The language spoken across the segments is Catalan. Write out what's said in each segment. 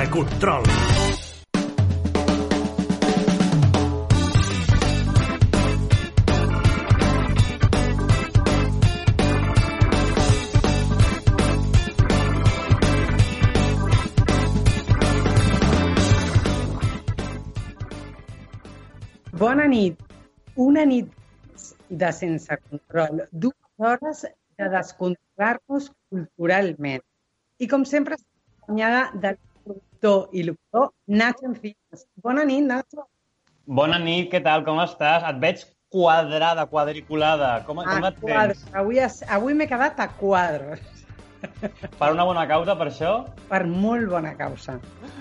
sense control. Bona nit. Una nit de sense control. Dues hores de descontrolar-nos culturalment. I com sempre, acompanyada del productor i locutor Nacho Encinas. Bona nit, Nacho. Bona nit, què tal, com estàs? Et veig quadrada, quadriculada. Com, com et quadres. tens? Avui, avui m'he quedat a quadres. Per una bona causa, per això? Per molt bona causa.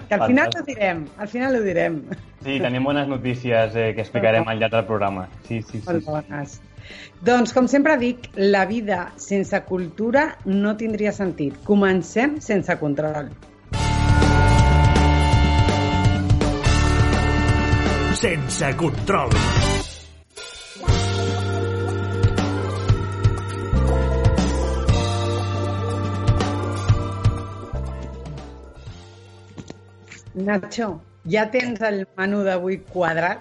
Que al final ho direm. Al final ho direm. Sí, tenim bones notícies eh, que explicarem al llarg del programa. Sí, sí, sí. Molt sí. bones. Doncs, com sempre dic, la vida sense cultura no tindria sentit. Comencem sense control. Sense control. Nacho, ja tens el menú d'avui quadrat?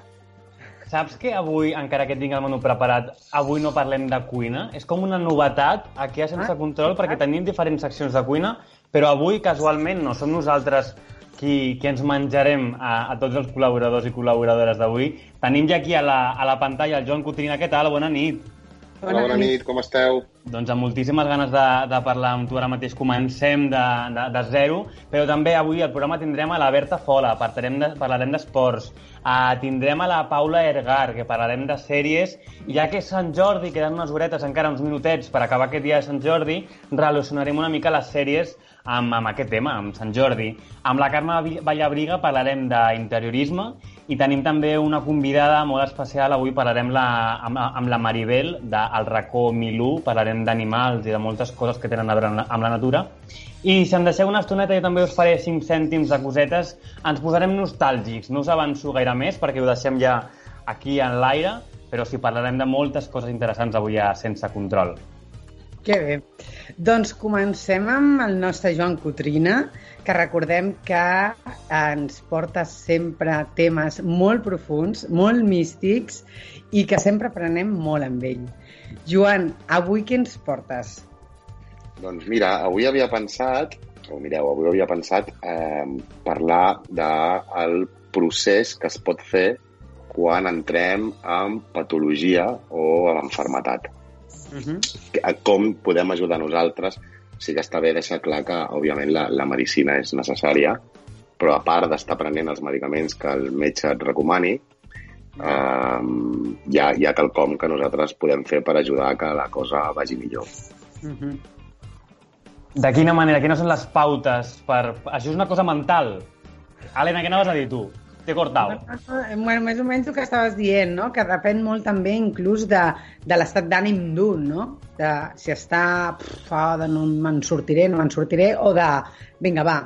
Saps que avui, encara que tinc el menú preparat, avui no parlem de cuina? És com una novetat aquí a Sense Ah, Control, perquè tenim diferents seccions de cuina, però avui, casualment, no som nosaltres qui, qui ens menjarem a, a tots els col·laboradors i col·laboradores d'avui. Tenim ja aquí a la, a la pantalla el Joan Cotrina. Què tal? Bona nit. Hola, bona nit, com esteu? Doncs amb moltíssimes ganes de, de parlar amb tu ara mateix. Comencem de, de, de zero, però també avui al programa tindrem a la Berta Fola, parlarem de- parlarem d'esports. Uh, tindrem a la Paula Ergar, que parlarem de sèries. I ja que és Sant Jordi, queden unes horetes, encara uns minutets per acabar aquest dia de Sant Jordi, relacionarem una mica les sèries amb, amb aquest tema, amb Sant Jordi. Amb la Carme Vallabriga parlarem d'interiorisme i tenim també una convidada molt especial. Avui parlarem la, amb, amb la Maribel, del racó Milú. Parlarem d'animals i de moltes coses que tenen a veure amb la, amb la natura. I si em deixeu una estoneta, jo també us faré 5 cèntims de cosetes. Ens posarem nostàlgics. No us avanço gaire més perquè ho deixem ja aquí en l'aire, però sí, parlarem de moltes coses interessants avui a Sense Control. Que bé. Doncs comencem amb el nostre Joan Cotrina, que recordem que ens porta sempre temes molt profuns, molt místics i que sempre aprenem molt amb ell. Joan, avui què ens portes? Doncs mira, avui havia pensat, o mireu, avui havia pensat eh, parlar del procés que es pot fer quan entrem en patologia o en enfermetat. Uh -huh. Com podem ajudar nosaltres. Sí que està bé deixar clar que, òbviament, la, la medicina és necessària, però a part d'estar prenent els medicaments que el metge et recomani, eh, hi, ha, hi ha quelcom que nosaltres podem fer per ajudar que la cosa vagi millor. Uh -huh. De quina manera? Quines són les pautes per... Això és una cosa mental. Helena, què anaves a dir tu? T'he cortat. Bueno, més o menys el que estaves dient, no? que depèn molt també inclús de, de l'estat d'ànim d'un, no? de si està, pff, oh, de no me'n sortiré, no me'n sortiré, o de, vinga, va,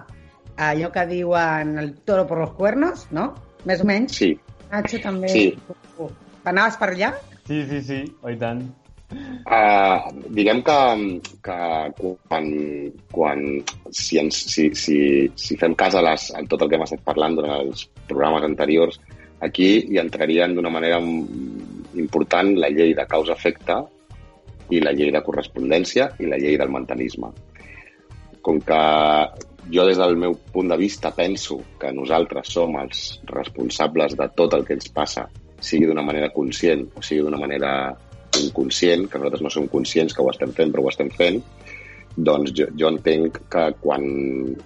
allò que diuen el toro por los cuernos, no? Més o menys. Sí, Nacho també. Sí. Anaves per allà? Sí, sí, sí, oi tant. Uh, diguem que, que quan, quan si, ens, si, si, si fem cas a, les, a tot el que hem estat parlant durant els programes anteriors, aquí hi entrarien d'una manera important la llei de causa-efecte i la llei de correspondència i la llei del mentalisme. Com que jo des del meu punt de vista penso que nosaltres som els responsables de tot el que ens passa, sigui d'una manera conscient o sigui d'una manera inconscient, que nosaltres no som conscients que ho estem fent, però ho estem fent, doncs jo, jo entenc que quan,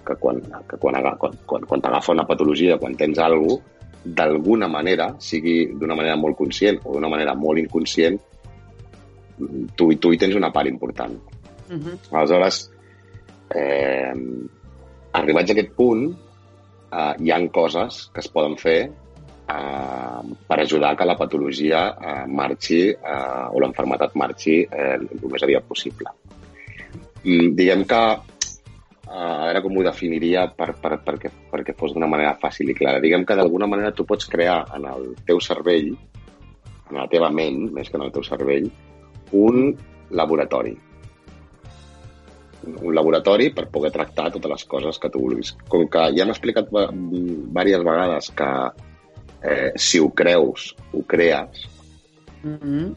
que quan, que quan, quan, quan, quan t'agafa una patologia, quan tens alguna cosa, d'alguna manera, sigui d'una manera molt conscient o d'una manera molt inconscient, tu, tu hi tens una part important. Uh -huh. Aleshores, eh, arribats a aquest punt, eh, hi han coses que es poden fer eh, per ajudar que la patologia eh, marxi eh, o l'enfermetat marxi eh, el més aviat possible. Mm, diguem que eh, a veure com ho definiria per, per, perquè, perquè fos d'una manera fàcil i clara. Diguem que d'alguna manera tu pots crear en el teu cervell, en la teva ment, més que en el teu cervell, un laboratori. un laboratori per poder tractar totes les coses que tu vulguis. Com que ja hem explicat diverses vegades que eh, si ho creus, ho crees, Mm -hmm.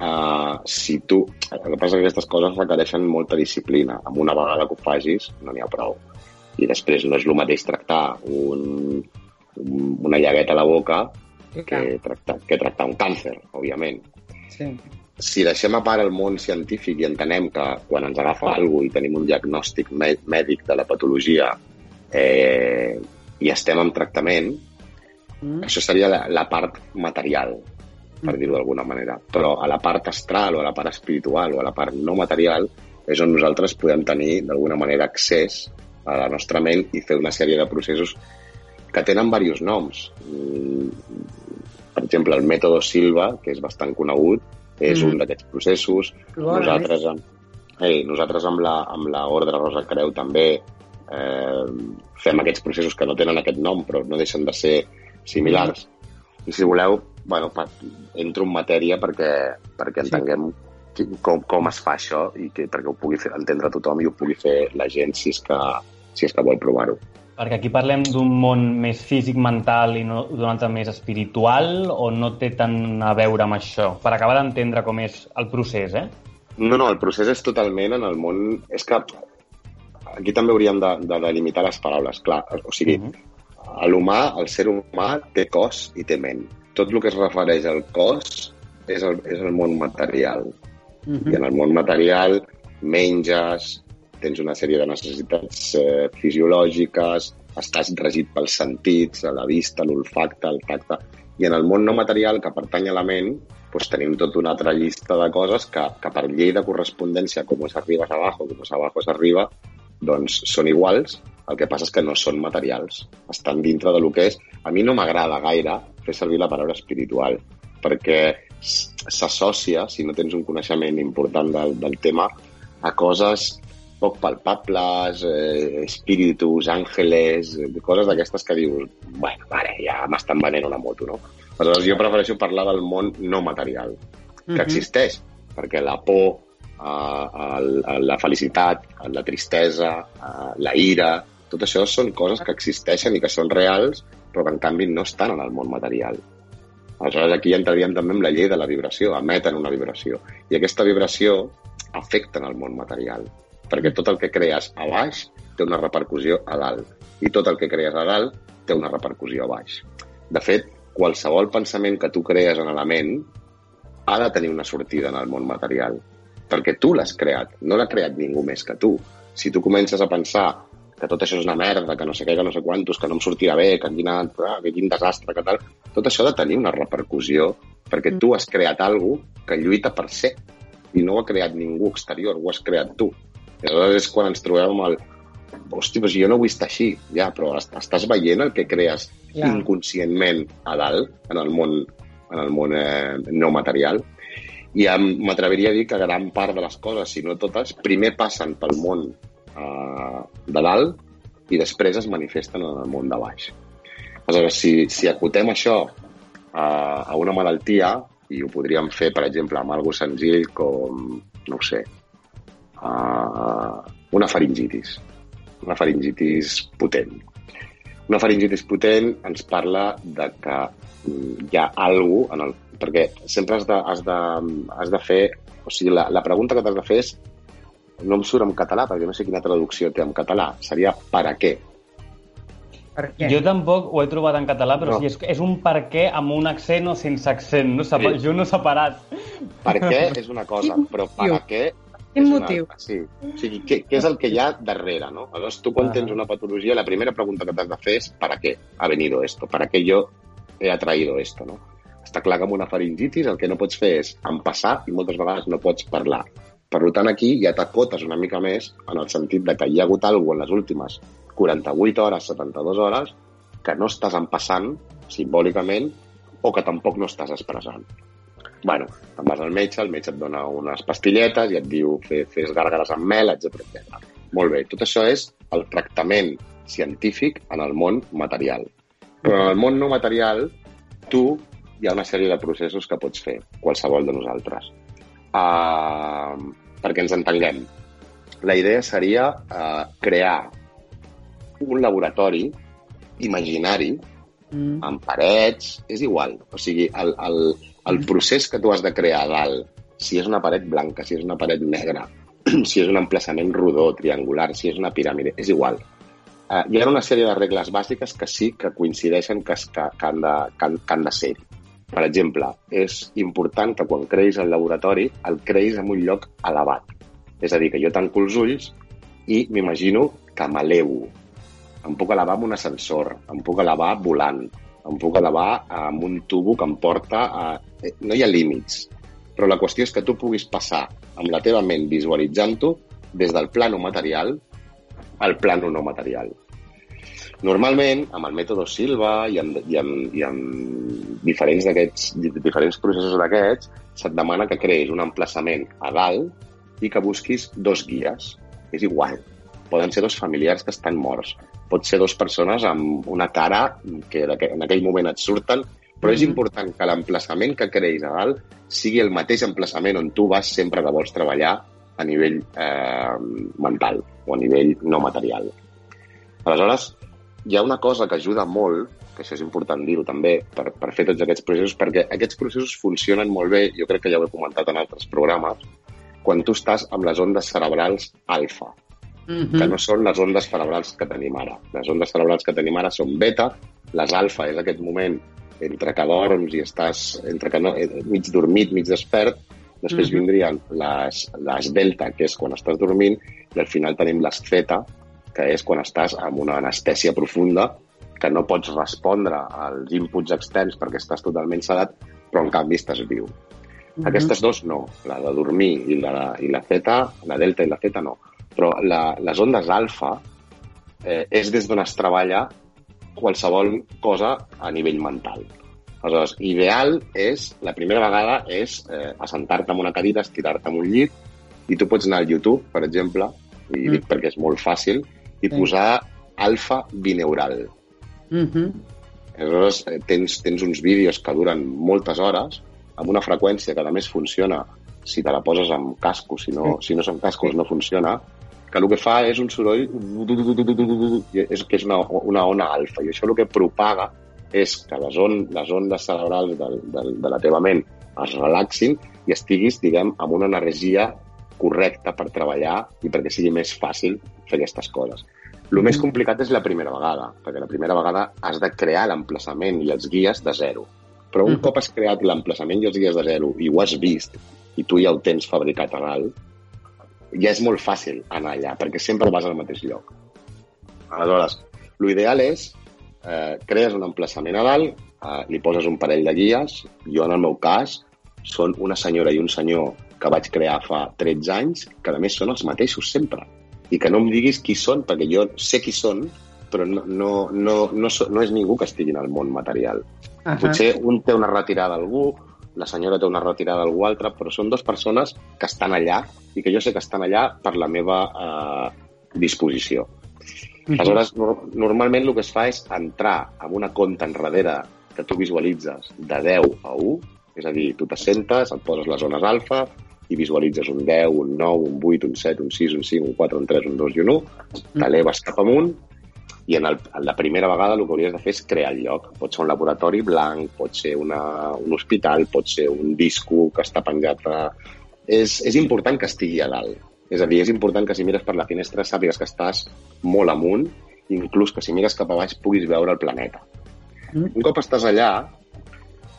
Uh, si tu... El que passa és que aquestes coses requereixen molta disciplina. Amb una vegada que ho facis, no n'hi ha prou. I després no és el mateix tractar un, un, una llagueta a la boca que tractar, que tractar un càncer, òbviament. Sí. Si deixem a part el món científic i entenem que quan ens agafa alguna i tenim un diagnòstic mèdic de la patologia eh, i estem en tractament, mm. això seria la, la part material, per mm. dir-ho d'alguna manera. Però a la part astral o a la part espiritual o a la part no material és on nosaltres podem tenir d'alguna manera accés a la nostra ment i fer una sèrie de processos que tenen diversos noms. Per exemple, el mètode Silva, que és bastant conegut, és mm. un d'aquests processos. Bona, nosaltres, amb, eh, nosaltres amb la, amb la Ordre Rosa Creu també eh, fem aquests processos que no tenen aquest nom, però no deixen de ser similars. Mm. I si voleu, bueno, pa, entro en matèria perquè, perquè entenguem sí. com, com es fa això i que, perquè ho pugui fer, entendre tothom i ho pugui fer la gent si és que, si és que vol provar-ho. Perquè aquí parlem d'un món més físic, mental i no d'un altre més espiritual o no té tant a veure amb això? Per acabar d'entendre com és el procés, eh? No, no, el procés és totalment en el món... És que aquí també hauríem de, de delimitar les paraules, clar. O sigui, uh -huh. l'humà, el ser humà, té cos i té ment. Tot el que es refereix al cos és el, és el món material. Uh -huh. I en el món material menges, tens una sèrie de necessitats eh, fisiològiques, estàs regit pels sentits, a la vista, l'olfacte, el tacte... I en el món no material, que pertany a la ment, doncs tenim tota una altra llista de coses que, que per llei de correspondència, com és arriba abajo, com és abajo és arriba, doncs són iguals, el que passa és que no són materials. Estan dintre de lo que és... A mi no m'agrada gaire fer servir la paraula espiritual, perquè s'associa, si no tens un coneixement important del, del tema, a coses poc palpables, eh, espíritus, àngeles, eh, coses d'aquestes que dius, bueno, vale, ja m'estan venent una moto, no? Aleshores, jo prefereixo parlar del món no material, que uh -huh. existeix, perquè la por, eh, el, la felicitat, la tristesa, eh, la ira, tot això són coses que existeixen i que són reals, però que en canvi no estan en el món material. Aleshores, aquí entraríem també amb la llei de la vibració, emeten una vibració. I aquesta vibració afecta en el món material perquè tot el que crees a baix té una repercussió a dalt i tot el que crees a dalt té una repercussió a baix. De fet, qualsevol pensament que tu crees en la ment ha de tenir una sortida en el món material, perquè tu l'has creat, no l'ha creat ningú més que tu. Si tu comences a pensar que tot això és una merda, que no sé què, que no sé quantos, que no em sortirà bé, que quina, ah, que quin desastre, que tal... Tot això ha de tenir una repercussió perquè tu has creat alguna que lluita per ser i no ho ha creat ningú exterior, ho has creat tu. I aleshores és quan ens trobem amb el hosti, però si jo no vull estar així, ja, però estàs veient el que crees ja. inconscientment a dalt, en el món, en el món eh, no material. I m'atreviria a dir que gran part de les coses, si no totes, primer passen pel món eh, de dalt i després es manifesten en el món de baix. Aleshores, si, si acotem això eh, a una malaltia, i ho podríem fer, per exemple, amb algo senzill com, no ho sé, uh, una faringitis, una faringitis potent. Una faringitis potent ens parla de que hi ha alguna en el... Perquè sempre has de, has de, has de fer... O sigui, la, la pregunta que t'has de fer és... No em surt en català, perquè no sé quina traducció té en català. Seria per a què? Per què? Jo tampoc ho he trobat en català, però no. sí, és, és un per què amb un accent o sense accent, no? Sepa, sí. Jo no separat. Per què és una cosa, però per a què Quin motiu? Una, sí. O sigui, què, què és el que hi ha darrere, no? Aleshores, tu quan ah. tens una patologia, la primera pregunta que t'has de fer és ¿para qué ha venido esto? ¿Para qué yo he atraído esto, no? Està clar que amb una faringitis el que no pots fer és empassar i moltes vegades no pots parlar. Per tant, aquí ja t'acotes una mica més en el sentit de que hi ha hagut alguna en les últimes 48 hores, 72 hores, que no estàs empassant simbòlicament o que tampoc no estàs expressant bueno, te'n vas al metge, el metge et dona unes pastilletes i et diu fes gàrgares amb mel, etc etc. Molt bé, tot això és el tractament científic en el món material. Però en el món no material, tu hi ha una sèrie de processos que pots fer, qualsevol de nosaltres. Uh, perquè ens entenguem. la idea seria eh, crear un laboratori imaginari Mm. amb parets, és igual. O sigui, el, el, el procés que tu has de crear a dalt, si és una paret blanca, si és una paret negra, si és un emplaçament rodó, triangular, si és una piràmide, és igual. Uh, hi ha una sèrie de regles bàsiques que sí que coincideixen que, que, que, han, de, que, han, que han de ser. Per exemple, és important que quan creïs el laboratori el creïs en un lloc elevat. És a dir, que jo tanco els ulls i m'imagino que m'elevo. Em puc elevar amb un ascensor, em puc elevar volant, em puc elevar amb un tubo que em porta a... eh, No hi ha límits. Però la qüestió és que tu puguis passar amb la teva ment visualitzant-ho des del plano material al plano no material. Normalment, amb el mètode Silva i amb, i amb, i amb diferents, diferents processos d'aquests, se't demana que creïs un emplaçament a dalt i que busquis dos guies. És igual. Poden ser dos familiars que estan morts. Pot ser dos persones amb una cara que en aquell moment et surten, però és Mhm. important que l'emplaçament que creïs a dalt sigui el mateix emplaçament on tu vas sempre que vols treballar a nivell eh, mental o a nivell no material. Aleshores, hi ha una cosa que ajuda molt, que això és important dir-ho també, per, per fer tots aquests processos, perquè aquests processos funcionen molt bé, jo crec que ja ho he comentat en altres programes, quan tu estàs amb les ondes cerebrals alfa, Mhm. que no són les ondes cerebrals que tenim ara. Les ondes cerebrals que tenim ara són beta, les alfa és aquest moment entre que dorms i estàs entre que no, eh, mig dormit, mig despert, després Mhm. vindrien les, les delta, que és quan estàs dormint, i al final tenim les theta, que és quan estàs amb una anestèsia profunda, que no pots respondre als inputs externs perquè estàs totalment sedat, però en canvi estàs viu. Mhm. Aquestes dos no, la de dormir i la, i la theta, la delta i la theta no. Però la, les ondes alfa eh, és des d'on es treballa qualsevol cosa a nivell mental. Aleshores, ideal és, la primera vegada és eh, assentar-te en una cadira, estirar-te en un llit, i tu pots anar al YouTube, per exemple, i Mm. dic perquè és molt fàcil, i Sí. posar alfa bineural. Mhm. Aleshores, eh, tens, tens uns vídeos que duren moltes hores, amb una freqüència que a més funciona si te la poses amb cascos, si no, si no són cascos no funciona, que el que fa és un soroll és, que és una, una ona alfa, i això el que propaga és que les, on, les ondes cerebrals de, de, de la teva ment es relaxin i estiguis, diguem, amb una energia correcta per treballar i perquè sigui més fàcil fer aquestes coses. El més complicat és la primera vegada, perquè la primera vegada has de crear l'emplaçament i els guies de zero. Però un Mhm. cop has creat l'emplaçament i els guies de zero i ho has vist, i tu ja ho tens fabricat a dalt, ja és molt fàcil anar allà, perquè sempre vas al mateix lloc. Aleshores, l'ideal és eh, crees un emplaçament a dalt, eh, li poses un parell de guies, jo en el meu cas són una senyora i un senyor que vaig crear fa 13 anys, que a més són els mateixos sempre, i que no em diguis qui són, perquè jo sé qui són, però no, no, no, no, so- no és ningú que estigui en el món material. Ahà. Potser un té una retirada a algú, la senyora té una retirada a algú altre, però són dues persones que estan allà i que jo sé que estan allà per la meva eh, disposició. Mhm. Aleshores, no, normalment el que es fa és entrar en una conta enrere que tu visualitzes de 10 a 1, és a dir, tu t'assentes, et poses les zones alfa i visualitzes un 10, un 9, un 8, un 7, un 6, un 5, un 4, un 3, un 2 i un 1, t'eleves cap amunt i en, el, en la primera vegada el que hauries de fer és crear el lloc. Pot ser un laboratori blanc, pot ser una, un hospital, pot ser un disco que està penjat a... És, és important que estigui a dalt. És a dir, és important que si mires per la finestra sàpigues que estàs molt amunt, inclús que si mires cap a baix puguis veure el planeta. Mm. Un cop estàs allà,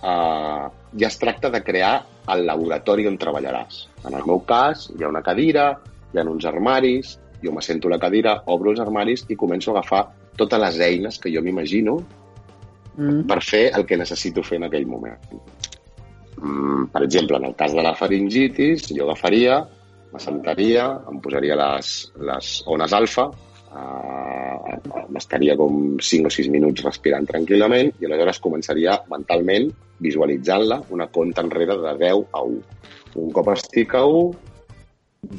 eh, ja es tracta de crear el laboratori on treballaràs. En el meu cas, hi ha una cadira, hi ha uns armaris, jo m'assento a la cadira, obro els armaris i començo a agafar totes les eines que jo m'imagino Mm. per fer el que necessito fer en aquell moment. Mm, per exemple, en el cas de la faringitis, jo agafaria, m'assentaria, em posaria les, les ones alfa, eh, m'estaria com 5 o 6 minuts respirant tranquil·lament i aleshores començaria mentalment visualitzant-la una compta enrere de 10 a 1. Un cop estic a 1,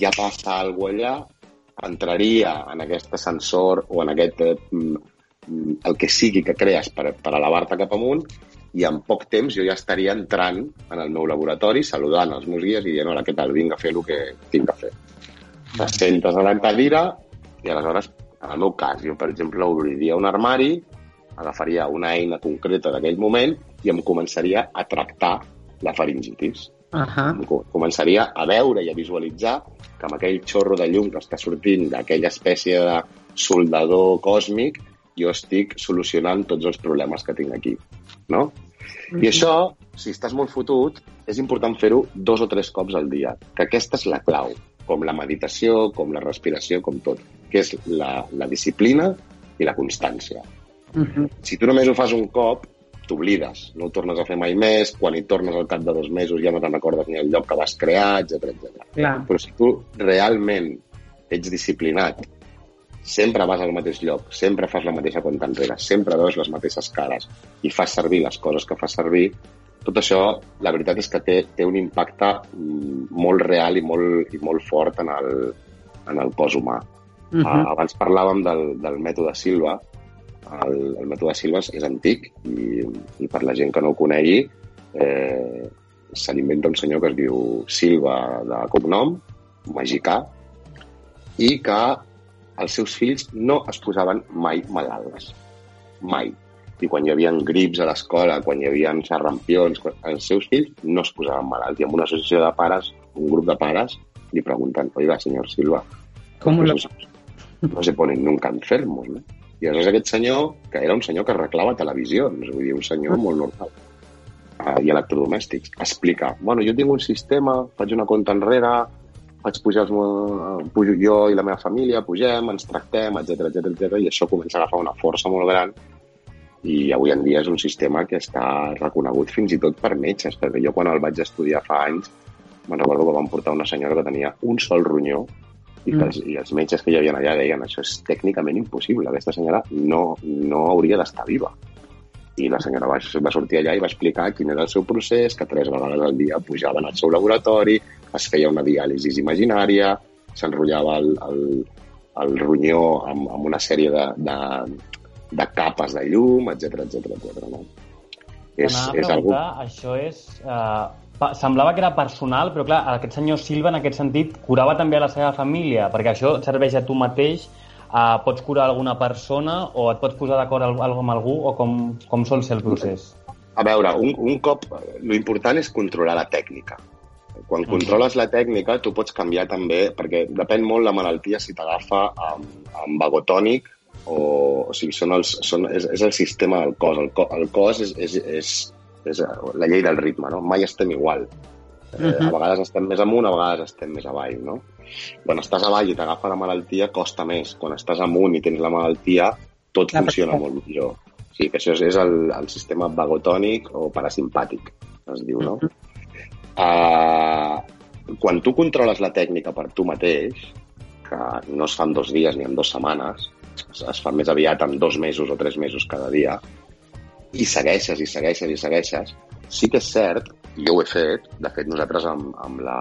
ja passa alguna allà, entraria en aquest ascensor o en aquest eh, el que sigui que crees per, per elevar-te cap amunt i en poc temps jo ja estaria entrant en el meu laboratori, saludant els meus guies i dient, hola, què tal, vinc a fer el que tinc que fer. te sentes a la cadira i aleshores, en el meu cas, jo, per exemple, obriria un armari, agafaria una eina concreta d'aquell moment i em començaria a tractar la faringitis. Uh -huh. Començaria a veure i a visualitzar que amb aquell xorro de llum que està sortint d'aquella espècie de soldador còsmic, jo estic solucionant tots els problemes que tinc aquí. No? I això, si estàs molt fotut, és important fer-ho dos o tres cops al dia, que aquesta és la clau, com la meditació, com la respiració, com tot, que és la, la disciplina i la constància. Uh -huh. Si tu només ho fas un cop, t'oblides, no ho tornes a fer mai més, quan hi tornes al cap de dos mesos ja no te'n recordes ni el lloc que vas crear, etc etc. Però si tu realment ets disciplinat, sempre vas al mateix lloc, sempre fas la mateixa compta enrere, sempre veus les mateixes cares i fas servir les coses que fas servir, tot això, la veritat és que té, té un impacte mm, molt real i molt, i molt fort en el, en el cos humà. Uh -huh. Uh, abans parlàvem del, del mètode Silva. El, el mètode Silva és antic i, i per la gent que no ho conegui eh, se n'inventa un senyor que es diu Silva de cognom, magicà, i que els seus fills no es posaven mai malalts. Mai. I quan hi havia grips a l'escola, quan hi havia xarrampions, els seus fills no es posaven malalts. I amb una associació de pares, un grup de pares, li pregunten, oiga, senyor Silva, Com lo... no se ponen nunca enfermos, no? I aleshores aquest senyor, que era un senyor que arreglava televisió, és a dir, un senyor molt normal, uh, i electrodomèstics, explica, bueno, jo tinc un sistema, faig una compta enrere, faig pujar els, meus- pujo jo i la meva família, pugem, ens tractem, etc etc etc i això comença a agafar una força molt gran i avui en dia és un sistema que està reconegut fins i tot per metges, perquè jo quan el vaig estudiar fa anys me'n recordo que vam portar una senyora que tenia un sol ronyó i, que els, i els metges que hi havia allà deien això és tècnicament impossible, aquesta senyora no, no hauria d'estar viva. I la senyora va, va sortir allà i va explicar quin era el seu procés, que tres vegades al dia pujaven al seu laboratori, es feia una diàlisi imaginària, s'enrotllava el, el, el ronyó amb, amb una sèrie de, de, de capes de llum, etc etc etc. No? És, és algú... això és... Uh, pa- semblava que era personal, però clar, aquest senyor Silva en aquest sentit curava també a la seva família, perquè això et serveix a tu mateix, uh, pots curar alguna persona o et pots posar d'acord amb algú o com, com sol ser el procés? A veure, un, un cop... Lo important és controlar la tècnica. Quan controles la tècnica, tu pots canviar també, perquè depèn molt la malaltia si t'agafa amb, amb vagotònic o, o sigui, són els, són, és, és el sistema del cos. El, co, el cos és, és, és, és la llei del ritme, no? Mai estem igual. Eh, a vegades estem més amunt, a vegades estem més avall, no? Quan estàs avall i t'agafa la malaltia, costa més. Quan estàs amunt i tens la malaltia, tot La funciona pressa. molt millor. Sí, que això és, és el, el sistema vagotònic o parasimpàtic, es diu, no? Uh, quan tu controles la tècnica per tu mateix, que no es fa en dos dies ni en dues setmanes, es, es fa més aviat en dos mesos o tres mesos cada dia, i segueixes, i segueixes, i segueixes, sí que és cert, i jo ho he fet, de fet nosaltres amb, amb, la,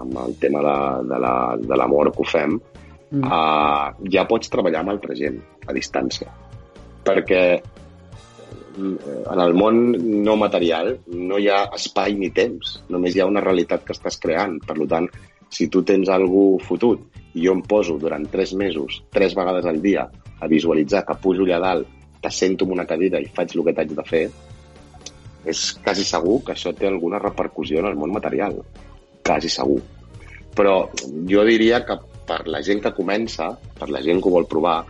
amb el tema de, de la- de l'amor que ho fem, Mm. uh, ja pots treballar amb altra gent a distància. Perquè mm, en el món no material no hi ha espai ni temps, només hi ha una realitat que estàs creant. Per tant, si tu tens algú fotut i jo em poso durant tres mesos, tres vegades al dia, a visualitzar que pujo allà dalt, t'assento en una cadira i faig el que t'haig de fer, és quasi segur que això té alguna repercussió en el món material. Quasi segur. Però jo diria que per la gent que comença, per la gent que ho vol provar,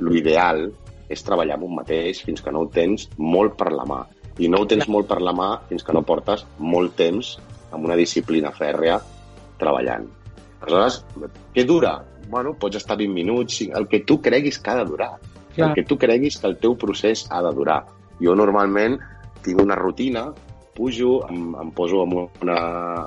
l'ideal és treballar amb un mateix fins que no ho tens molt per la mà. I no ho tens molt per la mà fins que no portes molt temps amb una disciplina fèrrea treballant. Aleshores, què dura? Bueno, pots estar 20 minuts, el que tu creguis que ha de durar. Clar. El que tu creguis que el teu procés ha de durar. Jo normalment tinc una rutina, pujo, em, em poso amb una...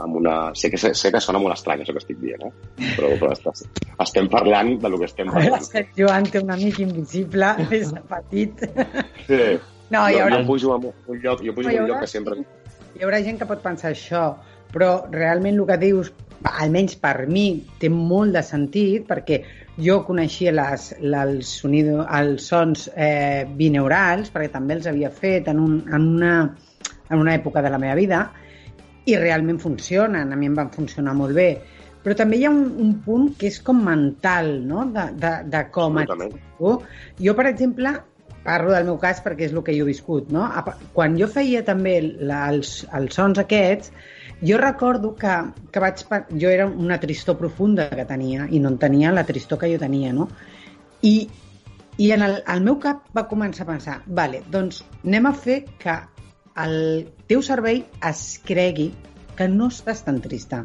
Amb una... Sé, que, sé, que sona molt estrany això que estic dient, eh? però, però est- estem parlant de lo que estem parlant. Sant Joan té un amic invisible des de petit. Sí. No, hi jo, haurà, jo pujo en un lloc, jo pujo No, en un lloc haurà- que sempre... hi haurà gent que pot pensar això, però realment el que dius, almenys per mi, té molt de sentit, perquè jo coneixia les, les sonido, els sons eh, bineurals, perquè també els havia fet en, un, en, una, en una època de la meva vida, i realment funcionen, a mi em van funcionar molt bé. però també hi ha un, un punt que és com mental, no?, de, de, de com et tu. Jo, per exemple, parlo del meu cas perquè és el que jo he viscut, no? Quan jo feia també la, els, els sons aquests, jo recordo que, que vaig... Jo era una tristor profunda que tenia i no en tenia la tristor que jo tenia, no? I, i en el, el meu cap va començar a pensar, vale, doncs anem a fer que el teu cervell es cregui que no estàs tan trista.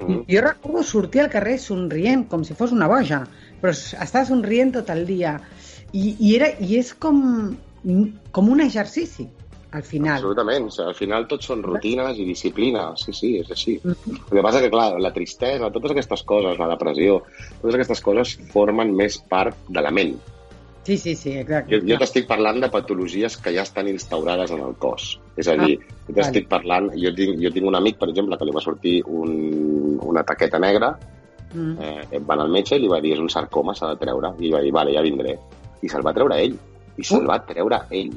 Mhm. Jo recordo sortir al carrer somrient, com si fos una boja, però s- estava somrient tot el dia. I, i, era, i és com, com un exercici, al final. Absolutament. O sigui, al final tot són rutines i disciplina. Sí, sí, és així. Mhm. El que passa que, clar, la tristesa, totes aquestes coses, la depressió, totes aquestes coses formen més part de la ment. Sí, sí, sí, exacte. Jo, jo t'estic parlant de patologies que ja estan instaurades en el cos. És a dir, jo t'estic parlant... Jo tinc, jo tinc un amic, per exemple, que li va sortir un, una taqueta negra, Mm. eh, va anar al metge i li va dir és un sarcoma, s'ha de treure. I va dir, vale, ja vindré. I se'l va treure ell. I se'l va treure ell.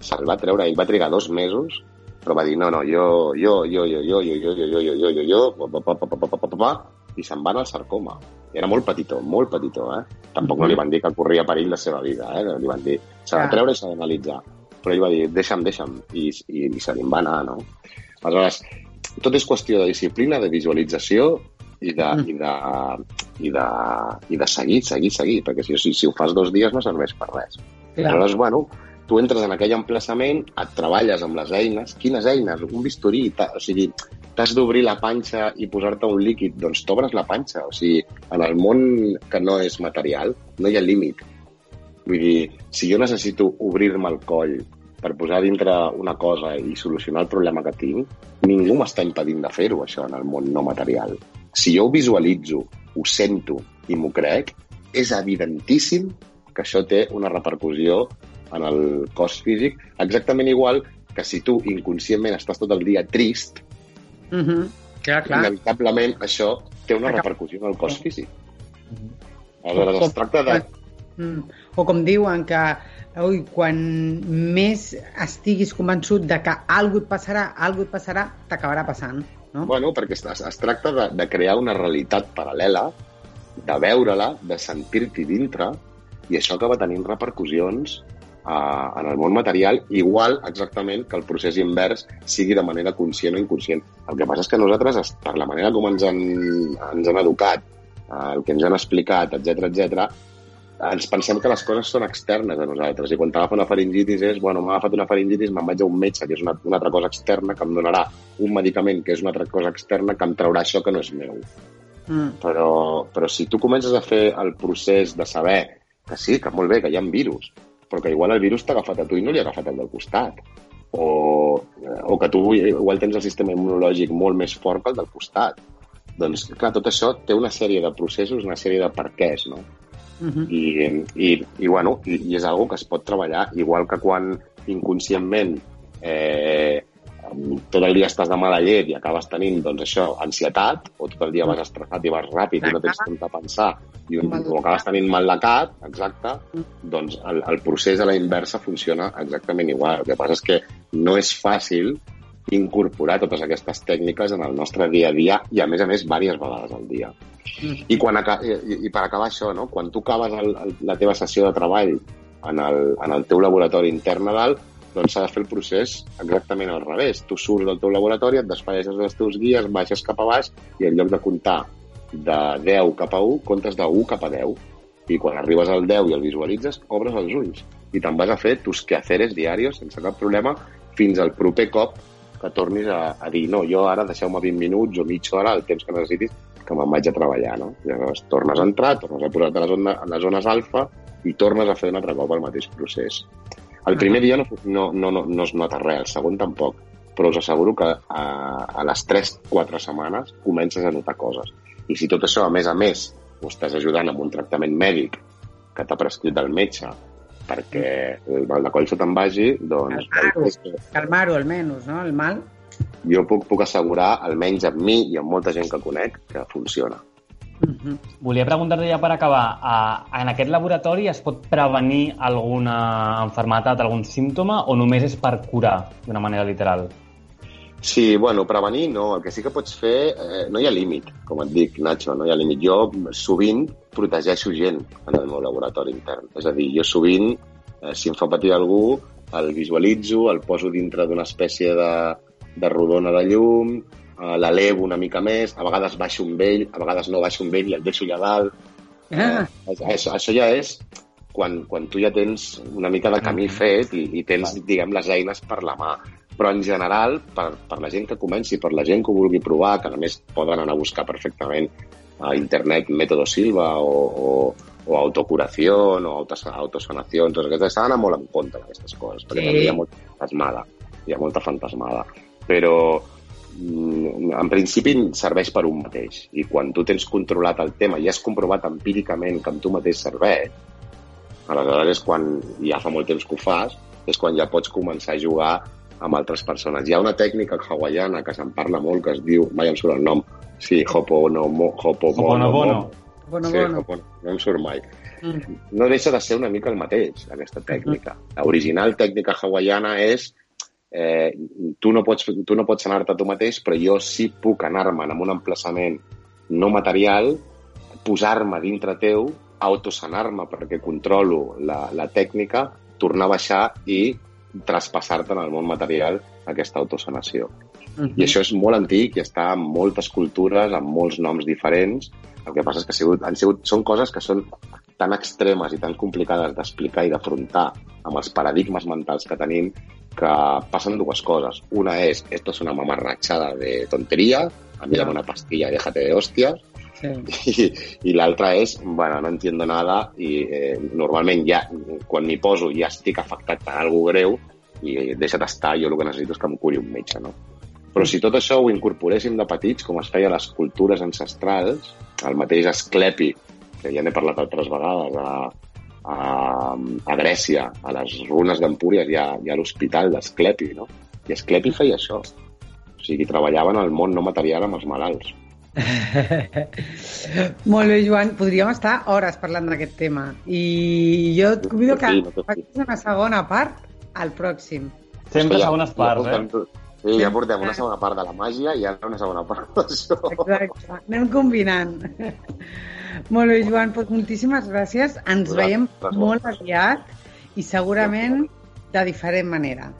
Se'l va treure ell. Va trigar dos mesos, però va dir, no, no, jo, jo, jo, jo, jo, jo, jo, jo, jo, jo, jo, jo, jo, i se'n va anar al sarcoma. Era molt petitó, molt petitó, eh? Tampoc no li van dir que corria perill la seva vida, eh? Li van dir, s'ha de treure i s'ha d'analitzar. Però ell va dir, deixa'm, deixa'm, i, i, i se li va anar, no? Aleshores, tot és qüestió de disciplina, de visualització i de, Mm. i de, i de, i de seguir, seguir, seguir, perquè si, si, si ho fas dos dies no serveix per res. Clar. Aleshores, bueno, tu entres en aquell emplaçament, et treballes amb les eines. Quines eines? Un bisturí. O sigui, t'has d'obrir la panxa i posar-te un líquid, doncs t'obres la panxa. O sigui, en el món que no és material, no hi ha límit. Vull dir, si jo necessito obrir-me el coll per posar dintre una cosa i solucionar el problema que tinc, ningú m'està impedint de fer-ho, això, en el món no material. Si jo ho visualitzo, ho sento i m'ho crec, és evidentíssim que això té una repercussió en el cos físic, exactament igual que si tu inconscientment estàs tot el dia trist, Mm -hmm. Clar, clar. inevitablement això té una repercussió en el cos físic. Mhm. Aleshores, es tracta de... Mm. O com diuen que ui, quan més estiguis convençut de que alguna et passarà, alguna et passarà, t'acabarà passant. No? Bueno, perquè es, es tracta de, de crear una realitat paral·lela, de veure-la, de sentir-t'hi dintre, i això acaba tenint repercussions uh, en el món material, igual exactament que el procés invers sigui de manera conscient o inconscient. El que passa és que nosaltres, es- per la manera com ens han, ens han educat, uh, el que ens han explicat, etc etc, ens pensem que les coses són externes a nosaltres i quan t'agafa una faringitis és, bueno, m'ha agafat una faringitis, me'n vaig a un metge, que és una, una altra cosa externa, que em donarà un medicament, que és una altra cosa externa, que em traurà això que no és meu. Mm. Però, però si tu comences a fer el procés de saber que sí, que molt bé, que hi ha virus, però que igual el virus t'ha agafat a tu i no li ha agafat el del costat. O, o que tu igual tens el sistema immunològic molt més fort que el del costat. Doncs, clar, tot això té una sèrie de processos, una sèrie de perquès, no? Mm -hmm. I, i, i, bueno, i, i és algo que es pot treballar, igual que quan inconscientment eh, tot el dia estàs de mala llet i acabes tenint, doncs això, ansietat, o tot el dia vas estressat i vas ràpid i no tens temps de pensar, i un, o acabes tenint mal de cap, exacte, doncs el, el procés a la inversa funciona exactament igual. El que passa és que no és fàcil incorporar totes aquestes tècniques en el nostre dia a dia i, a més a més, diverses vegades al dia. I, quan i, i per acabar això, no? quan tu acabes el, el, la teva sessió de treball en el, en el teu laboratori intern a dalt, doncs s'ha de fer el procés exactament al revés. Tu surts del teu laboratori, et desfalleixes dels teus guies, baixes cap a baix i en lloc de comptar de 10 cap a 1, comptes de 1 cap a 10. I quan arribes al 10 i el visualitzes, obres els ulls. I te'n vas a fer tus quehaceres diaris sense cap problema fins al proper cop que tornis a, a dir no, jo ara deixeu-me 20 minuts o mitja hora, el temps que necessitis, que me'n vaig a treballar, no? Llavors tornes a entrar, tornes a posar-te a a les zones alfa i tornes a fer un altre cop el mateix procés. El primer dia no, no, no, no, no es nota res, el segon tampoc, però us asseguro que a, a les 3-4 setmanes comences a notar coses. I si tot això, a més a més, ho estàs ajudant amb un tractament mèdic que t'ha prescrit el metge perquè el mal de coll se te'n vagi, doncs Calmar-ho, calmar-ho almenys, no? El mal. jo puc, puc assegurar, almenys amb mi i amb molta gent que conec, que funciona. Mm -hmm. Volia preguntar-te ja per acabar, uh, en aquest laboratori es pot prevenir alguna enfermetat, algun símptoma, o només és per curar d'una manera literal? Sí, bueno, prevenir no. El que sí que pots fer, eh, no hi ha límit, com et dic, Nacho, no hi ha límit. Jo sovint protegeixo gent en el meu laboratori intern. És a dir, jo sovint, eh, si em fa patir algú, el visualitzo, el poso dintre d'una espècie de, de rodona de llum, eh, l'elevo una mica més, a vegades baixo un vell, a vegades no baixo un vell i el deixo allà dalt. Ah. Eh, això, això ja és quan, quan tu ja tens una mica de camí fet i, i tens, diguem, les eines per la mà. Però en general, per, per la gent que comenci, per la gent que ho vulgui provar, que a més poden anar a buscar perfectament a internet Método Silva o, o, o autocuració o autos, autosanació, tot aquestes, s'ha d'anar molt en compte d'aquestes coses, perquè Sí. també hi ha molta fantasmada, hi ha molta fantasmada. Però en principi serveix per un mateix. I quan tu tens controlat el tema i has comprovat empíricament que amb tu mateix serveix, aleshores és quan ja fa molt temps que ho fas, és quan ja pots començar a jugar amb altres persones. Hi ha una tècnica hawaiana que se'n parla molt, que es diu, mai em surt el nom, sí, Hoponomo, Hopomono, Hoponopono. Bueno, sí, bueno. Hopono, no em surt mai. Mm. No deixa de ser una mica el mateix, aquesta tècnica. L'original tècnica hawaiana és eh, tu no pots, tu no pots anar-te tu mateix, però jo sí puc anar-me'n en un emplaçament no material, posar-me dintre teu, autosanar-me perquè controlo la, la tècnica, tornar a baixar i traspassar-te en el món material aquesta autosanació. Mhm. I això és molt antic i està en moltes cultures, amb molts noms diferents. El que passa és que ha sigut, han sigut, són coses que són tan extremes i tan complicades d'explicar i d'afrontar amb els paradigmes mentals que tenim que passen dues coses. Una és, esto es una mamarrachada de tontería, a mí dame una pastilla y déjate de hostias, Sí. i, i l'altra és, bueno, no entiendo nada i eh, normalment ja, quan m'hi poso ja estic afectat per alguna greu i deixa't estar, jo el que necessito és que em curi un metge, no? Però si tot això ho incorporéssim de petits, com es feia a les cultures ancestrals, el mateix Asclepi, que ja n'he parlat altres vegades, a, a, a Grècia, a les runes d'Empúries, hi ha, hi ha l'hospital d'Asclepi, no? I Asclepi feia això. O sigui, treballava en el món no material amb els malalts. Molt bé, Joan. Podríem estar hores parlant d'aquest tema. I jo et convido que Sí, no facis una segona part al pròxim. Sempre Ja- segones parts, ja eh? portem, Sí, ja portem una segona part de la màgia i ara una segona part d'això. Exacte. Anem combinant. Molt bé, Joan. Doncs moltíssimes gràcies. Ens veiem molt aviat i segurament de diferent manera.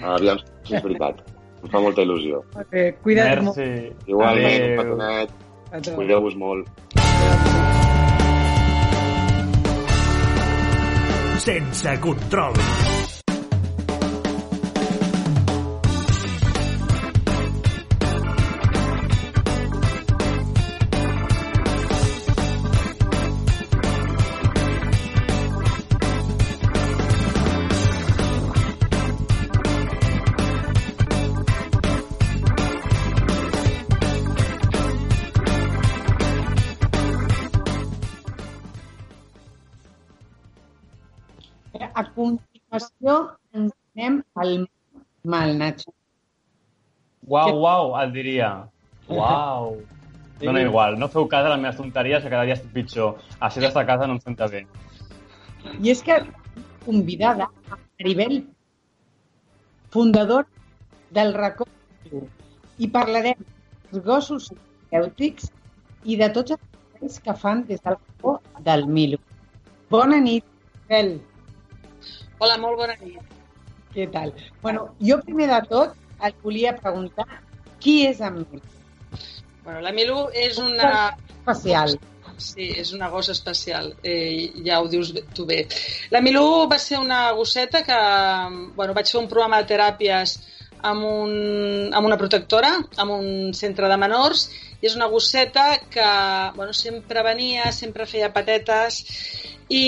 Aviam si és veritat. Em fa molta il·lusió. Molt bé, cuida't molt. Merci. Igualment, un petonet. Cuideu-vos molt. Sense control. Continuació ens anem al mal, Nacho. Uau, uau, et diria. Uau. No, no, igual. No feu cas a les meves tonteries, que cada dia estic pitjor. Així d'estar a casa no em senta bé. I és que convidada a Maribel, fundador del racó i parlarem dels gossos terapèutics i de tots els que fan des del racó del Milo. Bona nit, Maribel. Hola, molt bona nit. Què tal? Bueno, jo primer de tot et volia preguntar qui és en Milo? Bueno, la Milu és una... Especial. Sí, és una gossa especial, eh, ja ho dius bé- tu bé. La Milú va ser una gosseta que bueno, vaig fer un programa de teràpies amb, un, amb una protectora, amb un centre de menors, i és una gosseta que bueno, sempre venia, sempre feia patetes, i,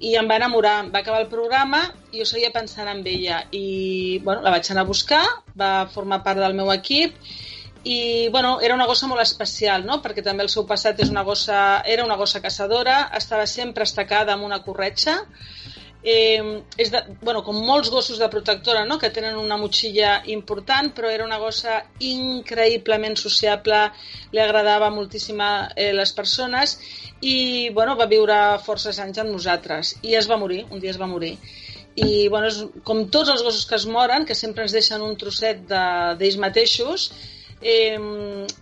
i em va enamorar. Va acabar el programa i jo seguia pensant en ella. I bueno, la vaig anar a buscar, va formar part del meu equip, i bueno, era una gossa molt especial, no? perquè també el seu passat és una gossa, era una gossa caçadora, estava sempre estacada amb una corretxa, eh, és de, bueno, com molts gossos de protectora, no? que tenen una motxilla important, però era una gossa increïblement sociable, li agradava moltíssim a eh, les persones i bueno, va viure forces anys amb nosaltres i es va morir, un dia es va morir. i bueno, és, com tots els gossos que es moren, que sempre ens deixen un trosset d'ells mateixos, eh,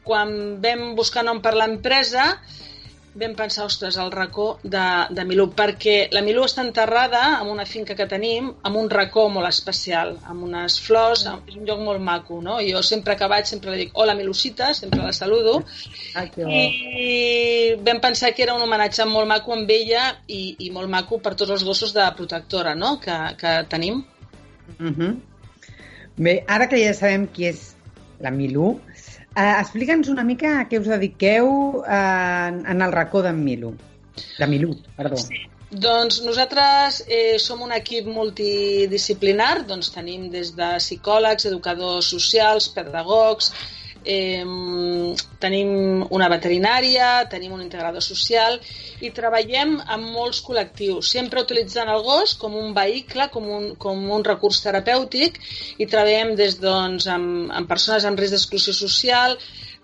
quan vam buscar nom per l'empresa, vam pensar, ostres, el racó de, de Milú, perquè la Milú està enterrada en una finca que tenim, amb un racó molt especial, amb unes flors, amb, és un lloc molt maco, no? Jo sempre que vaig sempre li dic, hola Milucita, sempre la saludo, Ah, i vam pensar que era un homenatge molt maco amb ella i, i molt maco per tots els gossos de protectora no? que, que tenim. Mhm. Bé, ara que ja sabem qui és la Milú, eh, explica'ns una mica a què us dediqueu eh, en, en el racó d'en Milú. De Milú, perdó. Sí. Doncs nosaltres eh, som un equip multidisciplinar, doncs tenim des de psicòlegs, educadors socials, pedagogs, eh, tenim una veterinària, tenim un integrador social i treballem amb molts col·lectius, sempre utilitzant el gos com un vehicle, com un, com un recurs terapèutic i treballem des doncs, amb, amb persones amb risc d'exclusió social,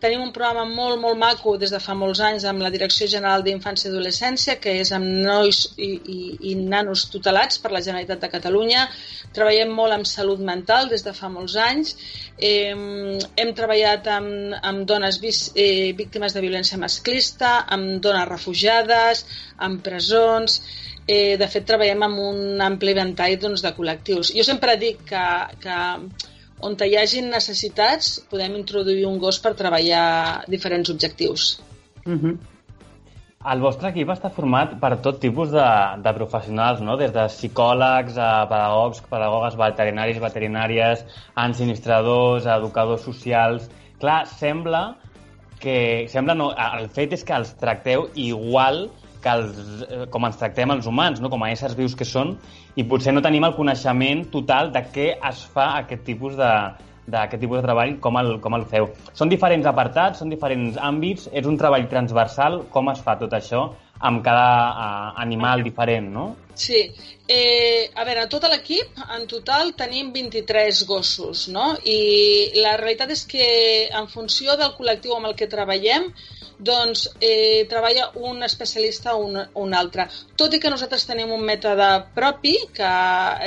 Tenim un programa molt, molt maco des de fa molts anys amb la Direcció General d'Infància i Adolescència, que és amb nois i, i, i nanos tutelats per la Generalitat de Catalunya. Treballem molt amb salut mental des de fa molts anys. Eh, hem treballat amb, amb dones vis, eh, víctimes de violència masclista, amb dones refugiades, amb presons... Eh, de fet, treballem amb un ampli ventall doncs, de col·lectius. Jo sempre dic que, que on hi hagin necessitats podem introduir un gos per treballar diferents objectius. Mhm. El vostre equip està format per tot tipus de, de professionals, no? des de psicòlegs a pedagogs, pedagogues veterinaris, veterinàries, ensinistradors, educadors socials... Clar, sembla que... Sembla no, el fet és que els tracteu igual que els, eh, com ens tractem els humans, no? com a éssers vius que són, i potser no tenim el coneixement total de què es fa aquest tipus de, d'aquest tipus de treball, com el, com el feu. Són diferents apartats, són diferents àmbits, és un treball transversal, com es fa tot això amb cada uh, animal diferent, no? Sí. Eh, a veure, tot l'equip, en total, tenim 23 gossos, no? I la realitat és que en funció del col·lectiu amb el que treballem, doncs eh, treballa un especialista o un, un altre. Tot i que nosaltres tenim un mètode propi que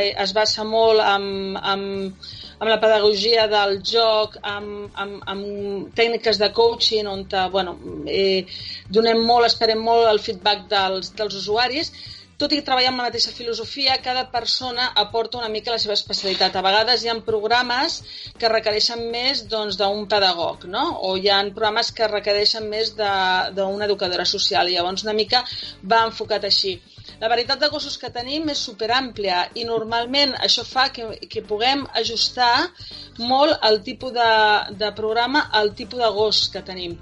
eh, es basa molt amb, amb, amb la pedagogia del joc, amb, amb, amb tècniques de coaching, on bueno, eh, donem molt, esperem molt el feedback dels, dels usuaris, tot i que treballem amb la mateixa filosofia, cada persona aporta una mica la seva especialitat. A vegades hi ha programes que requereixen més doncs, d'un doncs, pedagog, no? o hi ha programes que requereixen més d'una educadora social, i llavors una mica va enfocat així. La varietat de gossos que tenim és superàmplia i normalment això fa que, que puguem ajustar molt el tipus de, de programa al tipus de gos que tenim.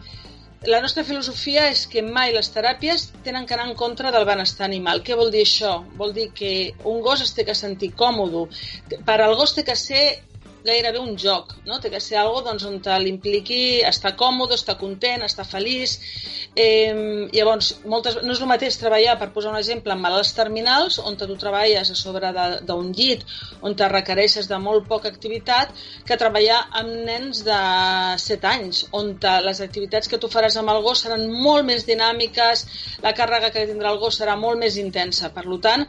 La nostra filosofia és que mai les teràpies tenen que anar en contra del benestar animal. Què vol dir això? Vol dir que un gos es té que sentir còmode. Per al gos té que ser gairebé un joc, no? Té que ser algo doncs, on l'impliqui estar còmode, estar content, estar feliç. Eh, llavors, moltes, no és el mateix treballar, per posar un exemple, en malalts terminals, on tu treballes a sobre d'un llit, on te requereixes de molt poca activitat, que treballar amb nens de 7 anys, on les activitats que tu faràs amb el gos seran molt més dinàmiques, la càrrega que tindrà el gos serà molt més intensa. Per tant,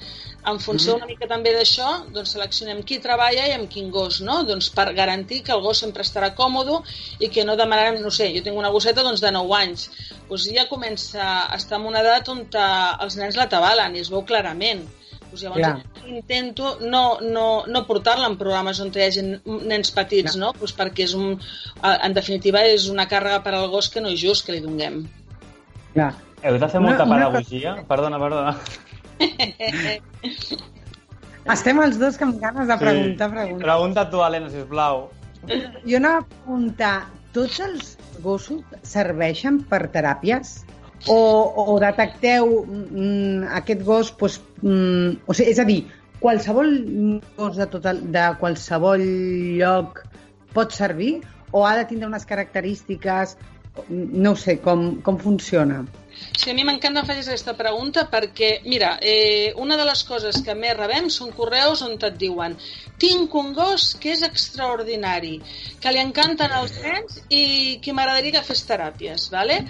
en funció una mica també d'això, doncs seleccionem qui treballa i amb quin gos, no? Doncs per garantir que el gos sempre estarà còmode i que no demanarem, no sé, jo tinc una gosseta doncs, de 9 anys, doncs ja comença a estar en una edat on els nens la tabalen i es veu clarament. Doncs llavors Clar. intento no, no, no portar-la en programes on hi hagi nens petits, Clar. no? Doncs perquè és un, en definitiva és una càrrega per al gos que no és just que li donem. Clar. Heu de fer molta una, una pedagogia? Cosa... Perdona, perdona. Estem els dos amb ganes de preguntar, sí. preguntar. Pregunta tu, Helena, sisplau. Jo anava a preguntar, tots els gossos serveixen per teràpies? O, o detecteu mm, aquest gos, doncs, mm, o sigui, és a dir, qualsevol gos de, tot el, de qualsevol lloc pot servir o ha de tindre unes característiques, no sé, com, com funciona? Sí, a mi m'encanta que facis aquesta pregunta perquè, mira, eh, una de les coses que més rebem són correus on et diuen tinc un gos que és extraordinari, que li encanten els nens i que m'agradaria que fes teràpies, ¿vale?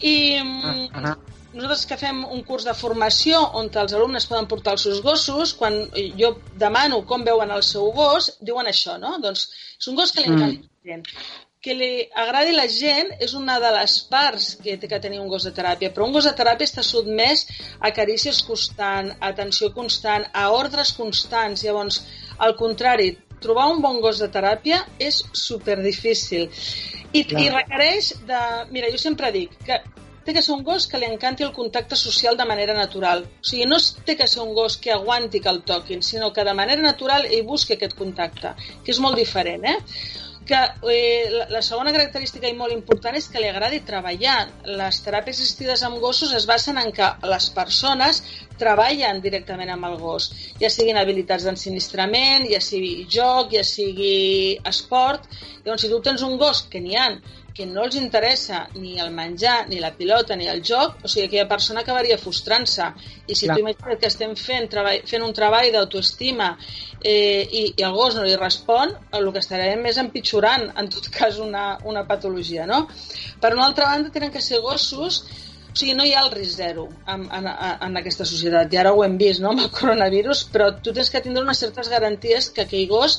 I, ah, ah. nosaltres que fem un curs de formació on els alumnes poden portar els seus gossos, quan jo demano com veuen el seu gos, diuen això, no? Doncs és un gos que li encanta mm. gent que li agradi la gent és una de les parts que té que tenir un gos de teràpia, però un gos de teràpia està sotmès a carícies constant, a atenció constant, a ordres constants. Llavors, al contrari, trobar un bon gos de teràpia és super difícil. I, i requereix de... Mira, jo sempre dic que té que ser un gos que li encanti el contacte social de manera natural. O sigui, no té que ser un gos que aguanti que el toquin, sinó que de manera natural ell busqui aquest contacte, que és molt diferent, eh? Que eh, la, segona característica i molt important és que li agradi treballar. Les teràpies assistides amb gossos es basen en que les persones treballen directament amb el gos, ja siguin habilitats d'ensinistrament, ja sigui joc, ja sigui esport. Llavors, si tu tens un gos, que n'hi han, que no els interessa ni el menjar, ni la pilota, ni el joc, o sigui, aquella persona acabaria frustrant-se. I si Clar. tu imagines que estem fent, treball, fent un treball d'autoestima eh, i, i el gos no li respon, el que estarem és empitjorant, en tot cas, una, una patologia, no? Per una altra banda, tenen que ser gossos o sigui, no hi ha el risc zero en, en, en aquesta societat, i ara ho hem vist no, amb el coronavirus, però tu tens que tindre unes certes garanties que aquell gos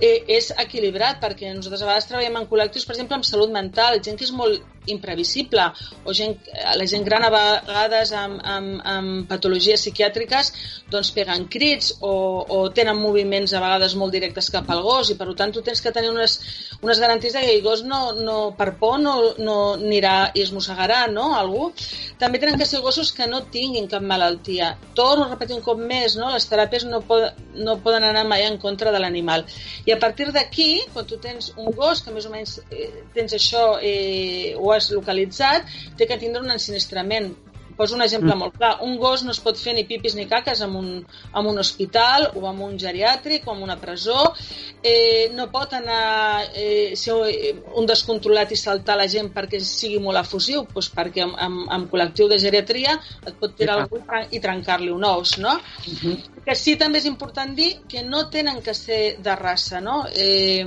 eh, és equilibrat, perquè nosaltres a vegades treballem en col·lectius, per exemple, amb salut mental, gent que és molt imprevisible, o gent, la gent gran a vegades amb, amb, amb patologies psiquiàtriques doncs peguen crits o, o tenen moviments a vegades molt directes cap al gos i per tant tu tens que tenir unes, unes garanties que el gos no, no per por no, no anirà i es mossegarà no, algú. També tenen que ser gossos que no tinguin cap malaltia. Torno a repetir un cop més, no? les teràpies no, pod no poden anar mai en contra de l'animal. I a partir d'aquí, quan tu tens un gos que més o menys eh, tens això, eh, ho has localitzat, té que tindre un ensinistrament Poso un exemple mm. molt clar. Un gos no es pot fer ni pipis ni caques en un, en un hospital o en un geriàtric o en una presó. Eh, no pot anar eh, ser un descontrolat i saltar la gent perquè sigui molt efusiu, doncs perquè en, en, en col·lectiu de geriatria et pot tirar algú i trencar-li un os, no? Mm-hmm. -huh. Que sí també és important dir que no tenen que ser de raça, no? Eh,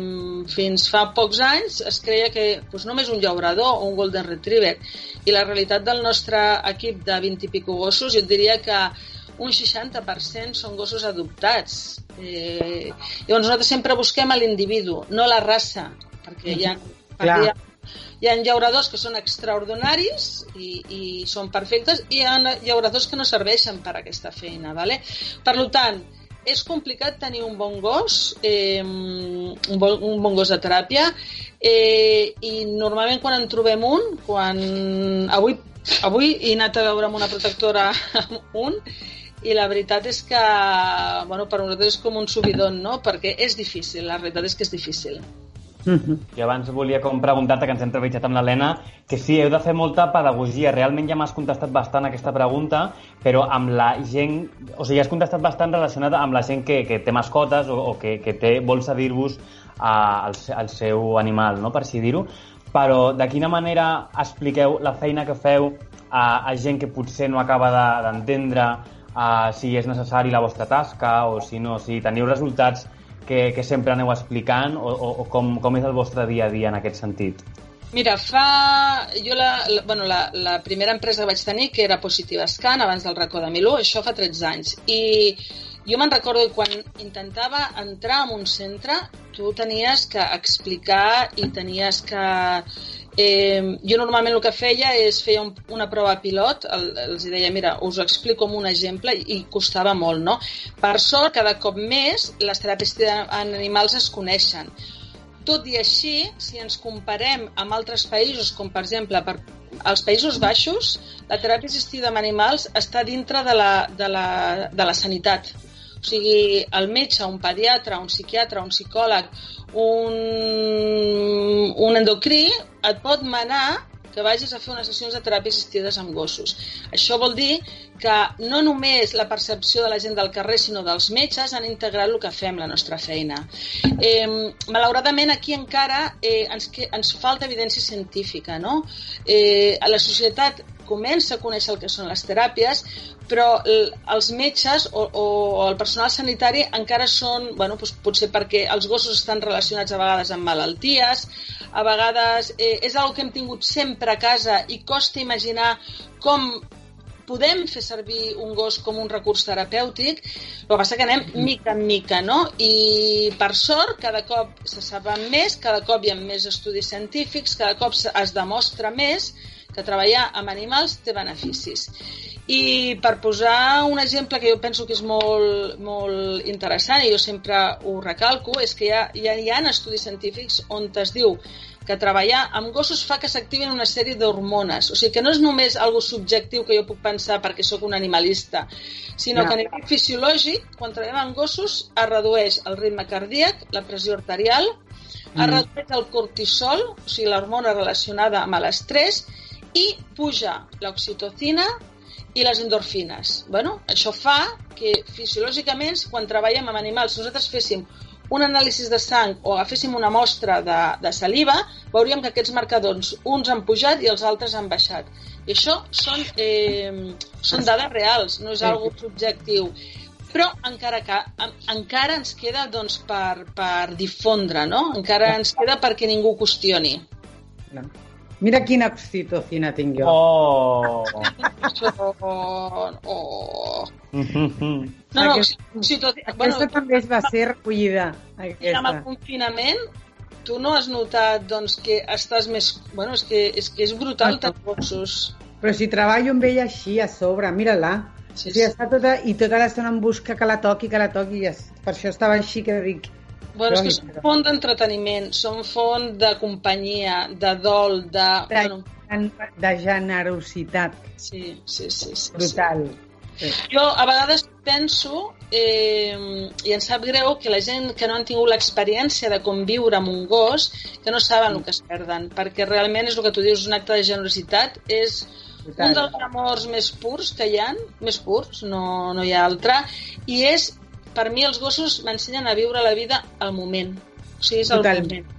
fins fa pocs anys es creia que doncs, només un llaurador o un golden retriever i la realitat del nostre equip de 20 i pico gossos, jo diria que un 60% són gossos adoptats. Eh, llavors nosaltres sempre busquem a l'individu, no la raça, perquè hi ha, perquè hi ha hi ha llauradors que són extraordinaris i, i són perfectes i hi ha llauradors que no serveixen per a aquesta feina. Vale? Per tant, és complicat tenir un bon gos, eh, un, bon, un bon gos de teràpia, eh, i normalment quan en trobem un, quan avui, avui he anat a veure amb una protectora un, i la veritat és que bueno, per nosaltres és com un subidon, no? perquè és difícil, la veritat és que és difícil. Mm -hmm. I abans volia com preguntar-te, que ens hem entrevistat amb l'Helena, que sí, heu de fer molta pedagogia. Realment ja m'has contestat bastant aquesta pregunta, però amb la gent... O sigui, has contestat bastant relacionada amb la gent que, que té mascotes o, o que, que té, vol cedir-vos al, al seu animal, no? per així dir-ho. Però de quina manera expliqueu la feina que feu a, a gent que potser no acaba d'entendre de, si és necessari la vostra tasca o si no, si teniu resultats que, que sempre aneu explicant o, o, o com, com és el vostre dia a dia en aquest sentit? Mira, fa... Jo la, la, bueno, la, la primera empresa que vaig tenir, que era Positiva Scan, abans del racó de Milú, això fa 13 anys. I jo me'n recordo que quan intentava entrar en un centre, tu tenies que explicar i tenies que Eh, jo normalment el que feia és feia un, una prova pilot, el, els deia, mira, us ho explico com un exemple i costava molt, no? Per sort, cada cop més les teràpies en animals es coneixen. Tot i així, si ens comparem amb altres països, com per exemple per als Països Baixos, la teràpia assistida amb animals està dintre de la, de la, de la sanitat. O sigui, el metge, un pediatre, un psiquiatre, un psicòleg, un, un endocrí et pot manar que vagis a fer unes sessions de teràpia assistides amb gossos. Això vol dir que no només la percepció de la gent del carrer, sinó dels metges han integrat el que fem, la nostra feina. Eh, malauradament, aquí encara eh, ens, ens falta evidència científica. No? Eh, la societat comença a conèixer el que són les teràpies, però els metges o, o el personal sanitari encara són, bueno, doncs potser perquè els gossos estan relacionats a vegades amb malalties, a vegades eh, és una que hem tingut sempre a casa i costa imaginar com podem fer servir un gos com un recurs terapèutic, el que passa que anem mica en mica, no? I per sort, cada cop se saben més, cada cop hi ha més estudis científics, cada cop es demostra més que treballar amb animals té beneficis. I per posar un exemple que jo penso que és molt, molt interessant, i jo sempre ho recalco, és que hi ha, hi ha, hi ha estudis científics on es diu que treballar amb gossos fa que s'activin una sèrie d'hormones. O sigui, que no és només algo subjectiu que jo puc pensar perquè sóc un animalista, sinó no. que a nivell fisiològic, quan treballem amb gossos, es redueix el ritme cardíac, la pressió arterial, mm. es redueix el cortisol, o sigui, l'hormona relacionada amb l'estrès, i puja l'oxitocina i les endorfines. Bueno, això fa que fisiològicament, quan treballem amb animals, nosaltres féssim un anàlisi de sang o agaféssim una mostra de, de saliva, veuríem que aquests marcadors uns han pujat i els altres han baixat. I això són, eh, són dades reals, no és algo subjectiu. Però encara, que, encara ens queda doncs, per, per difondre, no? Encara ens queda perquè ningú qüestioni. No. Mira quina oxitocina tinc jo. Oh! oh, oh. No, no, oxitocina... Bueno, aquesta també es va ser recollida. Aquesta. Amb el confinament, tu no has notat doncs, que estàs més... Bueno, és que és, que és brutal ah, tenir gossos. Però si treballo amb ella així a sobre, mira-la. Sí, sí. O sigui, està tota, I tota l'estona em busca que la toqui, que la toqui, i per això estava així que dic Bueno, és que són font d'entreteniment, són font de companyia, de dol, de... De, bueno... de generositat. Sí, sí, sí. sí Brutal. Sí. Jo a vegades penso, eh, i em sap greu, que la gent que no han tingut l'experiència de conviure amb un gos, que no saben el que es perden, perquè realment és el que tu dius, un acte de generositat, és Total. un dels amors més purs que hi han, més purs, no, no hi ha altre, i és per mi els gossos m'ensenyen a viure la vida al moment. O sigui, és el Total. moment.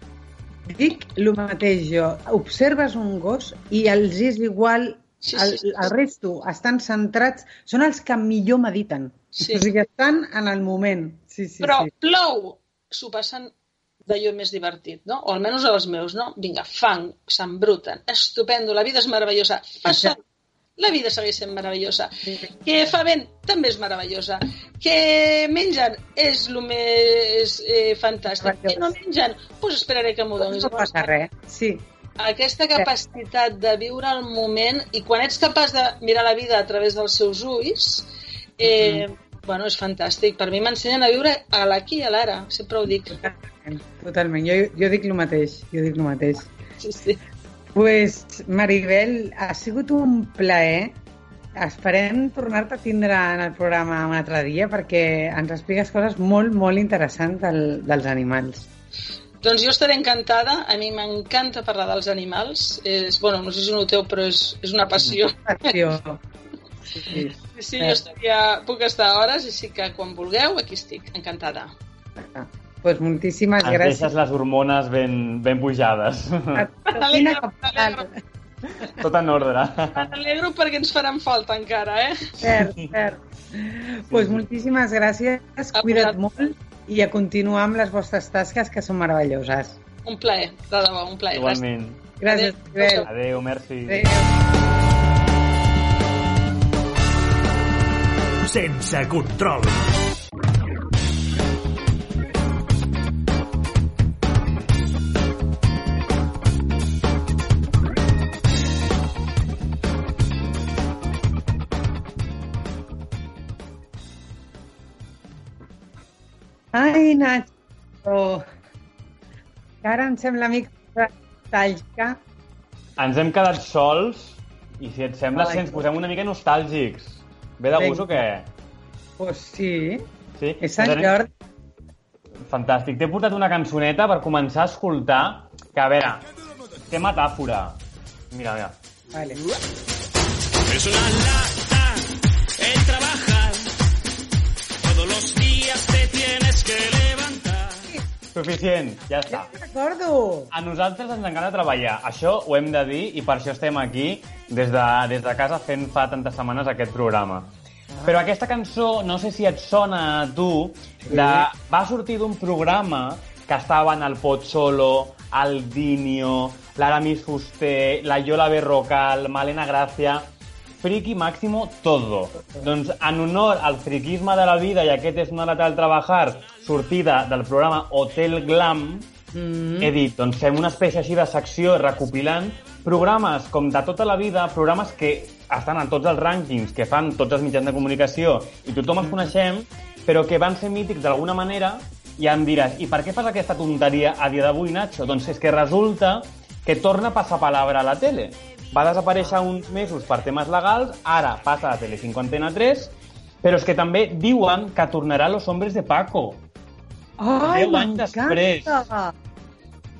Dic el mateix jo. Observes un gos i els és igual Sí, sí, sí. El, el resto estan centrats, són els que millor mediten. Sí. O sigui, estan en el moment. Sí, sí, Però sí. plou, s'ho passen d'allò més divertit, no? O almenys els meus, no? Vinga, fang, s'embruten, estupendo, la vida és meravellosa. Fa sol, la vida segueix sent meravellosa. Que fa vent, també és meravellosa. Que mengen, és el més eh, fantàstic. Que no mengen, doncs pues esperaré que m'ho donis. No passa res, sí. Aquesta capacitat de viure el moment i quan ets capaç de mirar la vida a través dels seus ulls, eh, mm -hmm. bueno, és fantàstic. Per mi m'ensenyen a viure a l'aquí i a l'ara, sempre ho dic. Totalment, totalment. Jo, jo dic el mateix, jo dic el mateix. Sí, sí pues, Maribel, ha sigut un plaer. Esperem tornar-te a tindre en el programa un altre dia perquè ens expliques coses molt, molt interessants del, dels animals. Doncs jo estaré encantada. A mi m'encanta parlar dels animals. És, bueno, no sé si ho noteu, però és, és una passió. Passió. Sí, sí. sí, jo estaria, puc estar hores, així que quan vulgueu, aquí estic, encantada. Ah pues moltíssimes Ens gràcies. deixes les hormones ben, ben pujades. Tot en ordre. M'alegro perquè ens faran falta encara, eh? Cert, cert. Doncs pues moltíssimes gràcies, cuida't molt i a continuar amb les vostres tasques que són meravelloses. Un plaer, de debò, un plaer. Igualment. Gràcies, Adéu, Adéu merci. Adéu. Sense control. Ai, Nacho. Que ara em sembla mica nostàlgica. Ens hem quedat sols i si et sembla, si ens posem una mica nostàlgics. Ve de gust o què? Pues sí. Sí? És Sant Jordi. Fantàstic. T'he portat una cançoneta per començar a escoltar, que a veure, té metàfora. Mira, mira. Vale. Es una lata el tienes que levantar. Suficient, ja està. Ja recordo. A nosaltres ens encanta treballar. Això ho hem de dir i per això estem aquí des de, des de casa fent fa tantes setmanes aquest programa. Però aquesta cançó, no sé si et sona a tu, de, va sortir d'un programa que estaven el Pozzolo, el Dinio, l'Aramis Fuster, la Yola Berrocal, Malena Gràcia... friki máximo todo. Doncs en honor al friquisme de la vida, i aquest és una lata del treballar, sortida del programa Hotel Glam, Mm. he dit, doncs fem una espècie així de secció recopilant programes com de tota la vida, programes que estan en tots els rànquings que fan tots els mitjans de comunicació i tothom els coneixem, però que van ser mítics d'alguna manera i em diràs, i per què fas aquesta tonteria a dia d'avui, Nacho? Doncs és que resulta que torna a passar palabra a la tele. Va desaparèixer uns mesos per temes legals, ara passa a Telecinco Antena 3, però és que també diuen que tornarà Los Hombres de Paco. Ai, Deu anys després. m'encanta!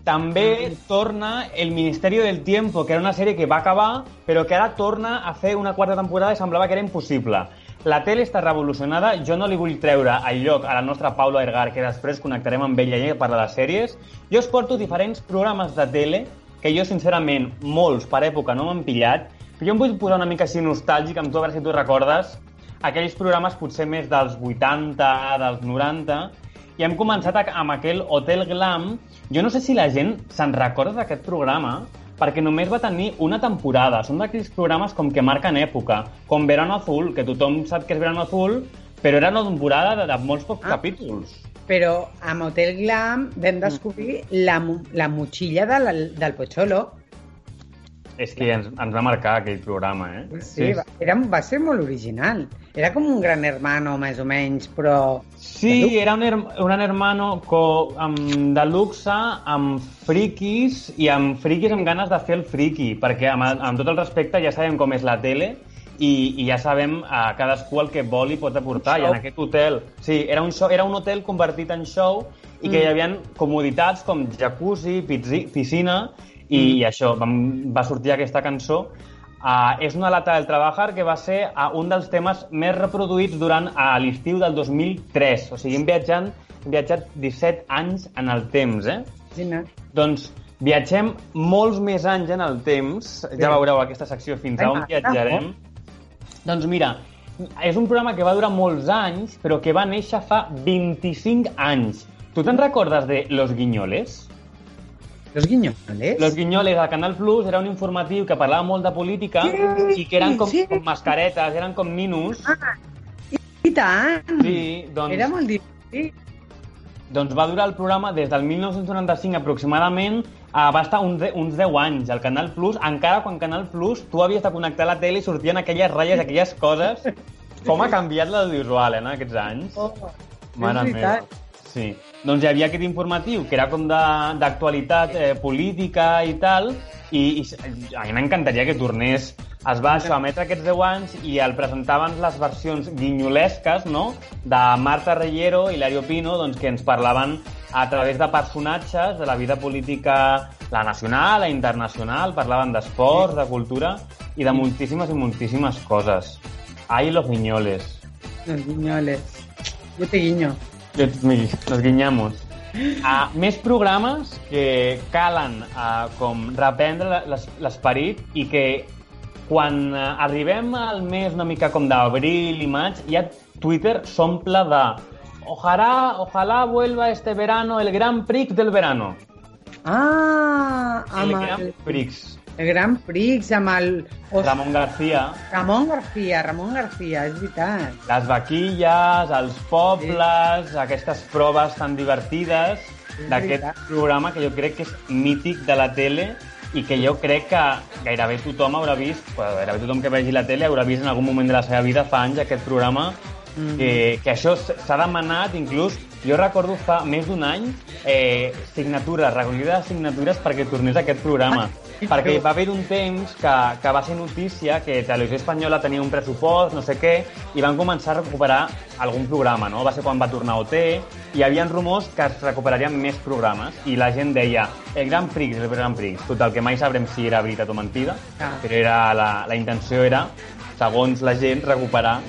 També torna El Ministerio del Tiempo, que era una sèrie que va acabar, però que ara torna a fer una quarta temporada i semblava que era impossible. La tele està revolucionada, jo no li vull treure el lloc a la nostra Paula Ergar, que després connectarem amb ella i ella parla de sèries. Jo us porto diferents programes de tele que jo, sincerament, molts per època no m'han pillat, però jo em vull posar una mica així nostàlgic amb tu, a veure si tu recordes aquells programes potser més dels 80, dels 90, i hem començat amb aquell Hotel Glam. Jo no sé si la gent se'n recorda d'aquest programa, perquè només va tenir una temporada. Són d'aquells programes com que marquen època, com Verano Azul, que tothom sap que és Verano Azul, però era una temporada de, de molts pocs Ah. capítols. Però amb Hotel Glam vam descobrir la, mo- la motxilla del, del Pocholo. És que ens, ens va marcar aquell programa, eh? Sí, Va, era, va ser molt original. Era com un gran hermano, més o menys, però... Sí, era un, her- un hermano co, amb, de luxe, amb friquis i amb friquis amb ganes de fer el friqui, perquè amb, amb tot el respecte ja sabem com és la tele i, i ja sabem a cadascú el que vol i pot aportar. I en aquest hotel... Sí, era un, show, era un hotel convertit en show i que Mm. hi havia comoditats com jacuzzi, pizzi, piscina i, Mm. i això, vam, va sortir aquesta cançó Uh, és una lata del Trabajar que va ser uh, un dels temes més reproduïts durant uh, l'estiu del 2003. O sigui, hem, viatjant, hem viatjat 17 anys en el temps, eh? Imagina. Doncs viatgem molts més anys en el temps. Ja veureu aquesta secció fins a on viatjarem. Doncs mira, és un programa que va durar molts anys, però que va néixer fa 25 anys. Tu te'n recordes de Los Guinyoles? Los guinyoles? Los Guinyoles al Canal Plus era un informatiu que parlava molt de política Sí, i que eren com, sí. com mascaretes, eren com ninos. Ah, i tant! Sí, doncs, Era molt divertit. doncs va durar el programa des del 1995 aproximadament, va estar uns, uns 10 anys al Canal Plus, encara quan Canal Plus tu havies de connectar la tele i sortien aquelles ratlles, aquelles coses. Com ha canviat l'audiovisual eh, en aquests anys? Oh, Mare és meva. Sí. Doncs hi havia aquest informatiu, que era com d'actualitat eh, política i tal, i, i a mi m'encantaria que tornés. Es va això, emetre aquests 10 anys i el presentaven les versions guinyolesques, no?, de Marta Reyero i Hilario Pino, doncs, que ens parlaven a través de personatges de la vida política, la nacional, la internacional, parlaven d'esports, de cultura i de moltíssimes i moltíssimes coses. Ai, los guinyoles. Los guinyoles. Yo te guiño. Los guinyamos. Uh, més programes que calen uh, com reprendre l'es- l'esperit i que quan uh, arribem al mes una mica com d'abril i maig, ja Twitter s'omple de ojalá, ojalá vuelva este verano el Gran Prix del verano. Ah, El Gran Prix. El Gran Prix, amb el... Os- Ramon García, Ramon García, Ramon García, és veritat. les vaquilles, els pobles, aquestes proves tan divertides d'aquest programa que jo crec que és mític de la tele i que jo crec que gairebé tothom haurà vist, gairebé tothom que vegi la tele haurà vist en algun moment de la seva vida fa anys aquest programa Mm. que, que això s'ha demanat inclús, jo recordo fa més d'un any eh, signatures, recollida de signatures perquè tornés aquest programa Ah, perquè va haver un temps que, que va ser notícia que Televisió Espanyola tenia un pressupost, no sé què, i van començar a recuperar algun programa, no? Va ser quan va tornar OT, i hi havia rumors que es recuperarien més programes, i la gent deia, el Gran Prix, el Gran Prix. Total, que mai sabrem si era veritat o mentida, Ah. però era la, la intenció era, segons la gent, recuperar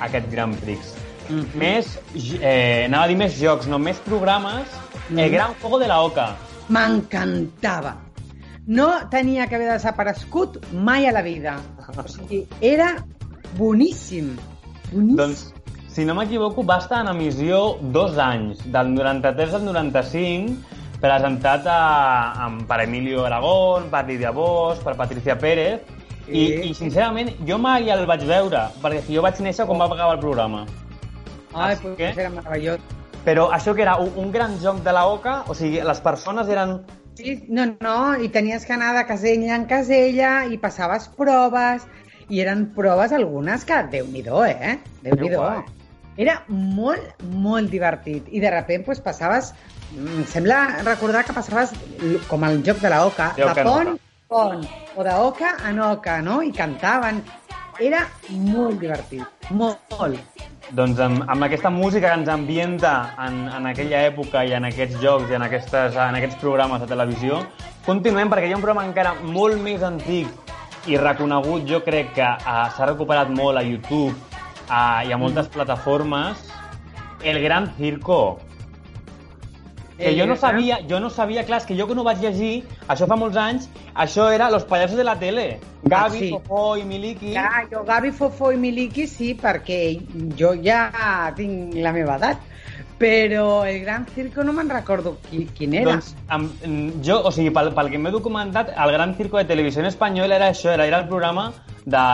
aquest Gran Prix. Mhm. Més, eh, anava a dir més jocs, no, més programes, el Mhm. Gran Juego de la Oca. M'encantava. No tenia que haver desaparegut mai a la vida. O sigui, era boníssim. Boníssim. Doncs, si no m'equivoco, va estar en emissió dos anys, del 93 al 95, presentat a, amb, per Emilio Aragón, per Lídia Bosch, per Patricia Pérez, I, I, sincerament, jo mai el vaig veure, perquè jo vaig néixer quan va acabar el programa. Ai, Així pues que- era meravellós. Però això que era un, un gran joc de la oca, o sigui, les persones eren... Sí, no, no, i tenies que anar de casella en casella i passaves proves, i eren proves algunes que, déu-n'hi-do, eh? Déu-n'hi-do. guai. Era molt, molt divertit. I de sobte pues, passaves... Em sembla recordar que passaves com el joc de la oca, De de pont pont, o de oca en oca, no? I cantaven. Era molt divertit, molt. molt. Doncs amb, amb aquesta música que ens ambienta en, en aquella època i en aquests jocs i en, aquestes, en aquests programes de televisió, continuem perquè hi ha un programa encara molt més antic i reconegut, jo crec que uh, s'ha recuperat molt a YouTube uh, i a moltes plataformes, El Gran Circo. Que El jo no sabia, jo no sabia, clar, que jo que no vaig llegir, això fa molts anys, això era Los Payasos de la Tele. Gavi, sí. Fofó i Miliki. Clar, jo Gavi, Fofó i Miliki sí, perquè jo ja tinc la meva edat. Però el Gran Circo no me'n recordo qui, quin era. Doncs amb, mm, jo, o sigui, pel, pel que m'he documentat, el Gran Circo de Televisió Espanyola era això, era, era el programa de,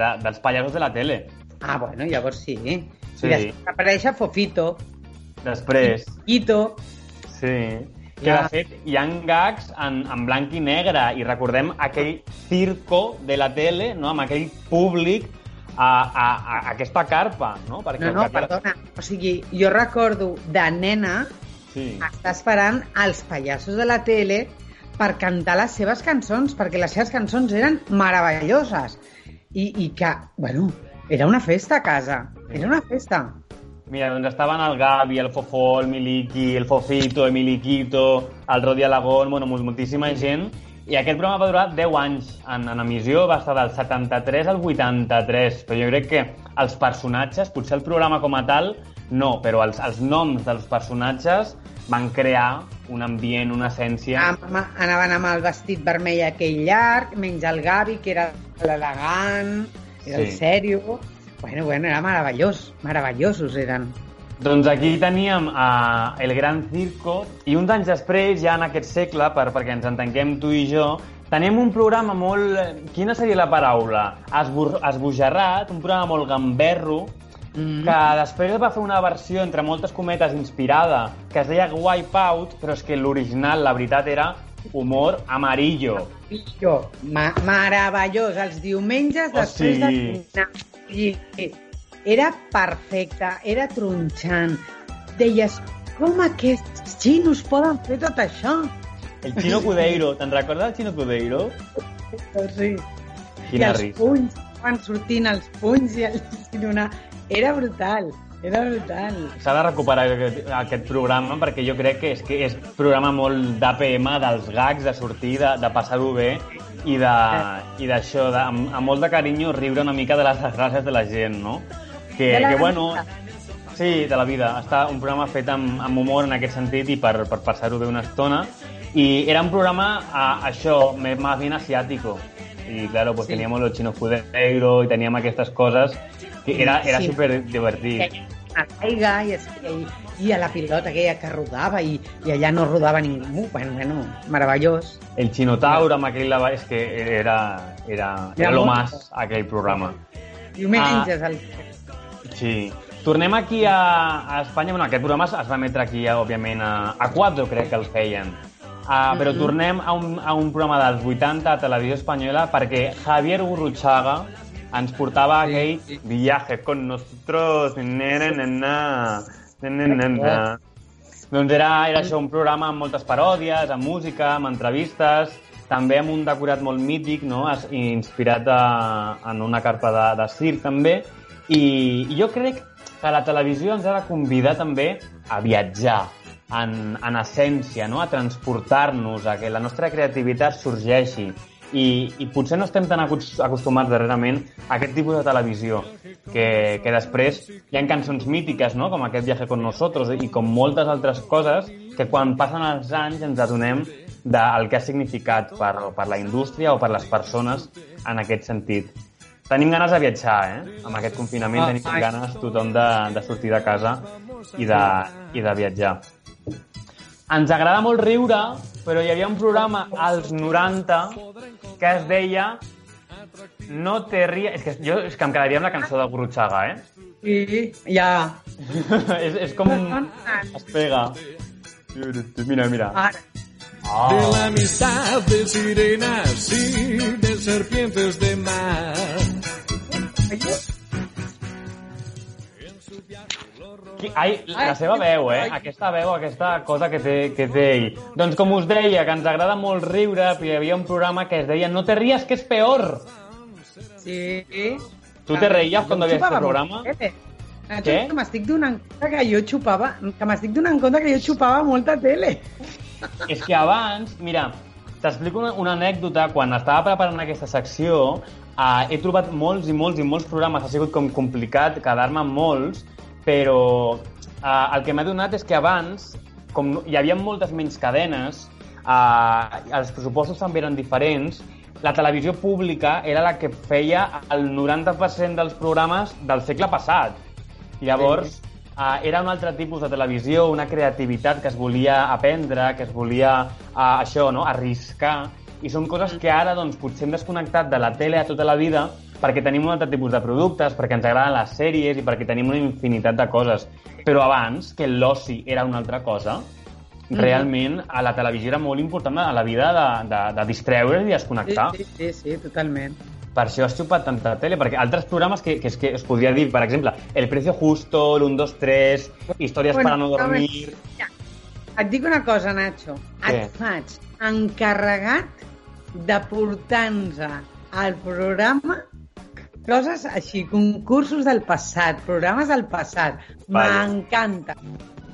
de, dels pallassos de la tele. Ah, bueno, llavors sí. Sí. I després apareix Fofito, Després, Quito... sí. Que de fet hi ha gags en, en blanc i negre i recordem aquell circo de la tele, no? amb aquell públic a, a, a aquesta carpa, no? Perquè No, no, havia- perdona. O sigui, jo recordo de nena Sí. estar esperant els pallassos de la tele per cantar les seves cançons, perquè les seves cançons eren meravelloses. I, i que, bueno, era una festa a casa. Era una festa. Mira, doncs estaven el Gavi, el Fofó, el Miliki, el Fofito, el Miliquito, el Rodi Alagón, bueno, mol- moltíssima gent. I aquest programa va durar 10 anys en, en emissió, va estar del 73 al 83, però jo crec que els personatges, potser el programa com a tal, no, però els, els noms dels personatges van crear un ambient, una essència... Anaven amb el vestit vermell aquell llarg, menys el Gavi, que era l'elegant, era el Sí. sèrio... Bueno, bueno, era meravellós, meravellosos eren. Doncs aquí teníem uh, el Gran Circo i uns anys després, ja en aquest segle, per, perquè ens entenguem tu i jo, tenim un programa molt... Quina seria la paraula? Esbur... Esbojarrat, un programa molt gamberro, Mm. que després es va fer una versió, entre moltes cometes, inspirada, que es deia Wipeout, però és que l'original, la veritat, era humor amarillo. Jo, ma meravellós, els diumenges O després de sigui- dinar. I era perfecte, era tronxant. Deies, com aquests xinos poden fer tot això? El Chino Cudeiro, te'n recordes del Chino Cudeiro? Sí. Quina I els risa. punys, van sortint els punys i els xinona. Era brutal, era brutal. S'ha de recuperar aquest, aquest programa perquè jo crec que és que és programa molt d'APM, dels gags, de sortir, de, de passar-ho bé i de- i d'això, amb, amb molt de carinyo, riure una mica de les desgràcies de la gent, no? Que, De la que bueno, sí, de la vida. Està un programa fet amb, amb humor en aquest sentit i per, per passar-ho bé una estona. I era un programa, a, això, més, más bien asiático. Y claro, pues Sí. teníamos los chinos Cudeiro y teníamos aquestes coses que era, era Sí. súper divertit. a l'aigua i, i, i a la pilota aquella que rodava i, i allà no rodava ningú. Bueno, bueno, meravellós. El Chinotaur amb aquell lava... És que era, era, Era lo más, aquell programa. Diumenges, el... Sí. Tornem aquí a, a Espanya. Bueno, aquest programa es es va emetre aquí, òbviament, a, a 4, crec que el feien. Uh, però Mhm. tornem a un, a un programa dels 80 a Televisió Espanyola perquè Javier Gurruchaga ens portava Sí, aquell sí. viaje con nosotros, nena, nena, nena, nena. Doncs era, era això, un programa amb moltes paròdies, amb música, amb entrevistes, també amb un decorat molt mític, no? Inspirat a, en una carpa de, de circ, també. I, I jo crec que la televisió ens ha de convidar també a viatjar, en, en essència, no? a transportar-nos, a que la nostra creativitat sorgeixi. I, i potser no estem tan acos- acostumats darrerament a aquest tipus de televisió, que, que després hi ha cançons mítiques, no? com aquest viaje con nosotros, i com moltes altres coses que quan passen els anys ens adonem del que ha significat per, per la indústria o per les persones en aquest sentit. Tenim ganes de viatjar, eh? Amb aquest confinament Ah, tenim ai. ganes tothom de, de sortir de casa i de, i de viatjar. Ens agrada molt riure, però hi havia un programa als 90 que es deia No te ries... És que jo és que em quedaria amb la cançó de Gurutxaga, eh? Sí, ja. és, és com un... Es pega. Mira, mira. Ara. Oh. De la amistad de sirenas y de serpientes de mar. Qui, ai, la seva veu, eh? Aquesta veu, aquesta cosa que té, que té ell. Doncs com us deia, que ens agrada molt riure, hi havia un programa que es deia No te rías, que és peor. Sí. Tu te cuando veías este Xupava programa? molt. Nacho, Què? que m'estic donant compte que jo xupava, que m'estic donant compte que jo xupava molta tele. És que abans, mira, t'explico una, una anècdota. Quan estava preparant aquesta secció, eh, he trobat molts i molts i molts programes. Ha sigut com complicat quedar-me amb molts, però eh, el que m'he donat és que abans, com hi havia moltes menys cadenes, eh, els pressupostos també eren diferents, la televisió pública era la que feia el 90% dels programes del segle passat. Llavors, uh, era un altre tipus de televisió, una creativitat que es volia aprendre, que es volia uh, això, no? arriscar, i són coses que ara doncs, potser hem desconnectat de la tele a tota la vida perquè tenim un altre tipus de productes, perquè ens agraden les sèries i perquè tenim una infinitat de coses. Però abans, que l'oci era una altra cosa, realment a la televisió era molt important a la vida de, de, de distreure's i Sí, desconnectar. sí, sí, sí, totalment. Per això has xupat tanta tele, perquè altres programes que, que, es, que es podria dir, per exemple, El Precio Justo, l'1, 2, 3, Històries Bueno, para no dormir... Et dic una cosa, Nacho. Què? Et faig encarregat de portar-nos al programa coses així, concursos del passat, programes del passat. Vale. M'encanta.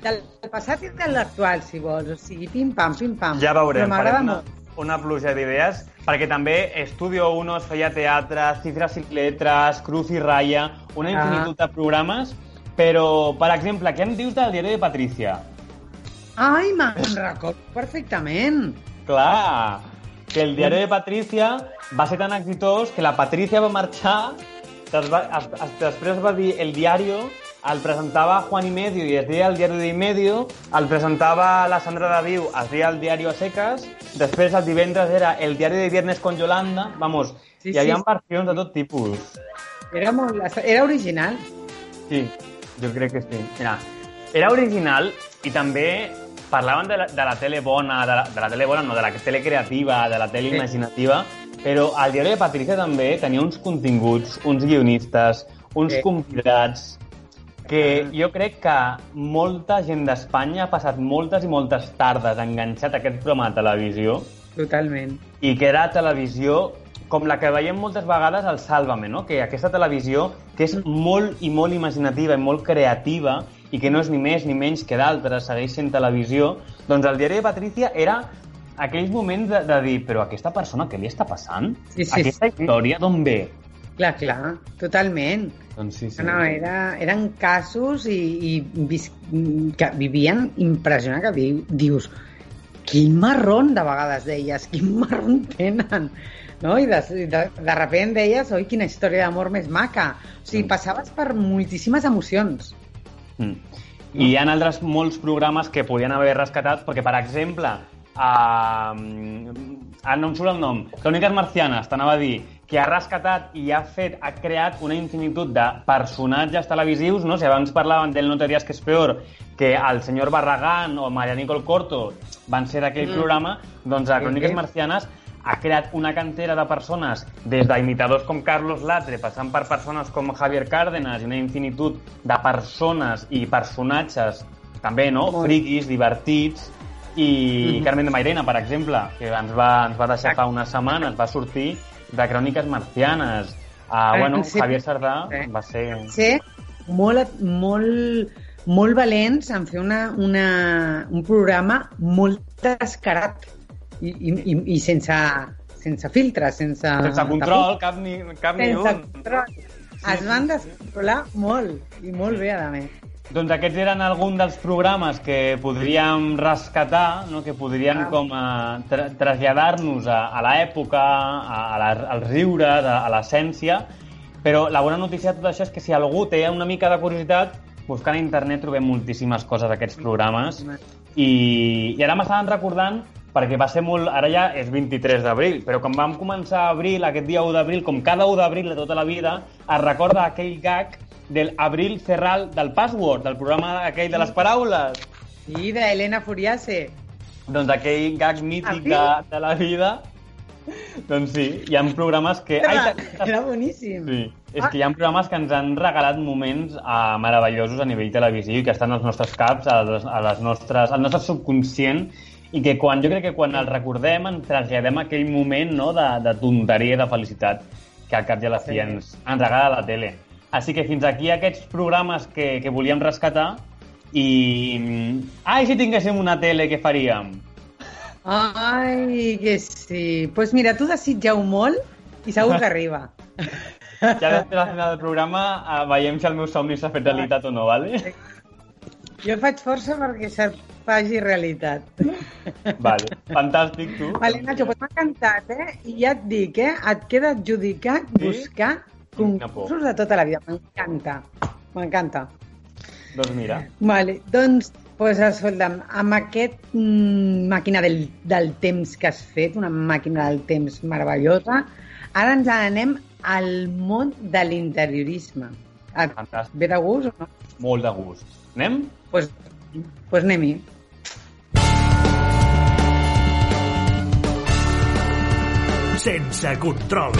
Del passat i de l'actual, si vols. O sigui, pim-pam, pim-pam. Ja veurem, Però m'agrada una, molt. una pluja d'idees, perquè també Estudio 1 es feia teatre, Cifres i Letres, Cruz i Raya, una Ah. infinitud de programes, però, per exemple, què em dius del diari de Patricia? Ai, me'n recordo perfectament. Clar, que el diari de Patricia va ser tan exitós que la Patricia va marxar, després va dir el diario, el presentava Juan y Medio i es deia el diario de Medio, el presentava la Sandra Daviu, es deia el diario a secas, després el divendres era el diario de viernes con Yolanda, vamos, Sí, hi havia sí. versions de tot tipus. Era, molt, era original. Sí, jo crec que sí. Mira, era original i també parlaven de la, de la tele bona, de la, de la tele bona, no, de la tele creativa, de la tele Sí. Però el diari de Patricia també tenia uns continguts, uns guionistes, uns Sí. convidats, que jo crec que molta gent d'Espanya ha passat moltes i moltes tardes enganxat a aquest programa de televisió Totalment. i que era televisió com la que veiem moltes vegades al Sálvame, no? que aquesta televisió que és molt i molt imaginativa i molt creativa i que no és ni més ni menys que d'altres, segueix sent televisió, doncs el diari de Patricia era aquells moments de, de dir però aquesta persona què li està passant? Sí, sí, aquesta sí. història d'on ve? Clar, clar, totalment. Doncs sí, sí. No, era, eren casos i, i vis, que vivien impressionant, que di, dius, quin marrón de vegades deies, quin marrón tenen, no? I de, de, de repent deies, oi, quina història d'amor més maca. O sigui, Mm. passaves per moltíssimes emocions. Mm. I hi ha altres molts programes que podien haver rescatat, perquè, per exemple, uh, ah, no em surt el nom, Cròniques Marcianes, t'anava a dir, que ha rescatat i ha fet, ha creat una infinitud de personatges televisius, no? Si abans parlaven del No te dies que és peor, que el senyor Barragán o Maria Nicole Corto van ser d'aquell Mm. programa, doncs a Sí, Cròniques. Marcianes ha creat una cantera de persones, des d'imitadors com Carlos Latre, passant per persones com Javier Cárdenas i una infinitud de persones i personatges, també, no?, Molt. friquis, divertits, i Mhm. Carmen de Mairena, per exemple, que ens va, ens va deixar fa unes setmanes, va sortir de Cròniques Marcianes. Uh, bueno, sí. Javier Sardà Sí. va ser... Ser molt, molt, molt valents en fer una, una, un programa molt descarat i, i, i, i sense, sense filtres, sense... Sense control, cap ni, cap ni sense un. control. Es van descontrolar molt, i molt bé, a més. Doncs aquests eren alguns dels programes que podríem rescatar, no? que podrien Ah. com a tra traslladar-nos a, a l'època, als riures, a, a l'essència, però la bona notícia de tot això és que si algú té una mica de curiositat, buscant a internet trobem moltíssimes coses d'aquests programes i, i ara m'estaven recordant perquè va ser molt... Ara ja és 23 d'abril, però quan vam començar a abril, aquest dia 1 d'abril, com cada 1 d'abril de tota la vida, es recorda aquell gag del Abril Ferral del Password, del programa aquell de les paraules. Sí, d'Helena Furiase. Doncs aquell gag mític de, de la vida... Doncs sí, hi ha programes que... Ai, Era, boníssim. Sí, és que hi ha programes que ens han regalat moments uh, meravellosos a nivell televisiu i que estan als nostres caps, a les, a les nostres, al nostre subconscient i que quan, jo crec que quan els recordem ens traslladem a aquell moment no, de, de tonteria i de felicitat que al cap i a la fi Sí. ens, ens regala la tele. Així que fins aquí aquests programes que, que volíem rescatar i... Ai, si tinguéssim una tele, què faríem? Ai, que sí. Doncs pues mira, tu desitja-ho molt i segur que arriba. Ja després al final del programa uh, veiem si el meu somni s'ha fet realitat o no, vale? Jo faig força perquè se't faci realitat. Vale, fantàstic, tu. Vale, Nacho, pues m'ha encantat, eh? I ja et dic, eh? Et queda adjudicat Sí? buscar. Concursos de tota la vida. M'encanta. M'encanta. Doncs mira, Vale, doncs, pues, escolta'm, amb aquest mm, màquina del, del temps que has fet, una màquina del temps meravellosa, ara ens anem al món de l'interiorisme. Et fantàstic. ve de gust o no? Molt de gust. Anem? Doncs pues, pues anem-hi. Sense control.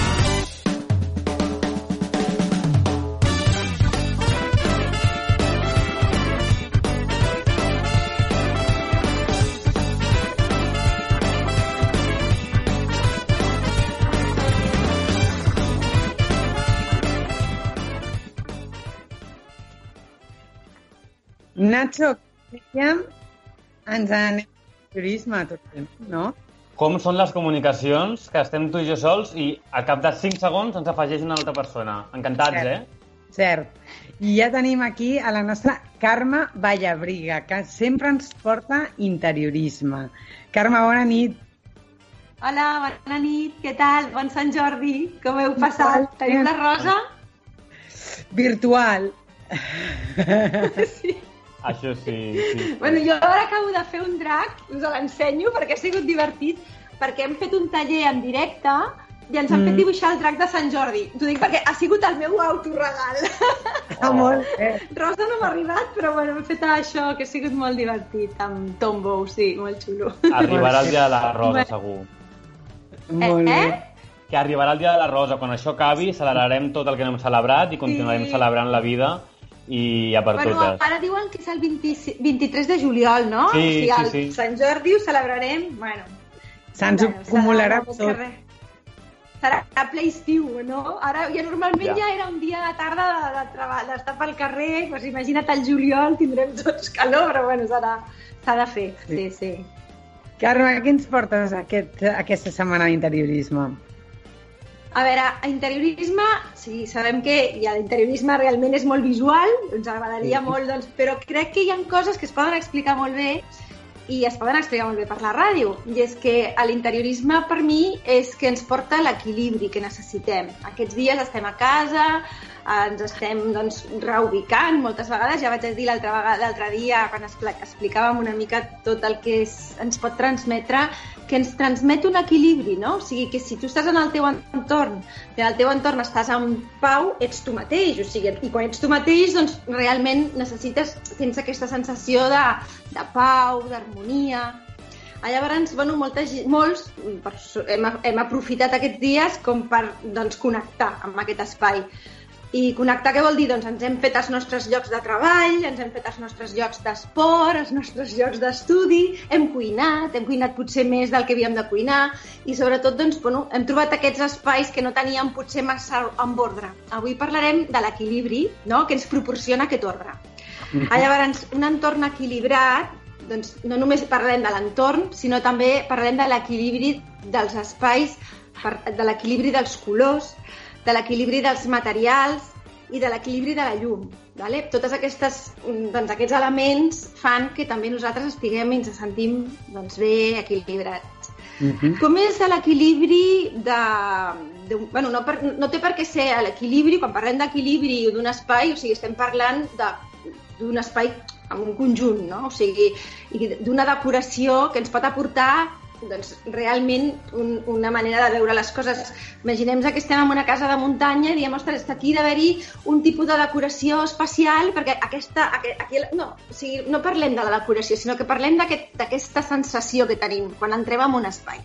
Nacho, ja ens anem al turisme, tot, no? Com són les comunicacions que estem tu i jo sols i al cap de 5 segons ens afegeix una altra persona. Encantats, Cert. eh? Cert. I ja tenim aquí a la nostra Carme Vallabriga, que sempre ens porta interiorisme. Carme, bona nit. Hola, bona nit, què tal? Bon Sant Jordi, com heu passat? Tenim la rosa? Virtual. Sí. Això sí, sí. Bueno, jo ara acabo de fer un drac, us l'ensenyo perquè ha sigut divertit, perquè hem fet un taller en directe i ens han Mm. fet dibuixar el drac de Sant Jordi. T'ho dic perquè ha sigut el meu autoregal. Ah, molt bé. Rosa no m'ha arribat, però bueno, hem fet això, que ha sigut molt divertit, amb Tombow, sí, molt xulo. Arribarà el dia de la rosa, Bé. segur. Molt bé. eh? Que arribarà el dia de la rosa. Quan això acabi, celebrarem tot el que no hem celebrat i continuarem Sí. celebrant la vida i ja per Bueno, totes. ara diuen que és el 20, 23 de juliol, no? Sí, o sigui, el sí, sí. Sant Jordi ho celebrarem, bueno... Se'ns bueno, acumularà serà tot. res. Serà a ple estiu, no? Ara ja normalment Ja. ja, era un dia de tarda de, de d'estar pel carrer, doncs imagina't el juliol, tindrem tots calor, però bueno, serà, s'ha de fer, sí, sí. Carme, què ens portes aquest, aquesta setmana d'interiorisme? A veure, a interiorisme, sí, sabem que ja, l'interiorisme realment és molt visual, ens agradaria molt, doncs, però crec que hi ha coses que es poden explicar molt bé i es poden explicar molt bé per la ràdio. I és que a l'interiorisme, per mi, és que ens porta l'equilibri que necessitem. Aquests dies estem a casa, ens estem doncs, reubicant moltes vegades. Ja vaig dir l'altre vegada- l'altre dia, quan expl- explicàvem una mica tot el que és, ens pot transmetre, que ens transmet un equilibri, no? O sigui, que si tu estàs en el teu entorn, en el teu entorn estàs en pau, ets tu mateix, o sigui, i quan ets tu mateix, doncs realment necessites, tens aquesta sensació de, de pau, d'harmonia, Llavors, bueno, molta, molts hem, hem aprofitat aquests dies com per doncs, connectar amb aquest espai. I connectar què vol dir? Doncs ens hem fet els nostres llocs de treball, ens hem fet els nostres llocs d'esport, els nostres llocs d'estudi, hem cuinat, hem cuinat potser més del que havíem de cuinar i sobretot doncs, bueno, hem trobat aquests espais que no teníem potser massa en ordre. Avui parlarem de l'equilibri no? que ens proporciona aquest ordre. Ah, llavors, un entorn equilibrat, doncs no només parlem de l'entorn, sinó també parlem de l'equilibri dels espais, de l'equilibri dels colors, de l'equilibri dels materials i de l'equilibri de la llum. Vale? Totes aquestes, doncs, aquests elements fan que també nosaltres estiguem i ens sentim doncs, bé equilibrats. Mhm. Com és l'equilibri de... de bueno, no, per, no té per què ser l'equilibri, quan parlem d'equilibri d'un espai, o sigui, estem parlant de- d'un espai amb un conjunt, no? O sigui, d'una decoració que ens pot aportar doncs, realment un, una manera de veure les coses. Imaginem que estem en una casa de muntanya i diem, ostres, aquí ha d'haver-hi un tipus de decoració especial perquè aquesta... Aquí, no, o sigui, no parlem de la decoració, sinó que parlem d'aquesta aquest, sensació que tenim quan entrem en un espai.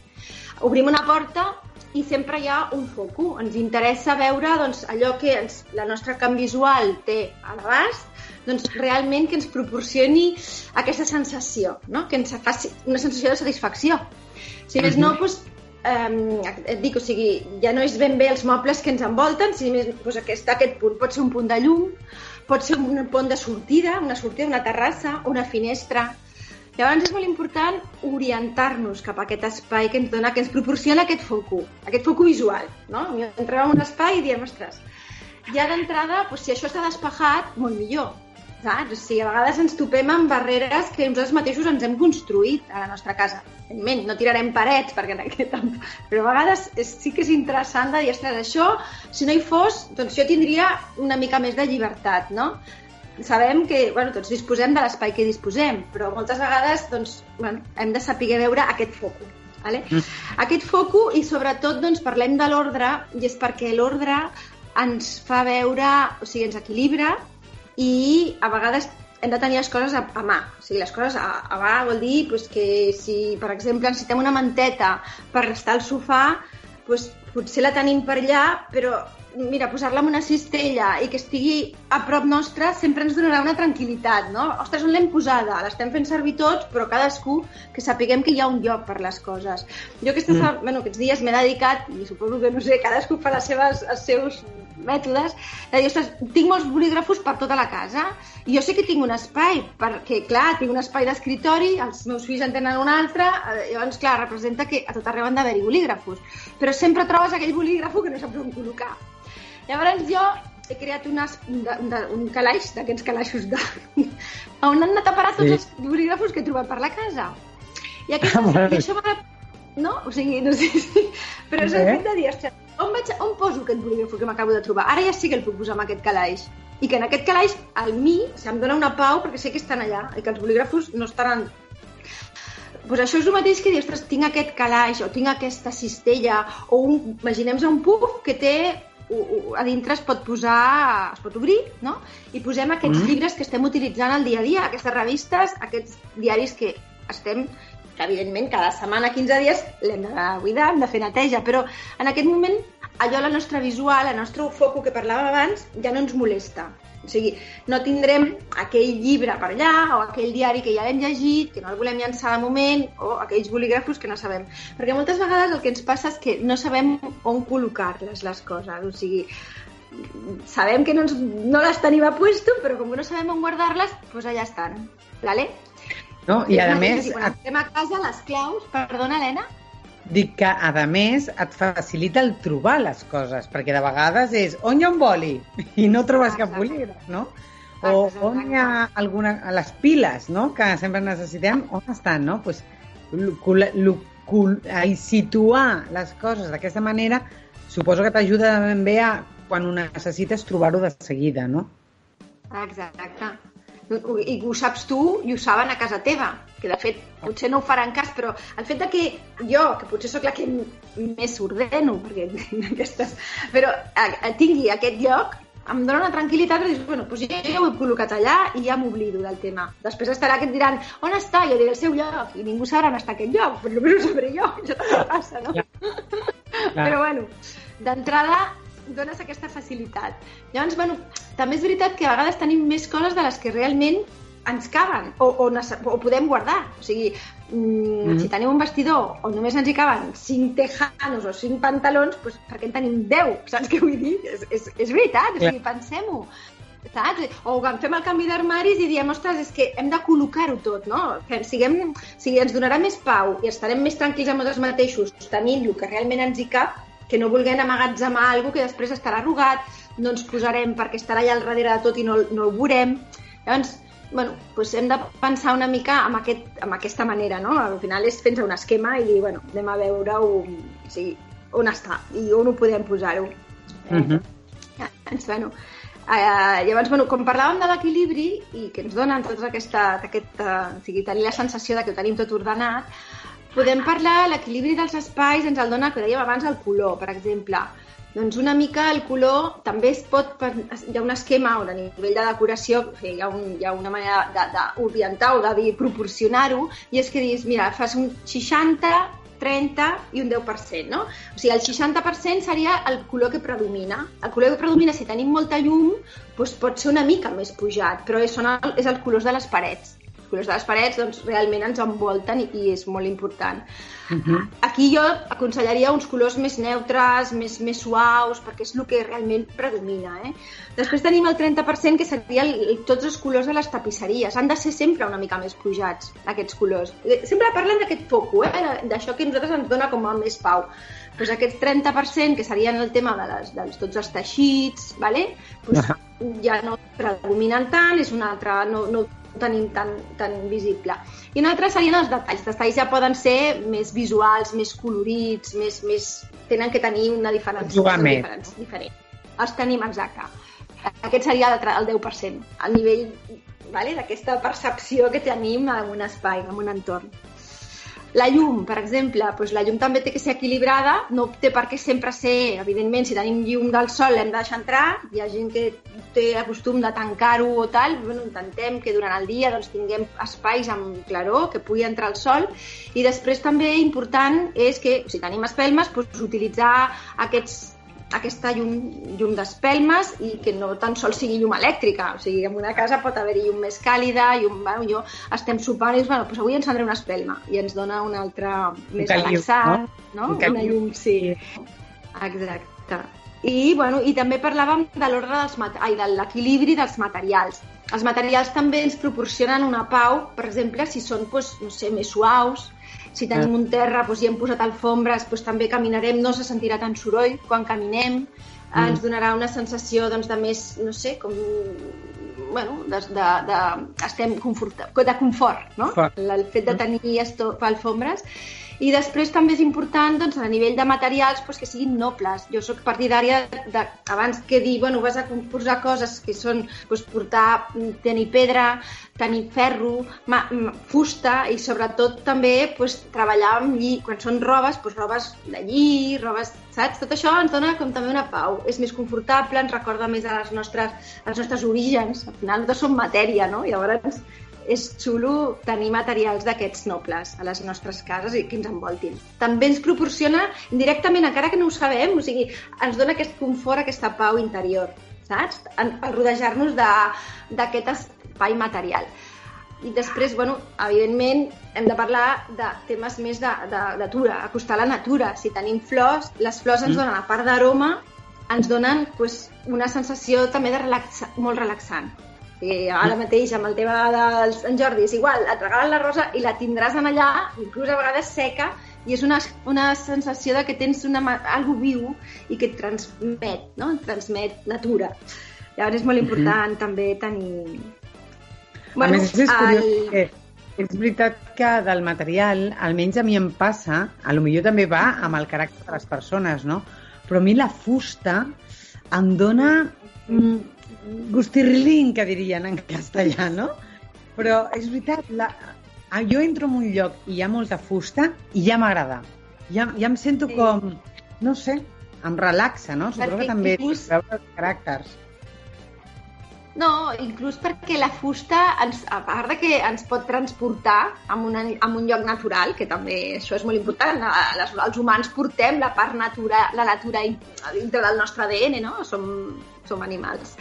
Obrim una porta i sempre hi ha un foco. Ens interessa veure doncs, allò que ens, la nostra camp visual té a l'abast doncs, realment que ens proporcioni aquesta sensació, no? que ens faci una sensació de satisfacció. Si més no, doncs, eh, et dic, o sigui, ja no és ben bé els mobles que ens envolten, si més, doncs aquest, aquest punt pot ser un punt de llum, pot ser un pont de sortida, una sortida, una terrassa, una finestra... Llavors és molt important orientar-nos cap a aquest espai que ens dona, que ens proporciona aquest foco, aquest foco visual, no? Entrem en un espai i diem, ostres, ja d'entrada, doncs, si això està despejat, molt millor saps? O sigui, a vegades ens topem amb barreres que nosaltres mateixos ens hem construït a la nostra casa. Evidentment, no tirarem parets, perquè en aquest... Però a vegades és, sí que és interessant de dir, ostres, això, si no hi fos, doncs jo tindria una mica més de llibertat, no? Sabem que bueno, tots disposem de l'espai que disposem, però moltes vegades doncs, bueno, hem de saber veure aquest foc. Vale? Mm. Aquest foco i sobretot doncs, parlem de l'ordre i és perquè l'ordre ens fa veure, o sigui, ens equilibra i a vegades hem de tenir les coses a, a mà. O sigui, les coses a, a mà vol dir pues, que si, per exemple, necessitem una manteta per restar al sofà, pues, potser la tenim per allà, però mira, posar-la en una cistella i que estigui a prop nostre sempre ens donarà una tranquil·litat, no? Ostres, on l'hem posada? L'estem fent servir tots, però cadascú que sapiguem que hi ha un lloc per les coses. Jo aquestes, mm. bueno, aquests dies m'he dedicat, i suposo que, no sé, cadascú fa les seves, els seus mètodes, de dir, ostres, tinc molts bolígrafos per tota la casa i jo sé que tinc un espai, perquè, clar, tinc un espai d'escritori, els meus fills en tenen un altre, eh, llavors, clar, representa que a tot arreu han d'haver-hi bolígrafos. Però sempre trobes aquell bolígrafo que no saps on col·locar. Llavors jo he creat unes, un, de, un calaix, d'aquests calaixos de... on han anat a parar tots sí. els bolígrafos que he trobat per la casa. I, aquesta, ah, i això m'ha... No? O sigui, no sé si... Però és el fet de dir, ostres, on, vaig, on poso aquest bolígraf que m'acabo de trobar? Ara ja sí que el puc posar en aquest calaix. I que en aquest calaix, al mi, se'm dona una pau perquè sé que estan allà i que els bolígrafos no estaran pues això és el mateix que dir, ostres, tinc aquest calaix o tinc aquesta cistella o un, imaginem un puf que té a dintre es pot posar, es pot obrir, no? I posem aquests mm. llibres que estem utilitzant al dia a dia, aquestes revistes, aquests diaris que estem que evidentment cada setmana, 15 dies, l'hem de cuidar, hem de fer neteja, però en aquest moment allò, la nostra visual, el nostre foco que parlàvem abans, ja no ens molesta. O sigui, no tindrem aquell llibre per allà o aquell diari que ja l'hem llegit, que no el volem llançar de moment, o aquells bolígrafos que no sabem. Perquè moltes vegades el que ens passa és que no sabem on col·locar-les, les coses. O sigui, sabem que no, ens, no les tenim a puesto, però com que no sabem on guardar-les, doncs allà estan. ¿vale? No? I a més... Quan estem a casa, les claus... Perdona, Helena? Dic que, a més, et facilita el trobar les coses, perquè de vegades és on hi ha un boli i no trobes Exacte. cap bolígraf, no? O Exacte. on hi ha alguna... les piles, no?, que sempre necessitem, on estan, no? Pues, i situar les coses d'aquesta manera suposo que t'ajuda ben bé a, quan ho necessites, trobar-ho de seguida, no? Exacte i ho saps tu i ho saben a casa teva, que de fet potser no ho faran cas, però el fet de que jo, que potser sóc la que més ordeno, perquè aquestes, però a, a, tingui aquest lloc, em dona una tranquil·litat i dius, bueno, doncs ja, ja ho he col·locat allà i ja m'oblido del tema. Després estarà que et diran, on està? Jo diré, el seu lloc, i ningú sabrà on està aquest lloc, però només ho sabré jo, això també passa, no? Ja. Però bueno, d'entrada dones aquesta facilitat. Llavors, bueno, també és veritat que a vegades tenim més coses de les que realment ens caben o, o, o podem guardar. O sigui, mm, mm. si tenim un vestidor on només ens hi caben 5 tejanos o 5 pantalons, doncs per què en tenim 10? Saps què vull dir? És, és, és veritat, o sigui, pensem-ho saps? O quan fem el canvi d'armaris i diem, ostres, és que hem de col·locar-ho tot, no? Que siguem, o sigui, ens donarà més pau i estarem més tranquils amb nosaltres mateixos tenint el que realment ens hi cap que no vulguem amagatzemar alguna que després estarà arrugat, no ens posarem perquè estarà allà al darrere de tot i no, no ho veurem. Llavors, bueno, doncs hem de pensar una mica amb, aquest, amb aquesta manera, no? Al final és fer un esquema i dir, bueno, anem a veure o, o sigui, on està i on ho podem posar-ho. Eh? Uh -huh. Llavors, bueno, eh, llavors, bueno, com parlàvem de l'equilibri i que ens donen tota aquesta, aquesta, o sigui, tenir la sensació de que ho tenim tot ordenat, podem parlar, l'equilibri dels espais ens el dona, que dèiem abans, el color, per exemple. Doncs una mica el color també es pot... Hi ha un esquema on a nivell de decoració hi ha, un, hi ha una manera d'orientar o de proporcionar-ho i és que dius, mira, fas un 60, 30 i un 10%, no? O sigui, el 60% seria el color que predomina. El color que predomina, si tenim molta llum, doncs pot ser una mica més pujat, però són el, és el color de les parets els colors de les parets doncs, realment ens envolten i, i és molt important. Uh -huh. Aquí jo aconsellaria uns colors més neutres, més, més suaus, perquè és el que realment predomina. Eh? Després tenim el 30%, que seria el, el, tots els colors de les tapisseries. Han de ser sempre una mica més pujats, aquests colors. Sempre parlen d'aquest foco, eh? d'això que a nosaltres ens dona com a més pau. Pues aquests 30%, que serien el tema de, les, de tots els teixits, vale? pues, uh -huh. ja no predominen tant, és un altre, no, no tenim tan, tan visible. I un altre serien els detalls. Els detalls ja poden ser més visuals, més colorits, més, més... tenen que tenir una diferència. Jugar més. Diferents, diferent. Els tenim, exacte. Aquest seria el, el 10%, al nivell vale, d'aquesta percepció que tenim en un espai, en un entorn. La llum, per exemple, doncs la llum també té que ser equilibrada, no té per què sempre ser, evidentment, si tenim llum del sol l'hem de deixar entrar, hi ha gent que té el costum de tancar-ho o tal, bueno, intentem que durant el dia doncs, tinguem espais amb claror, que pugui entrar el sol, i després també important és que, si tenim espelmes, doncs, utilitzar aquests aquesta llum, llum d'espelmes i que no tan sols sigui llum elèctrica. O sigui, en una casa pot haver-hi llum més càlida, llum, bueno, jo estem sopant i dius, bueno, doncs avui encendré una espelma i ens dona una altra més relaxant, no? no? Una llum, sí. Exacte. I, bueno, i també parlàvem de l'ordre dels ai, de l'equilibri dels materials. Els materials també ens proporcionen una pau, per exemple, si són, doncs, no sé, més suaus, si tenim un terra doncs, i hem posat alfombres, doncs, també caminarem, no se sentirà tan soroll quan caminem, mm. ens donarà una sensació doncs, de més, no sé, com bueno, de, de, de, estem confort, de confort, no? Fort. El fet de tenir alfombres i després també és important, doncs, a nivell de materials, doncs, que siguin nobles. Jo sóc partidària de, abans que dir, bueno, vas a posar coses que són doncs, portar, tenir pedra, tenir ferro, ma, fusta i sobretot també doncs, treballar amb lli, quan són robes, doncs, robes de lli, robes, saps? Tot això ens dona com també una pau. És més confortable, ens recorda més a les nostres, als nostres orígens. Al final, tots som matèria, no? I llavors és xulo tenir materials d'aquests nobles a les nostres cases i que ens envoltin. També ens proporciona directament, encara que no ho sabem, o sigui, ens dona aquest confort, aquesta pau interior, saps? Al rodejar-nos d'aquest espai material. I després, bueno, evidentment, hem de parlar de temes més de, de, de natura, acostar la natura. Si tenim flors, les flors ens mm. donen, a part d'aroma, ens donen pues, una sensació també de relaxa, molt relaxant. I ara mateix amb el tema del Sant Jordi és igual, et regalen la rosa i la tindràs en allà, inclús a vegades seca, i és una, una sensació de que tens una, algo viu i que et transmet, no? Et transmet natura. Llavors és molt important mm -hmm. també tenir... Bueno, a més, és curiós el... que és veritat que del material, almenys a mi em passa, a lo millor també va amb el caràcter de les persones, no? Però a mi la fusta em dona mm, gustirrilín, que dirien en castellà, no? Però és veritat, la... jo entro en un lloc i hi ha molta fusta i ja m'agrada. Ja, ja em sento sí. com, no sé, em relaxa, no? Suposo que també inclús... veure els caràcters. No, inclús perquè la fusta, ens, a part de que ens pot transportar a, una, a un lloc natural, que també això és molt important, les, els humans portem la part natura, la natura dintre del nostre ADN, no? Som, som animals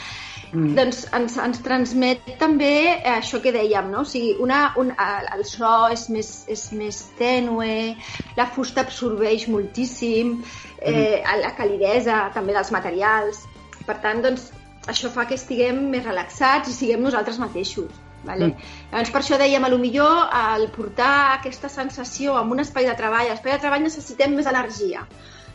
mm. doncs ens, ens transmet també això que dèiem, no? O sigui, una, un, el so és més, és més tènue, la fusta absorbeix moltíssim, eh, mm. la calidesa també dels materials. Per tant, doncs, això fa que estiguem més relaxats i siguem nosaltres mateixos. Vale? Mm. Llavors, per això dèiem, a lo millor, al portar aquesta sensació en un espai de treball, a l'espai de treball necessitem més energia.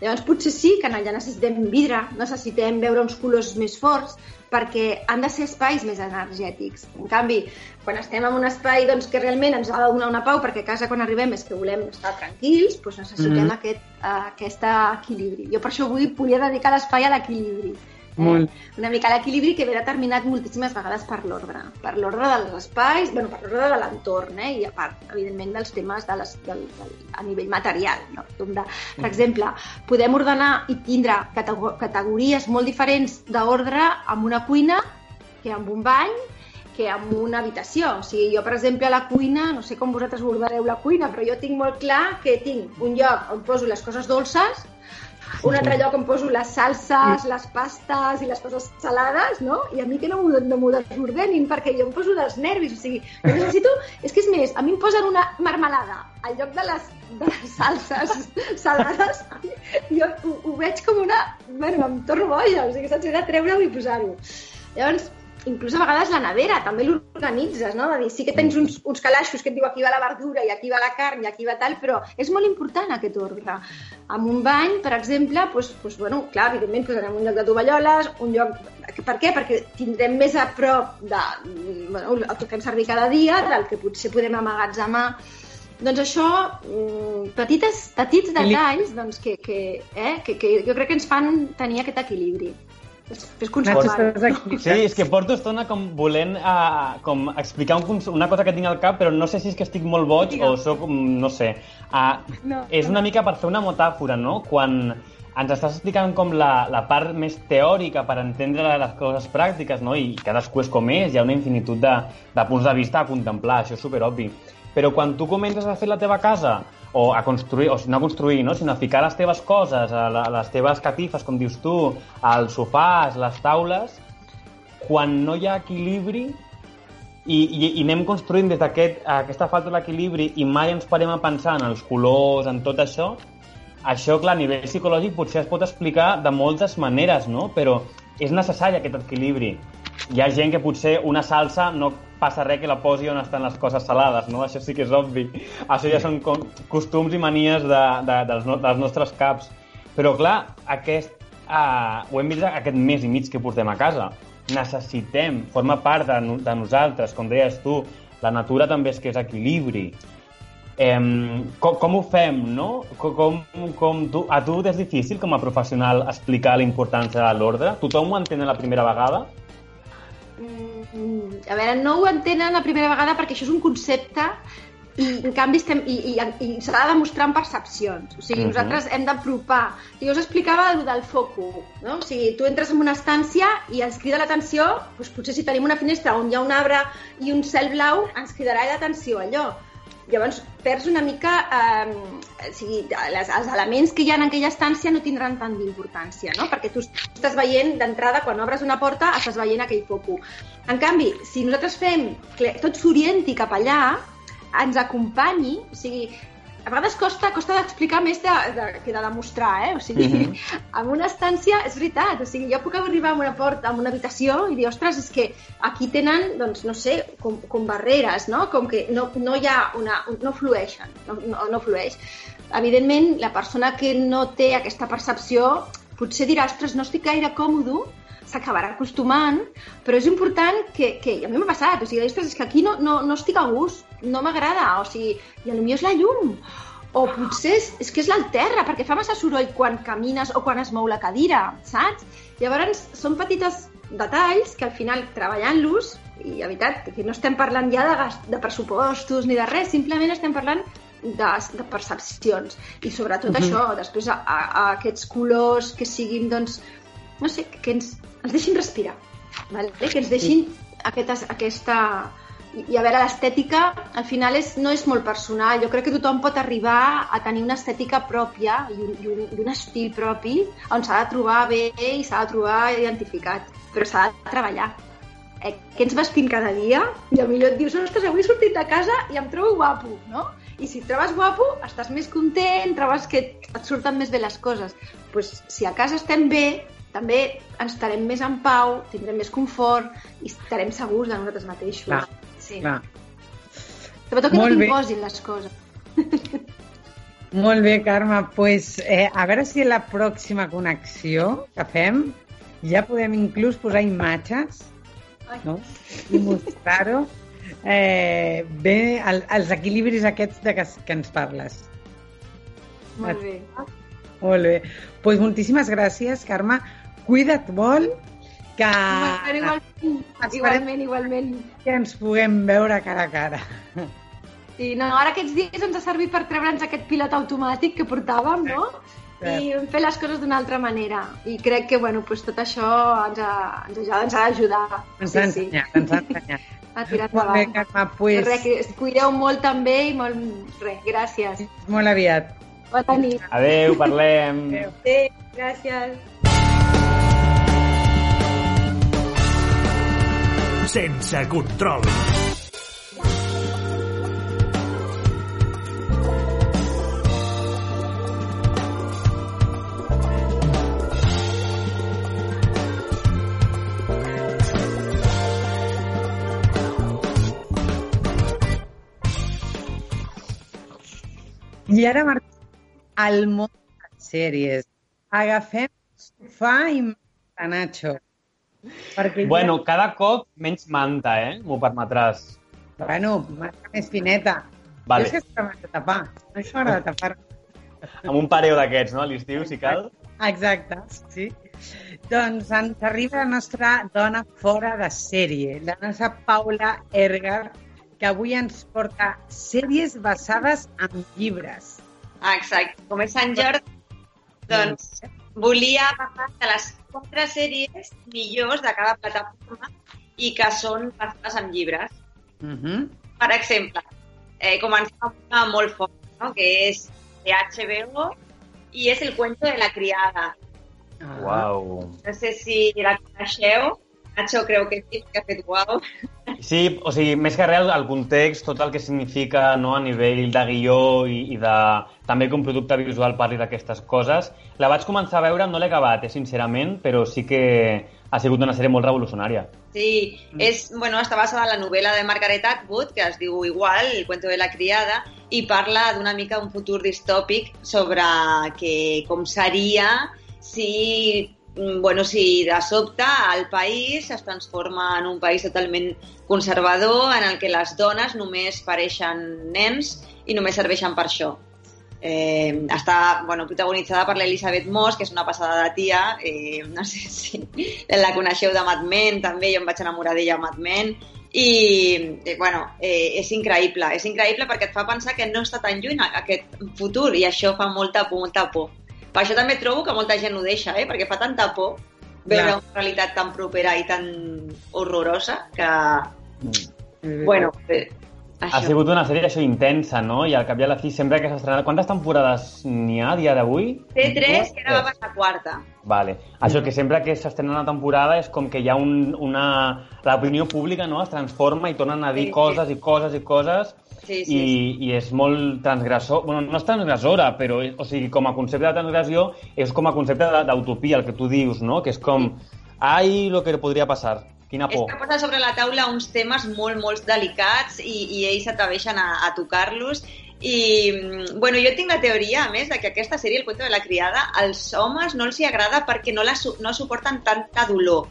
Llavors, potser sí que allà necessitem vidre, necessitem veure uns colors més forts, perquè han de ser espais més energètics. En canvi, quan estem en un espai doncs, que realment ens ha de donar una pau, perquè a casa quan arribem és que volem estar tranquils, doncs necessitem mm -hmm. aquest, uh, aquest equilibri. Jo per això avui volia dedicar l'espai a l'equilibri. Molt. Una mica l'equilibri que ve determinat moltíssimes vegades per l'ordre. Per l'ordre dels espais, bueno, per l'ordre de l'entorn, eh? i a part, evidentment, dels temes de les, del, del, a nivell material. No? De, per exemple, podem ordenar i tindre catego- categories molt diferents d'ordre amb una cuina que amb un bany que amb una habitació. O sigui, jo, per exemple, a la cuina, no sé com vosaltres ordeneu la cuina, però jo tinc molt clar que tinc un lloc on poso les coses dolces, un altre lloc on poso les salses, les pastes i les coses salades, no? I a mi que no m'ho no desordenin, perquè jo em poso dels nervis, o sigui, jo necessito... És que és més, a mi em posen una marmelada al lloc de les, de les salses salades, jo ho, ho veig com una... Bueno, em torno boja, o sigui, saps? He de treure-ho i posar-ho. Llavors, inclús a vegades la nevera també l'organitzes, no? De dir, sí que tens uns, uns calaixos que et diu aquí va la verdura i aquí va la carn i aquí va tal, però és molt important aquest ordre. Amb un bany, per exemple, doncs, doncs, bueno, clar, evidentment posarem un lloc de tovalloles, un lloc... Per què? Perquè tindrem més a prop de, bueno, el que fem servir cada dia, del que potser podem amagatzemar doncs això, mm, petites, petits detalls doncs, que, que, eh, que, que jo crec que ens fan tenir aquest equilibri. És, és aquí. Sí, és que porto estona com volent uh, com explicar un, una cosa que tinc al cap, però no sé si és que estic molt boig o sóc, mm, no sé. Uh, No, és una mica per fer una metàfora, no? Quan ens estàs explicant com la, la part més teòrica per entendre les coses pràctiques, no? I cadascú és com és, hi ha una infinitud de, de punts de vista a contemplar, això és superobvi. Però quan tu comences a fer la teva casa, o a construir, o no a construir, no? sinó a ficar les teves coses, a la, les teves catifes, com dius tu, als sofàs, les taules, quan no hi ha equilibri i, i, i anem construint des d'aquesta aquest, falta d'equilibri i mai ens parem a pensar en els colors, en tot això, això, clar, a nivell psicològic potser es pot explicar de moltes maneres, no? Però és necessari aquest equilibri. Hi ha gent que potser una salsa no passa res que la posi on estan les coses salades, no? Això sí que és obvi. Això ja són costums i manies de, de, dels, no, dels nostres caps. Però, clar, aquest, uh, ho hem vist aquest mes i mig que portem a casa. Necessitem, forma part de, de nosaltres, com deies tu, la natura també és que és equilibri. Em, com, com ho fem, no? Com, com, com tu, a tu és difícil com a professional explicar la importància de l'ordre? Tothom ho entén la primera vegada? Mm, a veure, no ho entenen la primera vegada perquè això és un concepte i en canvi estem, i, i, i s'ha de demostrar amb percepcions. O sigui, Mhm. nosaltres hem d'apropar. Jo us explicava el del foco, no? O sigui, tu entres en una estància i ens crida l'atenció, doncs potser si tenim una finestra on hi ha un arbre i un cel blau, ens cridarà l'atenció allò. Llavors, perds una mica... Eh, o sigui, les, els elements que hi ha en aquella estància no tindran tant d'importància, no? Perquè tu estàs veient d'entrada, quan obres una porta, estàs veient aquell foco. En canvi, si nosaltres fem que tot s'orienti cap allà, ens acompanyi, o sigui, a vegades costa, costa d'explicar més de, de, que de demostrar, eh? O sigui, Mhm. en una estància, és veritat, o sigui, jo puc arribar a una porta, a una habitació i dir, ostres, és que aquí tenen, doncs, no sé, com, com barreres, no? Com que no, no hi ha una... no flueixen, no, no, no flueix. Evidentment, la persona que no té aquesta percepció potser dirà, ostres, no estic gaire còmodo, s'acabarà acostumant, però és important que, que a mi m'ha passat, o sigui, ostres, és que aquí no, no, no estic a gust, no m'agrada, o sigui, i potser és la llum, o potser és, és que és el terra, perquè fa massa soroll quan camines o quan es mou la cadira, saps? Llavors, són petites detalls que al final, treballant-los, i la veritat, que no estem parlant ja de, gast, de pressupostos ni de res, simplement estem parlant de, de percepcions. I sobretot uh -huh. això, després a, a aquests colors que siguin, doncs, no sé, que ens, ens deixin respirar, vale? que ens deixin aquesta, aquesta... I, I a veure, l'estètica al final és, no és molt personal. Jo crec que tothom pot arribar a tenir una estètica pròpia i un, i un, i un estil propi on s'ha de trobar bé i s'ha de trobar identificat, però s'ha de treballar. Eh, què ens vestim cada dia? I millor et dius, ostres, avui he sortit de casa i em trobo guapo, no? I si et trobes guapo, estàs més content, trobes que et surten més bé les coses. pues, si a casa estem bé, també ens estarem més en pau, tindrem més confort i estarem segurs de nosaltres mateixos. Clar, sí. Clar. Sobretot que Molt no t'imposin les coses. Molt bé, Carme. Pues, eh, a veure si la pròxima connexió que fem ja podem inclús posar imatges Ai. no? i mostrar-ho eh, bé el, els equilibris aquests de que, que ens parles. Molt bé. Molt bé. Pues moltíssimes gràcies, Carme. Cuida't molt que, igualment, Esperem- igualment, igualment. que ens puguem veure cara a cara. Sí, no, ara aquests dies ens ha servit per treure'ns aquest pilot automàtic que portàvem, no? I fer les coses d'una altra manera. I crec que, bueno, doncs tot això ens ha, ens ha, ens ha d'ajudar. Ens ha ensenyat, ens ha ensenyat. A tirar Molt bé. Carme, pues, Res, que cuideu molt també i molt... Res, gràcies. molt aviat. Bona nit. Adeu, parlem. Adéu. Adéu, gràcies. Sense control. I ara marxem al món de les sèries. Agafem el sofà i Nacho. Perquè Bueno, cada cop menys manta, eh? M'ho permetràs. ja, bueno, marca més fineta. Vale. Jo és que m'ha de tapar. A mi m'agrada tapar. Amb un pareo d'aquests, no? A l'estiu, si cal. Exacte, sí. Doncs ens arriba la nostra dona fora de sèrie, la nostra Paula Ergar, que avui ens porta sèries basades en llibres. Ah, Exacte. Com és Sant Jordi, doncs volia parlar de les quatre sèries millors de cada plataforma i que són basades en llibres. Uh -huh. Per exemple, eh, comencem amb una molt forta, no? que és de HBO i és El cuento de la criada. Ah. Uau. No sé si la coneixeu. Nacho creu que sí, que ha fet uau. Sí, o sigui, més que res, el context, tot el que significa no, a nivell de guió i, i de, també que un producte visual parli d'aquestes coses. La vaig començar a veure, no l'he acabat, eh, sincerament, però sí que ha sigut una sèrie molt revolucionària. Sí, és, bueno, està basada en la novel·la de Margaret Atwood, que es diu igual, El cuento de la criada, i parla d'una mica d'un futur distòpic sobre que com seria si bueno, si de sobte el país es transforma en un país totalment conservador en el que les dones només pareixen nens i només serveixen per això. Eh, està bueno, protagonitzada per l'Elisabeth Moss, que és una passada de tia. Eh, no sé si la coneixeu de Mad Men, també, jo em vaig enamorar d'ella a Mad Men. I, eh, bueno, eh, és increïble. És increïble perquè et fa pensar que no està tan lluny aquest futur i això fa molta por, molta por. Per això també trobo que molta gent ho deixa, eh? perquè fa tanta por veure una realitat tan propera i tan horrorosa que, Mm. bueno, eh, Ha això. sigut una sèrie això intensa, no? I al cap i a la fi, sempre que s'ha estrenat... Quantes temporades n'hi ha a dia d'avui? Té tres i ara va per la quarta. Vale. Això que sempre que s'estrena una temporada és com que hi ha un, una... L'opinió pública no? es transforma i tornen a dir Sí, sí. coses i coses i coses Sí, sí, i, i és molt transgressor. Bueno, no és transgressora, però o sigui, com a concepte de transgressió és com a concepte d'utopia, el que tu dius, no? Que és com, ai, lo que podria passar. Quina por. que posa sobre la taula uns temes molt, molt delicats i, i ells s'atreveixen a, a tocar-los. I, bueno, jo tinc la teoria, a més, de que aquesta sèrie, El cuento de la criada, als homes no els hi agrada perquè no, la, su- no suporten tanta dolor.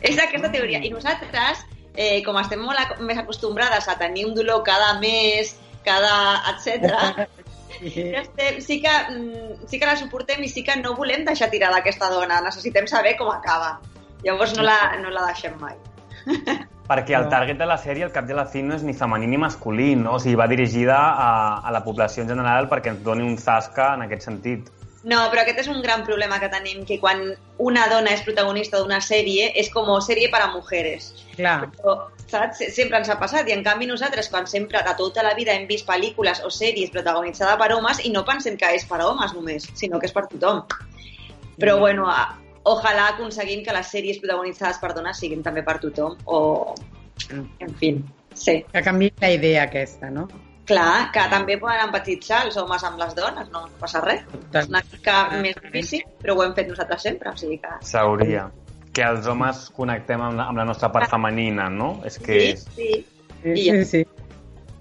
És d'aquesta teoria. I nosaltres, eh, com estem molt ac més acostumbrades a tenir un dolor cada mes, cada... etc. estem, sí, que, mm, sí que la suportem i sí que no volem deixar tirada aquesta dona. Necessitem saber com acaba. Llavors no la, no la deixem mai. Perquè el target de la sèrie, al cap de la fi, no és ni femení ni masculí, no? O sigui, va dirigida a, a la població en general perquè ens doni un zasca en aquest sentit. No, però aquest és un gran problema que tenim, que quan una dona és protagonista d'una sèrie és com sèrie per a mujeres. Clar. Però, saps? Sempre ens ha passat i en canvi nosaltres quan sempre de tota la vida hem vist pel·lícules o sèries protagonitzades per homes i no pensem que és per a homes només, sinó que és per tothom. Però bueno, a, ojalà aconseguim que les sèries protagonitzades per dones siguin també per tothom o... En fi, sí. Que canvi la idea aquesta, no? Clar, que també poden empatitzar els homes amb les dones, no passa res. És una mica més difícil, però ho hem fet nosaltres sempre, o sigui que... S'hauria. Que els homes connectem amb la, amb la nostra part femenina, no? És que... Sí, sí. Sí, sí, sí.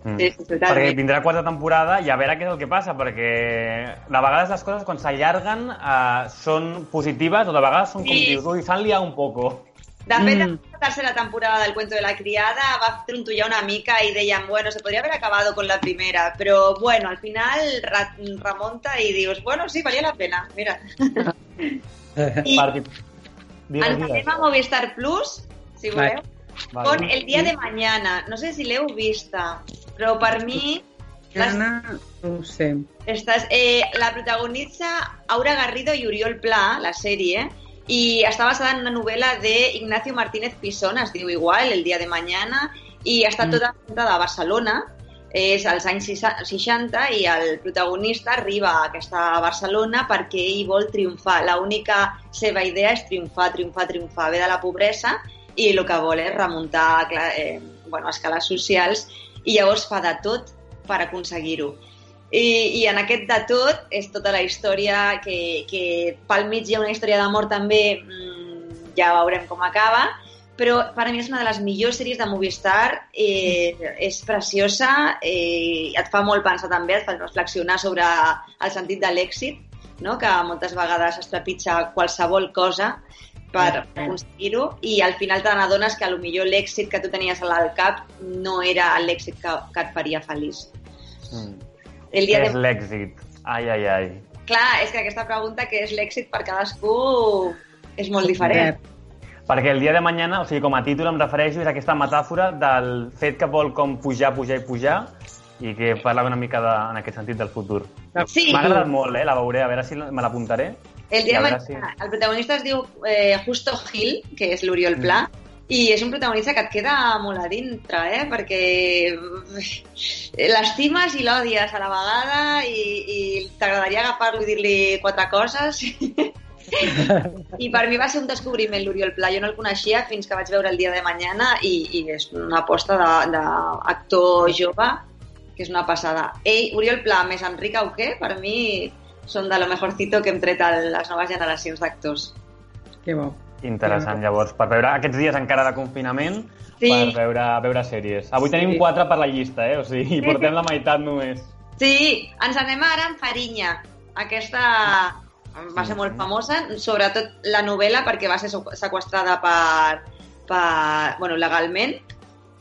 Mm. Sí, sí, totalment. Perquè vindrà quarta temporada i a veure què és el que passa, perquè de vegades les coses quan s'allarguen eh, són positives o de vegades són com Sí. dius, ui, s'han liat un poco. De fet, Mm. la tercera temporada del Cuento de la Criada va trontollar una mica y deien, bueno, se podría haber acabado con la primera, pero bueno, al final ra- remonta y dius, bueno, sí, valía la pena, mira. I, Ens digues. anem a Movistar Plus, si voleu, Vale. con El dia de mañana. No sé si l'heu vista, però per mi les, Anna, no sé. estàs, eh, la protagonitza Aura Garrido i Oriol Pla, la sèrie, i està basada en una novel·la de Ignacio Martínez Pisón, es diu igual, El dia de mañana, i està Mm. tota ambientada a Barcelona, és als anys sisa- 60 i el protagonista arriba a aquesta Barcelona perquè ell vol triomfar. L'única seva idea és triomfar, triomfar, triomfar, ve de la pobresa i el que vol és remuntar eh, bueno, escales socials i llavors fa de tot per aconseguir-ho. I, I en aquest de tot és tota la història que, que pel mig hi ha una història d'amor també, mmm, ja veurem com acaba, però per a mi és una de les millors sèries de Movistar, eh, és preciosa, eh, et fa molt pensar també, et fa reflexionar sobre el sentit de l'èxit, no? que moltes vegades es trepitja qualsevol cosa per aconseguir-ho i al final te n'adones que millor l'èxit que tu tenies al cap no era l'èxit que, que et faria feliç. Mm. El dia Què és de... l'èxit? Ai, ai, ai. Clar, és que aquesta pregunta, que és l'èxit per cadascú, és molt diferent. Perquè el dia de mañana, o sigui, com a títol em refereixo, és aquesta metàfora del fet que vol com pujar, pujar i pujar i que parla una mica de, en aquest sentit del futur. Sí. M'ha agradat molt, eh? La veuré, a veure si me l'apuntaré. El dia de veure si- mañana, el protagonista es diu eh, Justo Gil, que és l'Oriol Pla, i és un protagonista que et queda molt a dintre, eh? perquè eh, l'estimes i l'odies a la vegada i, i t'agradaria agafar-lo i dir-li quatre coses. I per mi va ser un descobriment l'Oriol Pla. Jo no el coneixia fins que vaig veure el dia de mañana i, i és una aposta d'actor jove que és una passada. Ell, Oriol Pla més Enric Auqué, per mi són de lo mejorcito que hem tret a les noves generacions d'actors. Que bo. Interessant, llavors, per veure aquests dies encara de confinament, Sí. per veure, veure sèries. Avui tenim Sí. quatre per la llista, eh? O sigui, portem la meitat només. Sí, ens anem ara amb Farinya. Aquesta va ser molt famosa, sobretot la novel·la perquè va ser sequestrada per, per bueno, legalment,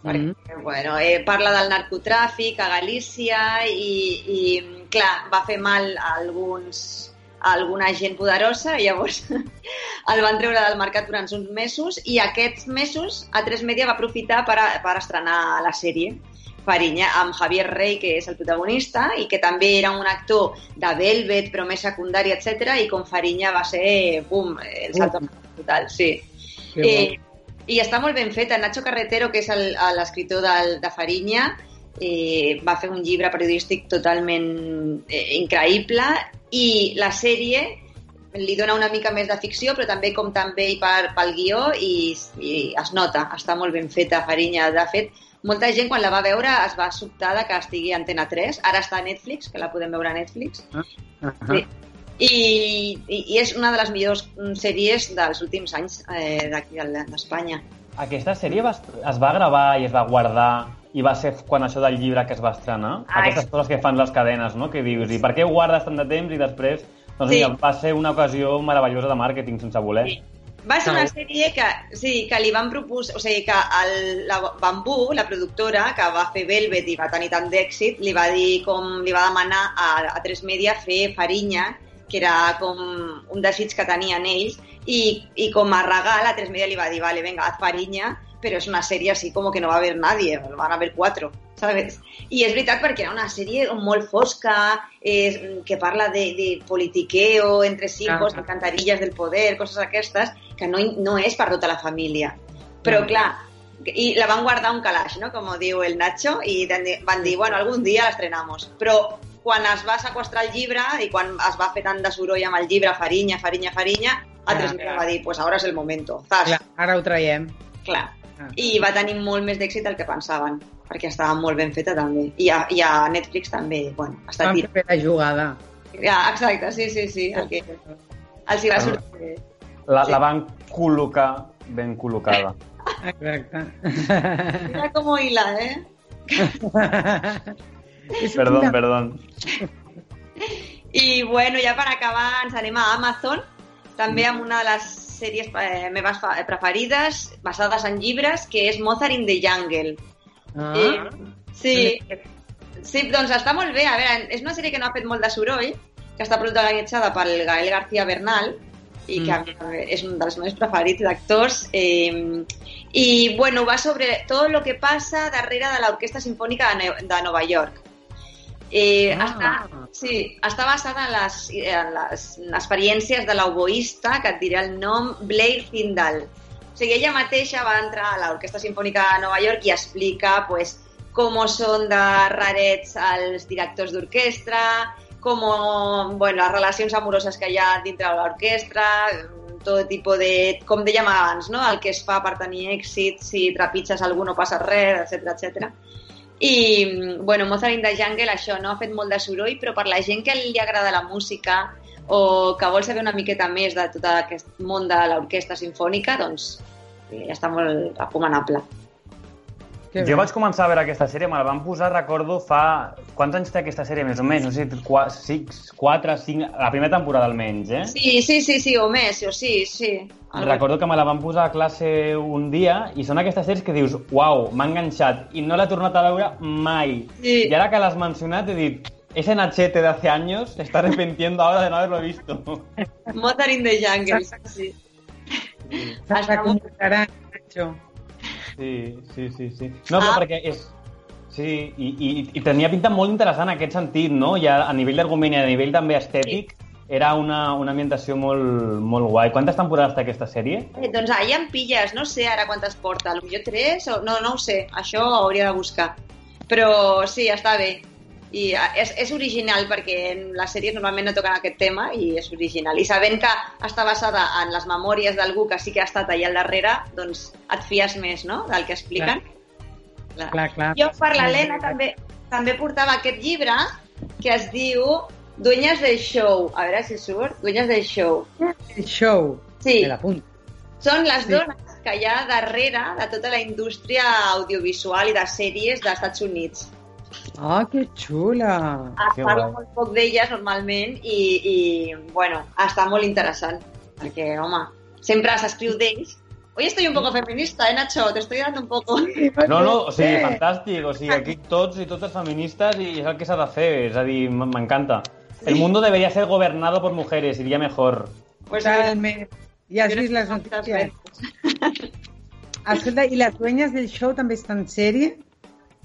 perquè bueno, eh, parla del narcotràfic a Galícia i, i clar, va fer mal a alguns alguna gent poderosa i llavors el van treure del mercat durant uns mesos i aquests mesos a 3 Media va aprofitar per, a, per estrenar la sèrie Farinya, amb Javier Rey, que és el protagonista, i que també era un actor de Velvet, però més secundari, etc. i com Farinya va ser, bum, el salto total, sí. Eh, I està molt ben feta. Nacho Carretero, que és l'escriptor del- de Farinya, eh, va fer un llibre periodístic totalment eh, increïble i la sèrie li dona una mica més de ficció, però també com també ell per, pel guió i, i es nota, està molt ben feta Farinya. De fet, molta gent quan la va veure es va sobtar de que estigui a Antena 3, ara està a Netflix, que la podem veure a Netflix, Ah, Sí. I, i, i és una de les millors mm, sèries dels últims anys eh, d'aquí de- d'Espanya. Aquesta sèrie va, es va gravar i es va guardar i va ser quan això del llibre que es va estrenar? Ah, Aquestes coses que fan les cadenes, no? Que dius, i per què ho guardes tant de temps i després... Doncs Sí. mira, va ser una ocasió meravellosa de màrqueting sense voler. Sí. Va ser una sèrie que, sí, que li van proposar... O sigui, que el, la Bambú, la productora, que va fer Velvet i va tenir tant d'èxit, li va dir com li va demanar a, a Tres Media fer Farinya, que era com un desig que tenien ells, i, i com a regal a Tres Media li va dir, vale, venga, haz Farinya, però és una sèrie així com que no va haver nadie, van haver cuatro, ¿sabes? I és veritat perquè era una sèrie molt fosca, és, que parla de, de politiqueo entre hijos, Ah. de cantarillas del poder, coses aquestes, que no, no és per tota la família. Però, Ah. clar, i la van guardar un calaix, no?, com diu el Nacho, i van dir, bueno, algun dia l'estrenamos. Però quan es va sequestrar el llibre i quan es va fer tant de soroll amb el llibre, Farinya, Farinya, Farinya, a tres mesos va dir, pues ahora es el momento. Zas, Clar, ara ho traiem. clar. Ah. I va tenir molt més d'èxit del que pensaven, perquè estava molt ben feta també. I a, i a Netflix també, bueno, està Vam tir. fer la jugada. Ja, exacte, sí, sí, sí. El que els hi va Ah. sortir bé. La, Sí. la van col·locar ben col·locada. Exacte. Mira com hila, eh? Perdó, perdó. I bueno, ja per acabar ens anem a Amazon, també amb una de les sèries eh, meves fa- preferides, basades en llibres, que és Mozart in the Jungle. Ah, Eh, sí, sí, doncs està molt bé. A veure, és una sèrie que no ha fet molt de soroll, que està protagonitzada pel Gael García Bernal, i que també és un dels meus preferits d'actors. Eh, I, bueno, va sobre tot el que passa darrere de l'Orquestra de, Ne de Nova York. Eh, Ah. està, sí, està basada en les, en les experiències de l'oboista, que et diré el nom, Blair Findall. O sigui, ella mateixa va entrar a l'Orquestra Simfònica de Nova York i explica pues, com són de rarets els directors d'orquestra, com, bueno, les relacions amoroses que hi ha dintre de l'orquestra, tot tipus de, com dèiem abans, no? el que es fa per tenir èxit, si trepitges algú no passa res, etc etc. I, bueno, Mozart in the Jungle, això, no? Ha fet molt de soroll, però per la gent que li agrada la música o que vol saber una miqueta més de tot aquest món de l'orquestra sinfònica, doncs eh, està molt recomanable. Que Jo bé. vaig començar a veure aquesta sèrie, me la van posar, recordo, fa... Quants anys té aquesta sèrie, més o menys? No sé, 4, 5... La primera temporada, almenys, eh? Sí, sí, sí, sí, o més, o sí, sí. Recordo que me la van posar a classe un dia i són aquestes sèries que dius, uau, m'ha enganxat i no l'he tornat a veure mai. Sí. I ara que l'has mencionat he dit, ese Nachete de hace años se está arrepintiendo ahora de no haberlo visto. Mozart in the Jungle, sí. Acumularan, Nacho. Sí, sí, sí, sí. No, però Ah. perquè és... Sí, i, i, i tenia pinta molt interessant en aquest sentit, no? Ja a nivell d'argument i a nivell també estètic, era una, una ambientació molt, molt guai. Quantes temporades té aquesta sèrie? Eh, doncs ahir em pilles, no sé ara quantes porta, potser tres o... No, no ho sé, això ho hauria de buscar. Però sí, està bé. I eh, és, és original perquè en les sèries normalment no toquen aquest tema i és original. I sabent que està basada en les memòries d'algú que sí que ha estat allà al darrere, doncs et fies més, no?, del que expliquen. Clar. Clar, clar. Jo per l'Helena també, també portava aquest llibre que es diu Dueñas del Show. A veure si surt. Dueñas del Show. El show. Sí. Me l'apunto. Són les Sí. dones que hi ha darrere de tota la indústria audiovisual i de sèries dels Estats Units. Ah, que xula. Es Que parla guai. molt poc d'elles normalment i, i, bueno, està molt interessant. Perquè, home, sempre s'escriu d'ells. Hoy estoy un poco feminista, eh, Nacho? Te estoy dando un poco... No, no, o sigui, fantàstic. O sigui, aquí tots i totes feministes i és el que s'ha de fer. És a dir, m'encanta. El mundo debería ser gobernado por mujeres, iría mejor. Pues, Totalment. Ja has vist les notícies? Escolta, i les dueñas del show també estan en sèrie?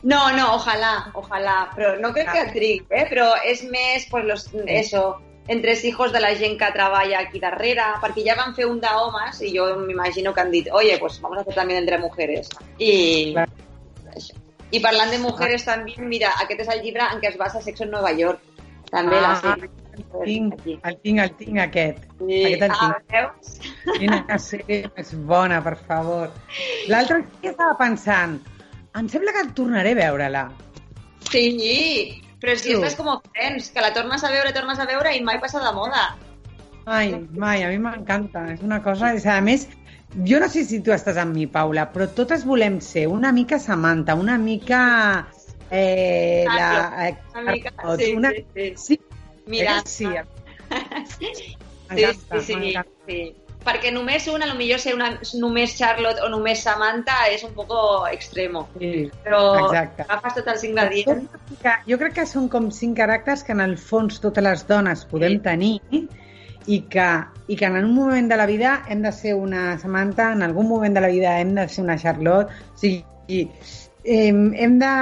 No, no, ojalá, ojalá, però no crec que trigui, eh? però és més, pues, los, eso, entre hijos de la gent que treballa aquí darrere, perquè ja van fer un d'homes i jo m'imagino que han dit, oye, pues vamos a hacer también entre mujeres. I, això. I parlant de mujeres també, mira, aquest és el llibre en què es basa Sexo en Nova York. També la Ah, sèrie. El tinc, el tinc, el tinc, aquest. Sí. Aquest el Ah, tinc. veus? Quina sèrie més bona, per favor. L'altre dia estava pensant, em sembla que tornaré a veure-la. Sí, però si Sí. estàs com Friends, que la tornes a veure, tornes a veure i mai passa de moda. Mai, mai, a mi m'encanta. És una cosa... És, a més, jo no sé si tu estàs amb mi, Paula, però totes volem ser una mica Samantha, una mica... Eh, la, eh, Una mica, sí, una, sí, sí. sí, Mira, sí, Sí, sí, sí, sí. Perquè només una, potser ser una, només Charlotte o només Samantha és un poco extremo. Sí, Però exacte. agafes tots els ingredients. Jo crec que són com cinc caràcters que en el fons totes les dones podem Sí. tenir i que, i que en un moment de la vida hem de ser una Samantha, en algun moment de la vida hem de ser una Charlotte, o sigui, eh, hem de,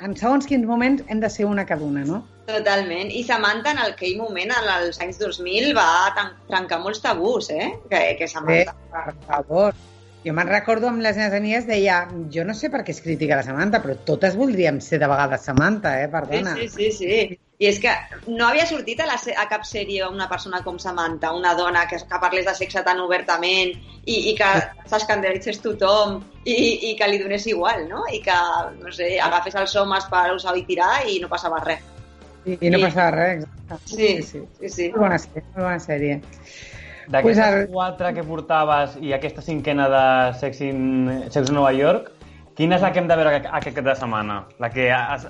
en segons quins moments hem de ser una cada una, no? Totalment. I Samantha en aquell moment, en els anys 2000, va trencar molts tabús, eh? Que, que Samantha... per favor. Jo me'n recordo amb les meves amigues, deia, jo no sé per què es critica la Samantha, però totes voldríem ser de vegades Samantha, eh? Perdona. sí, sí, sí. I és que no havia sortit a, la, a cap sèrie una persona com Samantha, una dona que, que parlés de sexe tan obertament i, i que s'escandalitzés tothom i, i que li donés igual, no? I que, no sé, agafés els homes per usar i tirar i no passava res. I, i no passava res, exacte. Sí, sí. sí, sí. Molt bona sèrie, molt bona sèrie. D'aquestes Pues ara- quatre que portaves i aquesta cinquena de Sex in, Sex in Nova York, quina és la que hem de veure aquest aquest cap de setmana? La que... Has...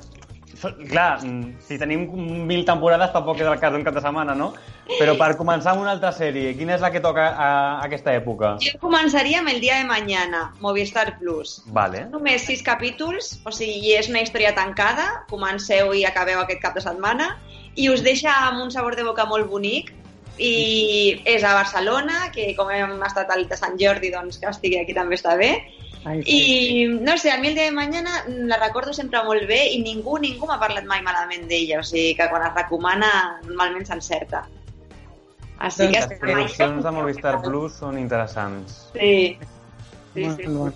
Clar, si tenim mil temporades tampoc és el cas d'un cap de setmana, no? Però per començar amb una altra sèrie, quina és la que toca a, a aquesta època? Jo començaria amb el dia de mañana, Movistar Plus. Vale. Només sis capítols, o sigui, és una història tancada, comenceu i acabeu aquest cap de setmana, i us deixa amb un sabor de boca molt bonic, i és a Barcelona, que com hem estat al de Sant Jordi, doncs que estigui aquí també està bé. Ai, I no sé, a mi el dia de mañana la recordo sempre molt bé i ningú, ningú m'ha parlat mai malament d'ella, o sigui que quan es recomana normalment s'encerta. Així que... Les produccions de Movistar Plus són interessants. Sí, sí, Molt sí. bo.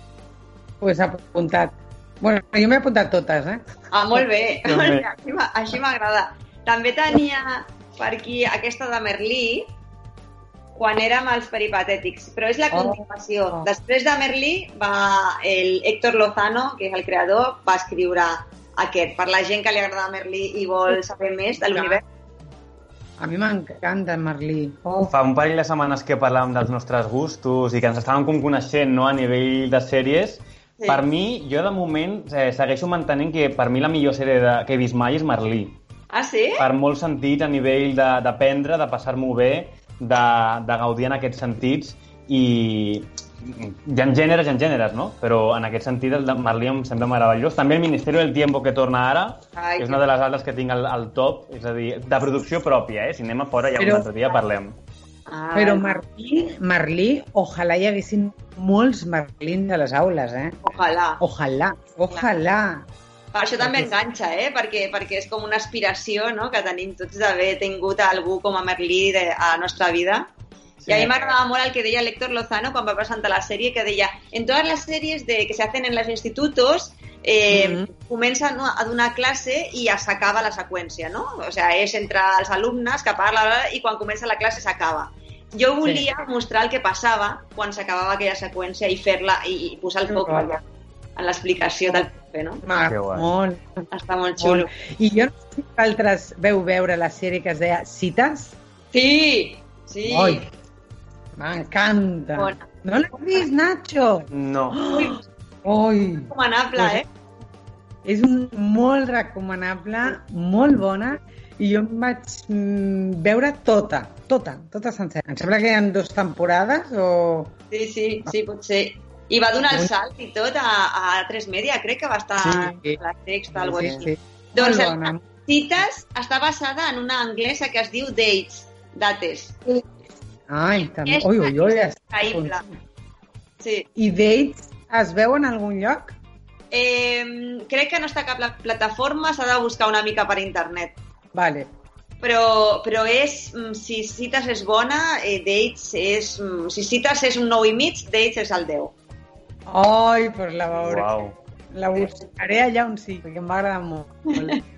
Pues apuntat. Bueno, jo m'he apuntat totes, eh? Ah, molt bé. Així m'a- Així m'agrada. També tenia per aquí aquesta de Merlí, quan érem els peripatètics, però és la Oh. continuació. Oh. Després de Merlí, va el Héctor Lozano, que és el creador, va escriure aquest, per la gent que li agrada Merlí i vol saber més de l'univers. A mi m'encanta Merlí. Oh, Fa un parell de setmanes que parlàvem dels nostres gustos i que ens estàvem com coneixent no, a nivell de sèries. Sí. Per mi, jo de moment eh, segueixo mantenint que per mi la millor sèrie de, que he vist mai és Merlí. Ah, sí? Per molts sentits, a nivell de- d'aprendre, de, de passar-m'ho bé, de, de gaudir en aquests sentits i hi ha gèneres i ha gèneres, no? Però en aquest sentit el de Merlí em sembla meravellós. També el Ministeri del Tiempo que torna ara Ai, és una de les altres que tinc al, al top, és a dir, de producció pròpia, eh? Si anem a fora ja Però- un altre dia parlem. Ah, Però Merlí, Merlí, ojalà hi haguessin molts Merlins a les aules, eh? Ojalà. Ojalà, ojalà. Per això també enganxa, eh? Perquè, perquè és com una aspiració no? que tenim tots d'haver tingut algú com a Merlí de, a la nostra vida. Sí. I a mi m'agradava molt el que deia l'Héctor Lozano quan va presentar la sèrie, que deia en totes les sèries de, que se hacen en los institutos eh, Mhm. comença no, a donar classe i ja s'acaba la seqüència, no? O sigui, és entre els alumnes que parla i quan comença la classe s'acaba. Jo volia mostrar el que passava quan s'acabava aquella seqüència i fer-la i, i posar el foc allà, en l'explicació del profe, no? Guai. molt, Està molt xulo. molt. I jo no sé si vosaltres veu veure la sèrie que es deia Cites. Sí, sí. Oi, m'encanta. No l'has vist, Nacho? No. Oi, Recomanable, eh? és un, molt recomanable, molt bona, i jo em vaig mm, veure tota, tota, tota sencera. Em sembla que hi ha dues temporades o... Sí, sí, sí, pot ser. I va donar el salt i tot a, a 3 Media, crec que va estar Sí. a la sexta, algo sí, així. sí. Doncs bona. Cites està basada en una anglesa que es diu Dates, dates. Ai, també. Ui, ui, ui. increïble. Sí. I Dates es veu en algun lloc? Eh, crec que no està a cap la plataforma, s'ha de buscar una mica per internet. Vale. Però, però és, mm, si Cites és bona, eh, Dates és... mm, Si Cites és un 9 i mig, Dates és el 10. Ai, pues la veuré. Uau. La buscaré allà on sí, perquè em va agradar molt. molt.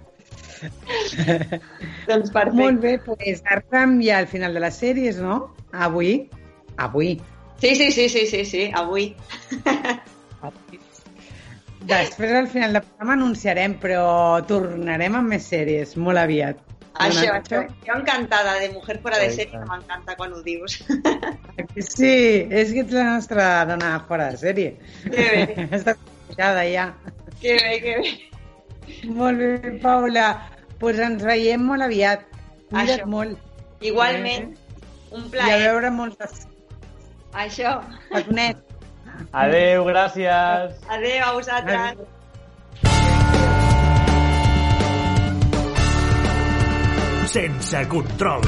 Doncs perfecte. Molt bé, doncs arribem ja al final de les sèries, no? Avui. Avui. Sí, sí, sí, sí, sí, sí, avui. Després, al final del programa, anunciarem, però tornarem amb més sèries, molt aviat. Això, això. Jo encantada de Mujer fora de sèrie, tant. m'encanta quan ho dius. Sí, és que ets la nostra dona fora de sèrie. Que bé, Està coneixada ja. que bé, que bé. Molt bé, Paula. Doncs pues ens veiem molt aviat. Cuida't Això. molt. Igualment, un I a plaer. veure moltes Això. Adeu, gràcies. Adéu a vosaltres. Adéu. Sense control.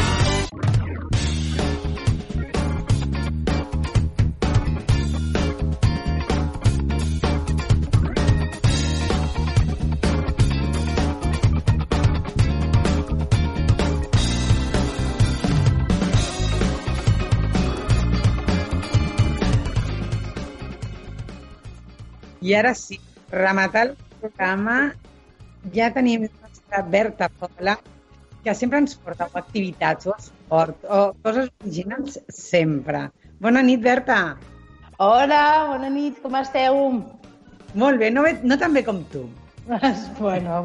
I ara sí, rematar el programa, ja tenim la Berta Pola, que sempre ens porta o activitats o esport o coses originals sempre. Bona nit, Berta. Hola, bona nit, com esteu? Molt bé, no, no tan bé com tu. bueno,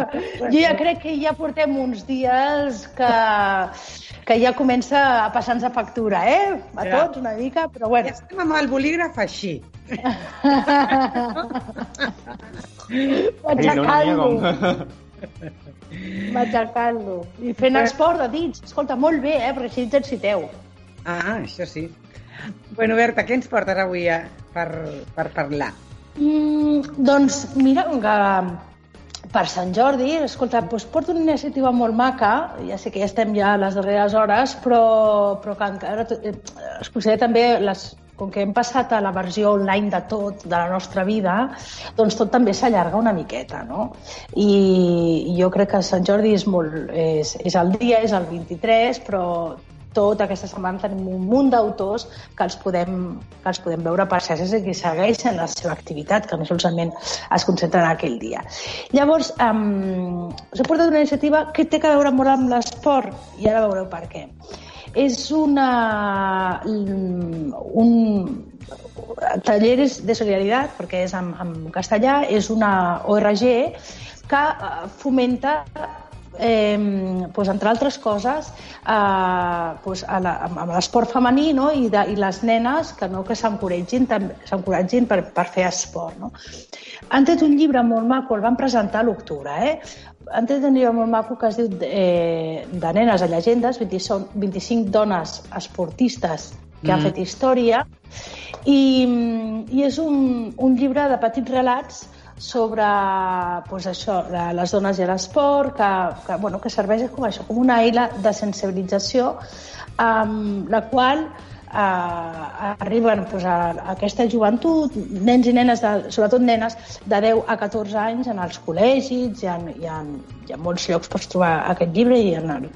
jo ja crec que ja portem uns dies que, que ja comença a passar-nos a factura, eh? A Ja. tots una mica, però Ja bueno. estem amb el bolígraf així. Matxacant-lo, com... matxacant-lo. I fent esport de dits. Escolta, molt bé, eh? Perquè així ens exciteu. Ah, això sí. Bueno, Berta, què ens portes avui a, per, per parlar? Mm, doncs mira, que per Sant Jordi, escolta, doncs porto una iniciativa molt maca, ja sé que ja estem ja a les darreres hores, però, però que encara eh, es considera també les, com que hem passat a la versió online de tot, de la nostra vida, doncs tot també s'allarga una miqueta, no? I jo crec que Sant Jordi és, molt, és, és el dia, és el 23, però tota aquesta setmana tenim un munt d'autors que, els podem, que els podem veure per xarxes i que segueixen la seva activitat, que no solament es concentren aquell dia. Llavors, um, us he portat una iniciativa que té a veure molt amb l'esport i ara veureu per què. És una, un, talleres de solidaritat, perquè és en, en castellà, és una ORG que eh, fomenta eh, pues, entre altres coses, eh, pues, a la, amb l'esport femení no? I, de, i les nenes que no que s'encoratgin per, per fer esport. No? Han tret un llibre molt maco, el van presentar a l'octubre, eh? han tret un llibre molt maco que es diu eh, de nenes a llegendes, 25, 25 dones esportistes que mm. han fet història, i, i és un, un llibre de petits relats sobre pues això, les dones i l'esport, que, que, bueno, que serveix com això, com una eina de sensibilització amb la qual eh, arriben pues, a, a aquesta joventut, nens i nenes, de, sobretot nenes, de 10 a 14 anys en els col·legis, hi ha, hi ha, hi ha molts llocs pots trobar aquest llibre i en,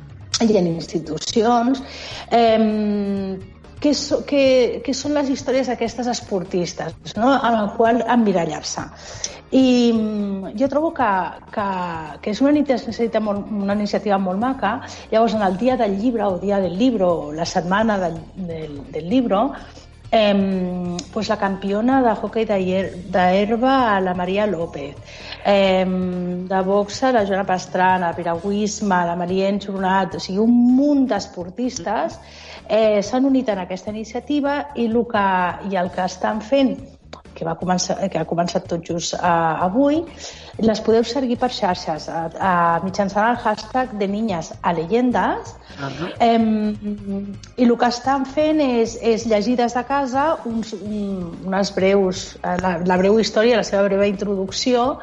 i en institucions. Eh, què, so, què, què són les històries d'aquestes esportistes, no? en el qual emmirallar-se. I mm, jo trobo que, que, que és una iniciativa, molt, una iniciativa molt maca. Llavors, en el dia del llibre, o dia del llibre, o la setmana del, del, del llibre, eh, pues la campiona de hockey d'herba, la Maria López, eh, de boxa, la Joana Pastrana, piragüisme, la Maria Enxornat, o sigui, un munt d'esportistes eh, s'han unit en aquesta iniciativa i el que, i el que estan fent que, va començar, que ha començat tot just uh, avui, les podeu seguir per xarxes a, a, mitjançant el hashtag de niñas a leyendas uh -huh. eh, i el que estan fent és, és llegir des de casa uns, un, unes breus, eh, la, la breu història, la seva breu introducció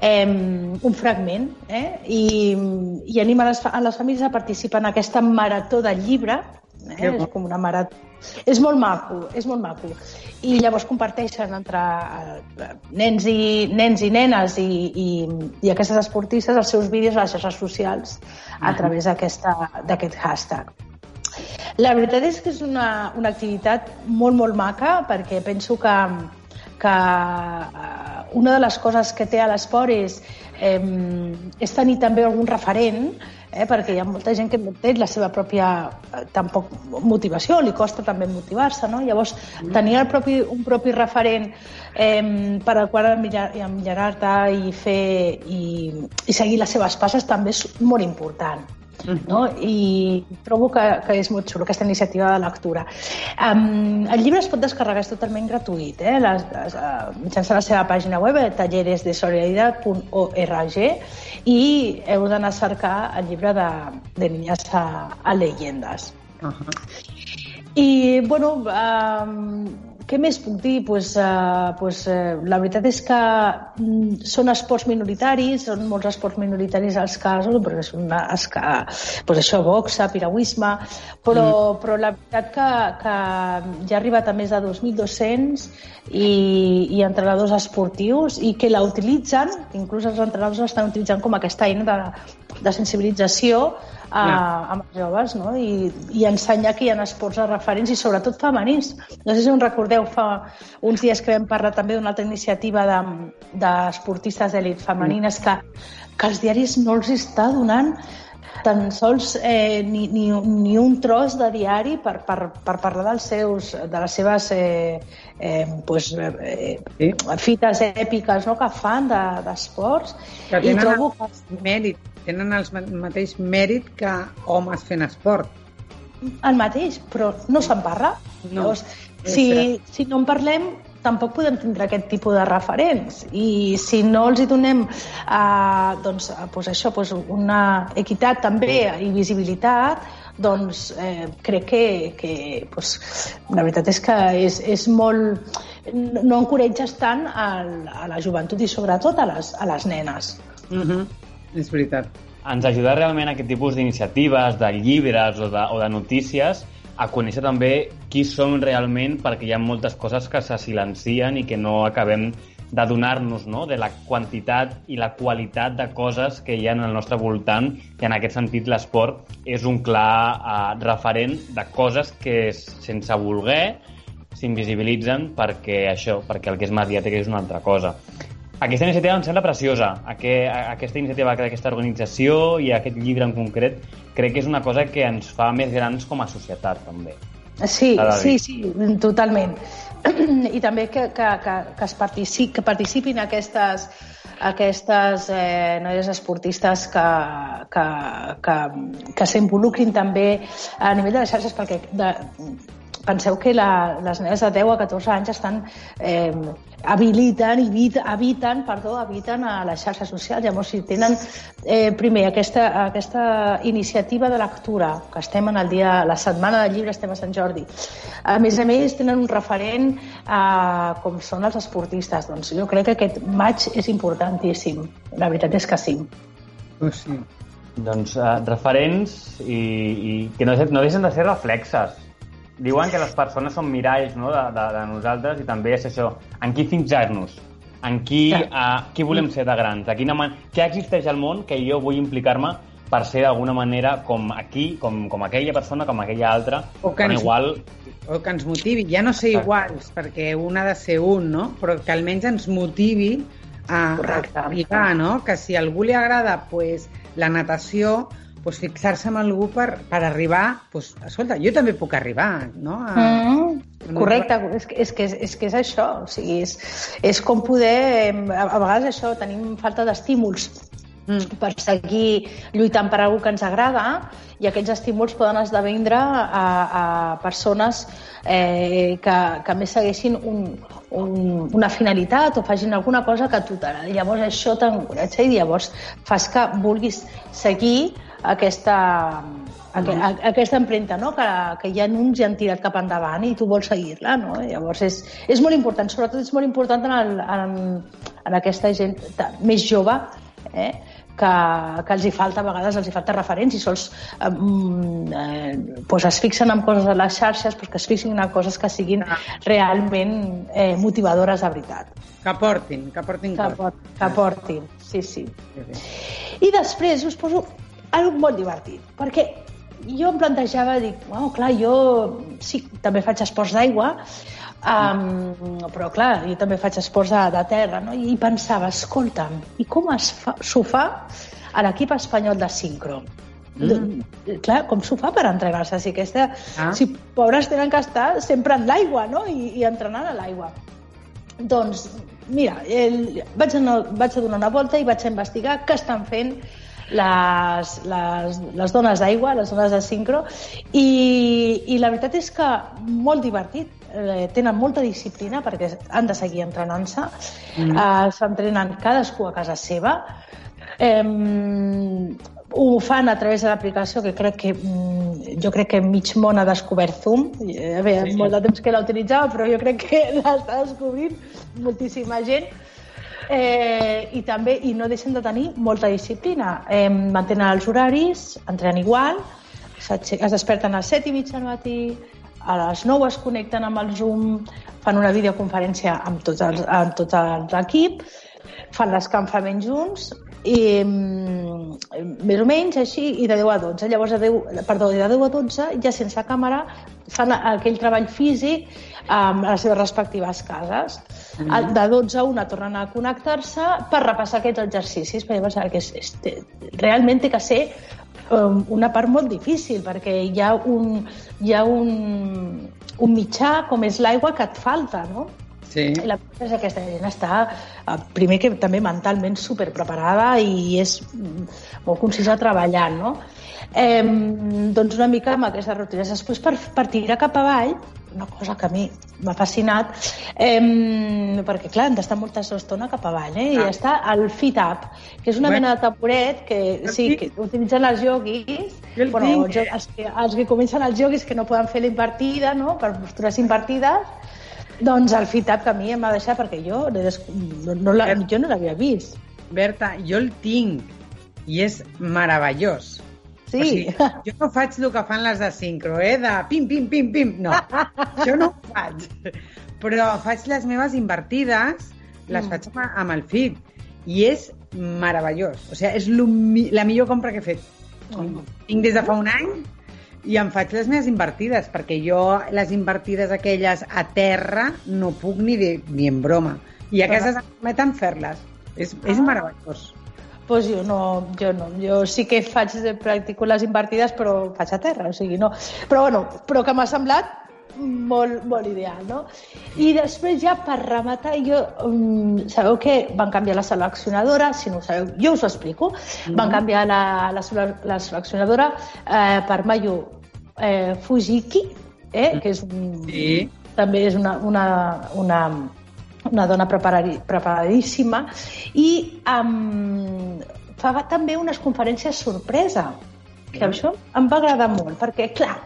eh, un fragment eh? I, i anima les, a les famílies a participar en aquesta marató de llibre eh? és com una marató és molt maco, és molt maco i llavors comparteixen entre eh, nens i, nens i nenes i, i, i aquestes esportistes els seus vídeos a les xarxes socials a través d'aquest hashtag. La veritat és que és una, una activitat molt, molt maca perquè penso que, que eh, una de les coses que té a l'esport és, eh, és tenir també algun referent eh, perquè hi ha molta gent que té la seva pròpia eh, tampoc motivació, li costa també motivar-se, no? Llavors, mm. tenir el propi, un propi referent eh, per al qual emmirar-te i fer i, i seguir les seves passes també és molt important. No? I trobo que, que és molt xulo aquesta iniciativa de lectura. Um, el llibre es pot descarregar, és totalment gratuït, eh? les, les, uh, mitjançant la seva pàgina web, talleresdesolidaritat.org, i heu d'anar a cercar el llibre de, de Niñas a, a Leyendas. Uh -huh. I, bueno, um, què més puc dir? Pues, uh, pues, uh, la veritat és que mm, són esports minoritaris, són molts esports minoritaris els casos, perquè són es que, pues això, boxa, piragüisme, però, mm. però la veritat que, que ja ha arribat a més de 2.200 i, i entrenadors esportius i que la utilitzen, inclús els entrenadors l'estan utilitzant com aquesta eina de, de sensibilització a, yeah. amb els joves no? I, i ensenyar que hi ha esports referents i sobretot femenins. No sé si us recordeu, fa uns dies que vam parlar també d'una altra iniciativa d'esportistes de, d'elit femenines que, que els diaris no els està donant tan sols eh, ni, ni, ni un tros de diari per, per, per parlar dels seus, de les seves eh, eh, pues, eh, sí. fites èpiques no, que fan d'esports. De, I trobo que... Mèrit, tenen el mateix mèrit que homes fent esport. El mateix, però no se'n parla. No. Llavors, si, si no en parlem, tampoc podem tindre aquest tipus de referents i si no els hi donem eh, doncs, eh, doncs això, doncs una equitat també i visibilitat doncs eh, crec que, que doncs, la veritat és que és, és molt no encoratges tant a, a la joventut i sobretot a les, a les nenes Mm -hmm. És veritat. Ens ajuda realment aquest tipus d'iniciatives, de llibres o de, o de notícies a conèixer també qui som realment perquè hi ha moltes coses que se silencien i que no acabem d'adonar-nos no? de la quantitat i la qualitat de coses que hi ha el nostre voltant i en aquest sentit l'esport és un clar uh, referent de coses que sense voler s'invisibilitzen perquè això, perquè el que és mediàtic és una altra cosa. Aquesta iniciativa em sembla preciosa. Aquest, aquesta iniciativa d'aquesta organització i aquest llibre en concret crec que és una cosa que ens fa més grans com a societat, també. Sí, sí, sí, totalment. I també que, que, que, que, es participi, que participin aquestes, aquestes eh, noies esportistes que, que, que, que s'involucrin també a nivell de les xarxes perquè de, penseu que la, les nenes de 10 a 14 anys estan eh, habiliten, eviten, habiten, perdó, habiten a les xarxes socials. Llavors, si tenen eh, primer aquesta, aquesta iniciativa de lectura, que estem en el dia, la setmana del llibre, estem a Sant Jordi, a més a més tenen un referent eh, com són els esportistes. Doncs jo crec que aquest maig és importantíssim. La veritat és que sí. Oh, sí. Doncs uh, referents i, i que no, no deixen de ser reflexes diuen que les persones són miralls no, de, de, de nosaltres i també és això, en qui fixar-nos, en qui, a, qui volem ser de grans, a quina man... què existeix al món que jo vull implicar-me per ser d'alguna manera com aquí, com, com aquella persona, com aquella altra, o que ens, igual... O que ens motivi, ja no ser iguals, perquè un ha de ser un, no? Però que almenys ens motivi a, a arribar, no? Que si a algú li agrada pues, la natació, pues, fixar-se en algú per, per arribar, pues, escolta, jo també puc arribar, no? A, mm, correcte, és, que, és, que, és, és que és això, o sigui, és, és com poder, a, a vegades això, tenim falta d'estímuls mm. per seguir lluitant per alguna que ens agrada i aquests estímuls poden esdevindre a, a persones eh, que, que més segueixin un, un, una finalitat o facin alguna cosa que a tu t'agrada. Llavors això t'encoratja i llavors fas que vulguis seguir aquesta, mm. aquesta empremta no? que, que ja uns ja han tirat cap endavant i tu vols seguir-la. No? Llavors és, és molt important, sobretot és molt important en, el, en, en aquesta gent més jove eh? que, que els hi falta, a vegades els hi falta referents i sols eh, eh, pues es fixen en coses a les xarxes pues que es fixin en coses que siguin realment eh, motivadores de veritat. Que aportin, que aportin que, cor. que aportin, sí, sí. I després us poso algo molt divertit, perquè jo em plantejava, dic, wow, clar, jo sí, també faig esports d'aigua, um, però clar, jo també faig esports de, de terra, no? i pensava, escolta'm, i com es fa, s'ho fa a l'equip espanyol de sincro? Mm. Clar, com s'ho fa per entrenar-se? Si, aquesta, ah. si pobres tenen que estar sempre en l'aigua no? I, i entrenant a l'aigua. Doncs, mira, el, vaig, a, vaig a donar una volta i vaig a investigar què estan fent les, les, les dones d'aigua, les dones de sincro, i, i la veritat és que molt divertit. Eh, tenen molta disciplina perquè han de seguir entrenant-se, mm. eh, s'entrenen cadascú a casa seva, eh, ho fan a través de l'aplicació que crec que mm, jo crec que mig món ha descobert Zoom a veure, sí. molt de temps que la utilitzava però jo crec que l'està descobrint moltíssima gent eh, i també i no deixen de tenir molta disciplina. Eh, mantenen els horaris, entrenen igual, es desperten a les 7 i mitja del matí, a les 9 es connecten amb el Zoom, fan una videoconferència amb tot, el, amb tot l'equip, fan l'escampament junts i més o menys així i de 10 a 12 llavors de 10, perdó, de 10 a 12 ja sense càmera fan aquell treball físic amb les seves respectives cases. De 12 a 1 tornen a connectar-se per repassar aquests exercicis perquè pensar que és, és, realment té que ser um, una part molt difícil perquè hi ha un, hi ha un, un mitjà com és l'aigua que et falta, no? Sí. I la veritat és que aquesta gent està, eh, primer que també mentalment super preparada i és molt concisa treballant, no? Eh, doncs una mica amb aquestes rutines. Després, per, per tirar cap avall, una cosa que a mi m'ha fascinat, eh, perquè clar, hem d'estar molta estona cap avall, eh? i ah. està el Fit Up, que és una bueno. mena de taporet que, sí, que utilitzen els yoguis, bueno, els, els, que, els que comencen els yoguis que no poden fer la invertida, no? per postures invertides, doncs el Fit Up que a mi em va deixar perquè jo no, no, no jo no l'havia vist. Berta, jo el tinc i és meravellós. Sí. O sigui, jo no faig el que fan les de sincro, eh? De pim, pim, pim, pim. No, jo no ho faig. Però faig les meves invertides, les Mm. faig amb, amb el fit. I és meravellós. O sigui, és la millor compra que he fet. Mm. Tinc des de fa un any i em faig les meves invertides, perquè jo les invertides aquelles a terra no puc ni, de, ni en broma. I a casa em permeten fer-les. És, és Ah. meravellós. Pues jo no, jo no. Jo sí que faig, practico les invertides, però faig a terra, o sigui, no. Però bueno, però que m'ha semblat molt, molt ideal, no? I després ja per rematar, jo, um, sabeu que van canviar la seleccionadora, si no ho sabeu, jo us ho explico, van canviar la, la, la seleccionadora eh, per Mayu eh, Fujiki, eh, que és un, Sí. també és una, una, una, una dona preparadíssima i um, fa també unes conferències sorpresa que això em va agradar molt perquè, clar,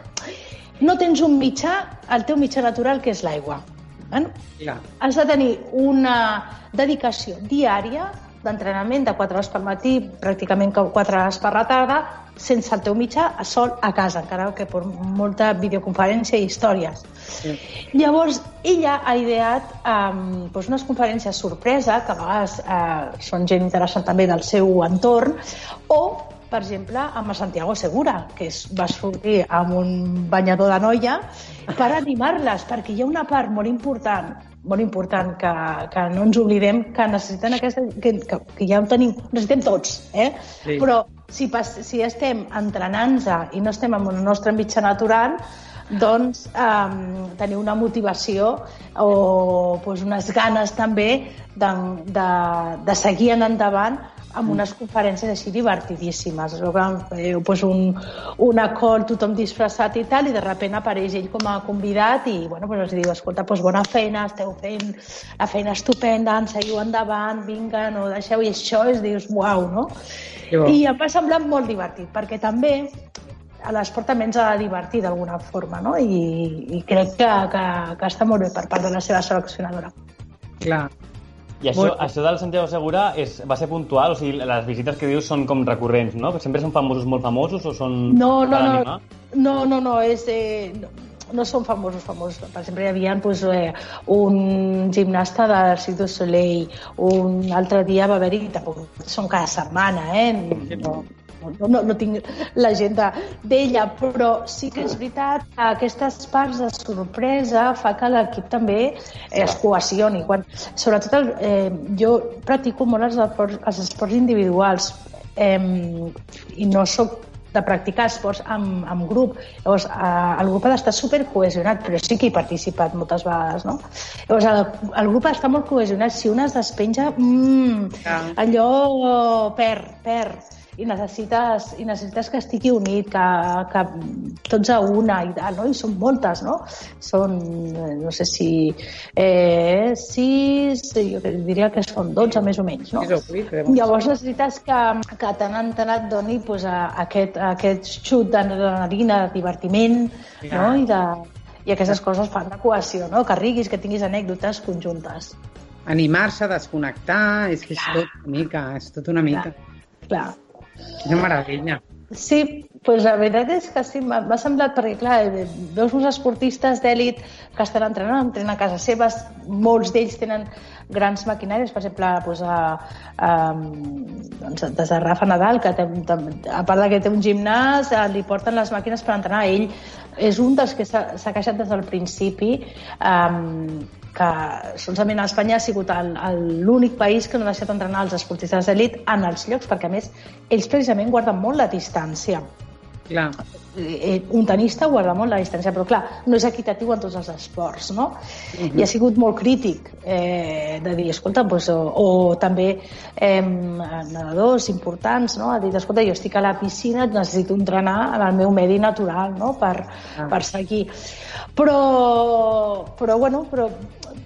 no tens un mitjà, el teu mitjà natural que és l'aigua. Bueno, Ja. has de tenir una dedicació diària d'entrenament de 4 hores per matí, pràcticament 4 hores per la tarda, sense el teu mitjà, a sol a casa, encara que per molta videoconferència i històries. Sí. Llavors, ella ha ideat um, doncs unes conferències sorpresa, que a vegades uh, són gent interessant també del seu entorn, o, per exemple, amb el Santiago Segura, que es, va sortir amb un banyador de noia per animar-les, perquè hi ha una part molt important molt important que, que no ens oblidem que necessiten aquesta, que, que, que ja ho tenim, necessitem tots, eh? Sí. però si, pas, si estem entrenant-nos i no estem amb el nostre mitjà natural, doncs um, tenir una motivació o pues, unes ganes també de, de, de seguir en endavant amb unes conferències així divertidíssimes. Es veu que eh, pues un, una call, tothom disfressat i tal, i de sobte apareix ell com a convidat i bueno, pues els diu, escolta, pues bona feina, esteu fent la feina estupenda, en seguiu endavant, vinga, no deixeu, i això és, dius, uau, no? I em va semblar molt divertit, perquè també a l'esport també ens ha de divertir d'alguna forma, no? I, i crec que, que, que està molt bé per part de la seva seleccionadora. Clar. I això, Molt- això del Santiago Segura és, va ser puntual? O sigui, les visites que dius són com recurrents, no? Sempre són famosos molt famosos o són No, no, no, no, no, no, és, eh, no, no són famosos, famosos. Per exemple, hi havia pues, eh, un gimnasta de Cirque du Soleil, un altre dia va haver-hi, tampoc són cada setmana, eh? No, no, no, no tinc l'agenda d'ella, però sí que és veritat que aquestes parts de sorpresa fa que l'equip també es cohesioni. Quan, sobretot, el, eh, jo practico molt els esports, els esports individuals eh, i no sóc de practicar esports amb, amb grup. Llavors, eh, el grup ha d'estar super cohesionat, però sí que he participat moltes vegades, no? Llavors, el, el grup està molt cohesionat. Si una es despenja, mmm, allò perd, perd. I necessites, i necessites que estigui unit, que, que tots a una i tal, no? I són moltes, no? Són, no sé si, eh, sis, jo diria que són 12 més o menys, no? Llavors necessites que, que tant en tant et doni pues, a, aquest, aquest xut d'adrenalina, de divertiment, Ja. no? I, de, I aquestes coses fan de cohesió, no? Que riguis, que tinguis anècdotes conjuntes. Animar-se, desconnectar, és que és tot una mica, és tot una mica. Clar. És una meravella. Sí, pues la veritat és que sí, m'ha semblat, perquè clar, eh, veus uns esportistes d'èlit que estan entrenant, entrenen a casa seves, molts d'ells tenen grans maquinàries, per exemple, pues, a, a, doncs, des de Rafa Nadal, que té, a part que té un gimnàs, eh, li porten les màquines per entrenar. Ell és un dels que s'ha queixat des del principi um, que solament a Espanya ha sigut l'únic país que no ha deixat entrenar els esportistes d'elit en els llocs, perquè a més ells precisament guarden molt la distància. Clar. Eh, Un tenista guarda molt la distància, però clar, no és equitatiu en tots els esports, no? I ha sigut molt crític eh, de dir, escolta, doncs, o, o també eh, nedadors importants, no? Ha dit, escolta, jo estic a la piscina, necessito entrenar en el meu medi natural, no?, per, Ah. per seguir. Però, però, bueno, però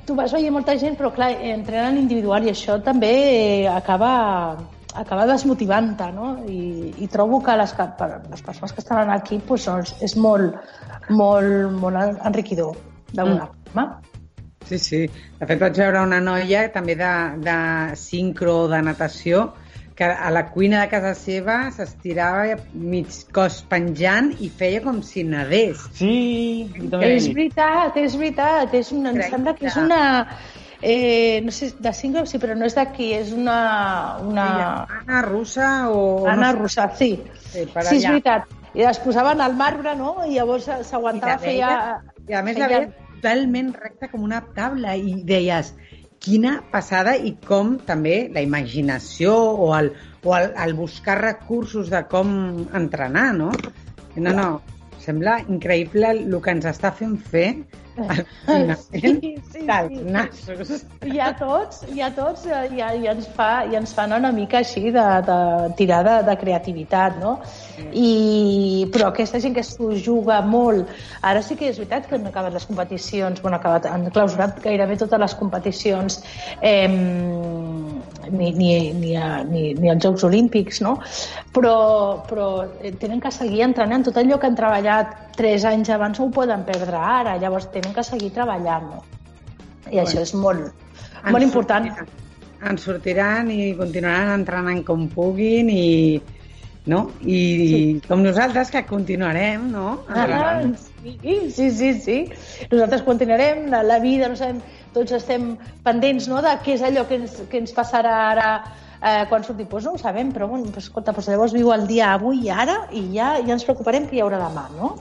tu vas veient molta gent, però clar, entrenen individual i això també eh, acaba acaba desmotivant-te, no? I, I trobo que les, que per les persones que estan aquí pues, doncs, és molt, molt, molt enriquidor, d'alguna mm. forma. Sí, sí. De fet, vaig veure una noia també de, de sincro de natació que a la cuina de casa seva s'estirava mig cos penjant i feia com si nedés. Sí, també És veritat, és veritat. És una, em sembla que és una... Eh, no sé, de Singlo, sí, però no és d'aquí, és una... una... Anna russa o... Anna no sé, Rossà, sí. Sí, Sí, és veritat. I es posaven al marbre, no? I llavors s'aguantava, la feia... I a més la feia- veia totalment recta com una taula i deies quina passada i com també la imaginació o el, o el, el buscar recursos de com entrenar, no? No, no, sembla increïble el que ens està fent fer Sí, sí, dels sí. nassos. I a tots, i a tots eh, ja, ja, ens fa, ja ens fan una mica així de, de tirar de, de creativitat, no? I, però aquesta gent que s'ho juga molt, ara sí que és veritat que han acabat les competicions, bueno, acabat, han clausurat gairebé totes les competicions, eh, ni, ni, ni, a, ni, ni als Jocs Olímpics, no? Però, però tenen que seguir entrenant tot allò que han treballat tres anys abans no ho poden perdre ara, llavors tenen que seguir treballant, no? I això és molt, molt important. sortiran. En sortiran i continuaran entrenant com puguin i, no? I, sí. com nosaltres que continuarem, no? Ah, Entrenant. sí, sí, sí, sí. Nosaltres continuarem, la, la vida, no sabem, tots estem pendents no, de què és allò que ens, que ens passarà ara eh, quan sortim. Doncs no ho sabem, però bueno, doncs, escolta, doncs llavors viu el dia avui i ara i ja, ja ens preocuparem que hi haurà demà, no?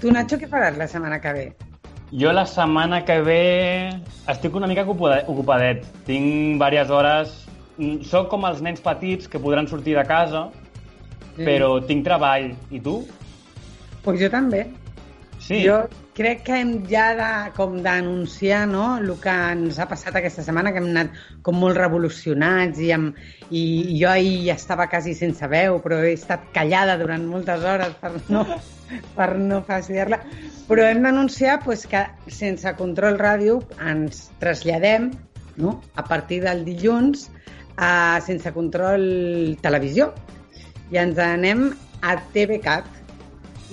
Tu, Nacho, què faràs la setmana que ve? Jo la setmana que ve estic una mica ocupadet. Tinc diverses hores... Mm, Soc com els nens petits que podran sortir de casa, però tinc treball. I tu? Pues jo també. Sí. Jo crec que hem ja de, com d'anunciar no, el que ens ha passat aquesta setmana, que hem anat com molt revolucionats i, amb, i jo ahir estava quasi sense veu, però he estat callada durant moltes hores per no, per no fastidiar-la. Però hem d'anunciar pues, que sense control ràdio ens traslladem no, a partir del dilluns a Sense Control Televisió i ens anem a TVCAT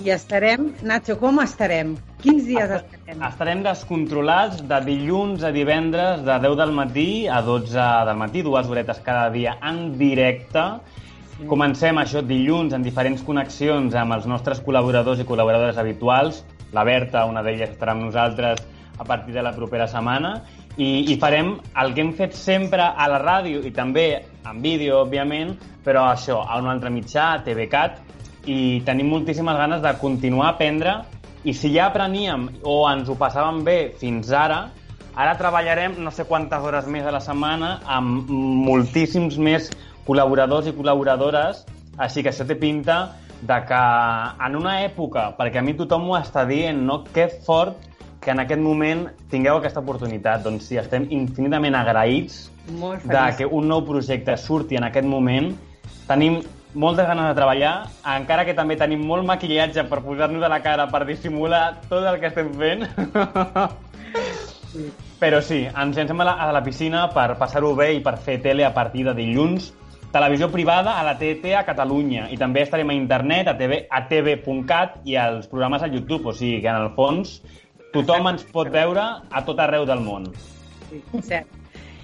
i estarem... Nacho, com estarem? Quins dies estarem? Estarem descontrolats de dilluns a divendres de 10 del matí a 12 del matí, dues horetes cada dia en directe. Comencem això dilluns en diferents connexions amb els nostres col·laboradors i col·laboradores habituals. La Berta, una d'elles, estarà amb nosaltres a partir de la propera setmana. I, i farem el que hem fet sempre a la ràdio i també en vídeo, òbviament, però això, a un altre mitjà, a TVCAT, i tenim moltíssimes ganes de continuar a aprendre. I si ja apreníem o ens ho passàvem bé fins ara, ara treballarem no sé quantes hores més a la setmana amb moltíssims més col·laboradors i col·laboradores, així que això té pinta de que en una època, perquè a mi tothom ho està dient, no? que fort que en aquest moment tingueu aquesta oportunitat. Doncs sí, estem infinitament agraïts de que un nou projecte surti en aquest moment. Tenim moltes ganes de treballar, encara que també tenim molt maquillatge per posar-nos a la cara per dissimular tot el que estem fent. Però sí, ens llancem a la, a la piscina per passar-ho bé i per fer tele a partir de dilluns. Televisió privada a la TT a Catalunya i també estarem a internet, a, TV, a tv.cat i als programes a YouTube, o sigui que en el fons tothom ens pot veure a tot arreu del món. Sí, cert.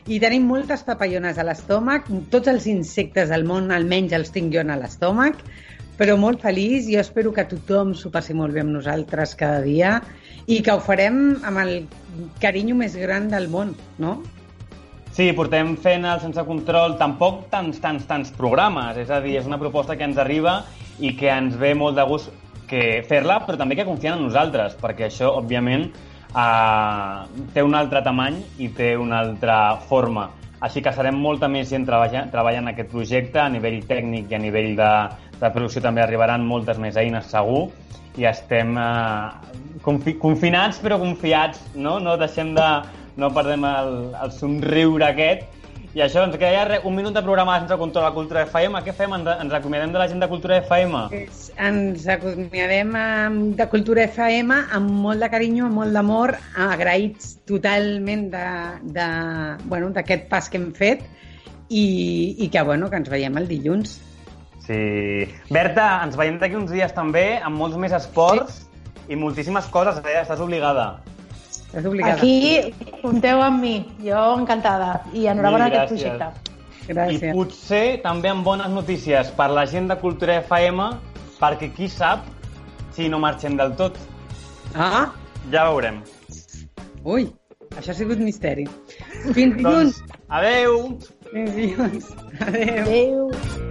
I tenim moltes papallones a l'estómac, tots els insectes del món almenys els tinc jo a l'estómac, però molt feliç, jo espero que tothom s'ho passi molt bé amb nosaltres cada dia i que ho farem amb el carinyo més gran del món, no? Sí, portem fent el Sense Control tampoc tants, tants, tants programes. És a dir, és una proposta que ens arriba i que ens ve molt de gust que fer-la, però també que confien en nosaltres, perquè això, òbviament, eh, té un altre tamany i té una altra forma. Així que serem molta més gent treballant, treballant en aquest projecte, a nivell tècnic i a nivell de, de producció també arribaran moltes més eines, segur, i estem eh, confi confinats però confiats, no? No deixem de... no perdem el, el somriure aquest. I això, ens queda ja un minut de programa sense control a Cultura FM. Què fem? Ens, ens acomiadem de la gent de Cultura FM? Ens acomiadem de Cultura FM amb molt de carinyo, amb molt d'amor, agraïts totalment de- bueno, d'aquest pas que hem fet i, i que, bueno, que ens veiem el dilluns. Sí. Berta, ens veiem d'aquí uns dies també, amb molts més esports sí. i moltíssimes coses, eh? Estàs obligada. Estàs obligada. Aquí compteu amb mi, jo encantada. I enhorabona aquest gràcies. projecte. Gràcies. I potser també amb bones notícies per la gent de Cultura FM, perquè qui sap si no marxem del tot. Ah, Ja veurem. ui, això ha sigut misteri. Fins dilluns. Doncs, adeu! Fins dilluns. Adéu. Adéu.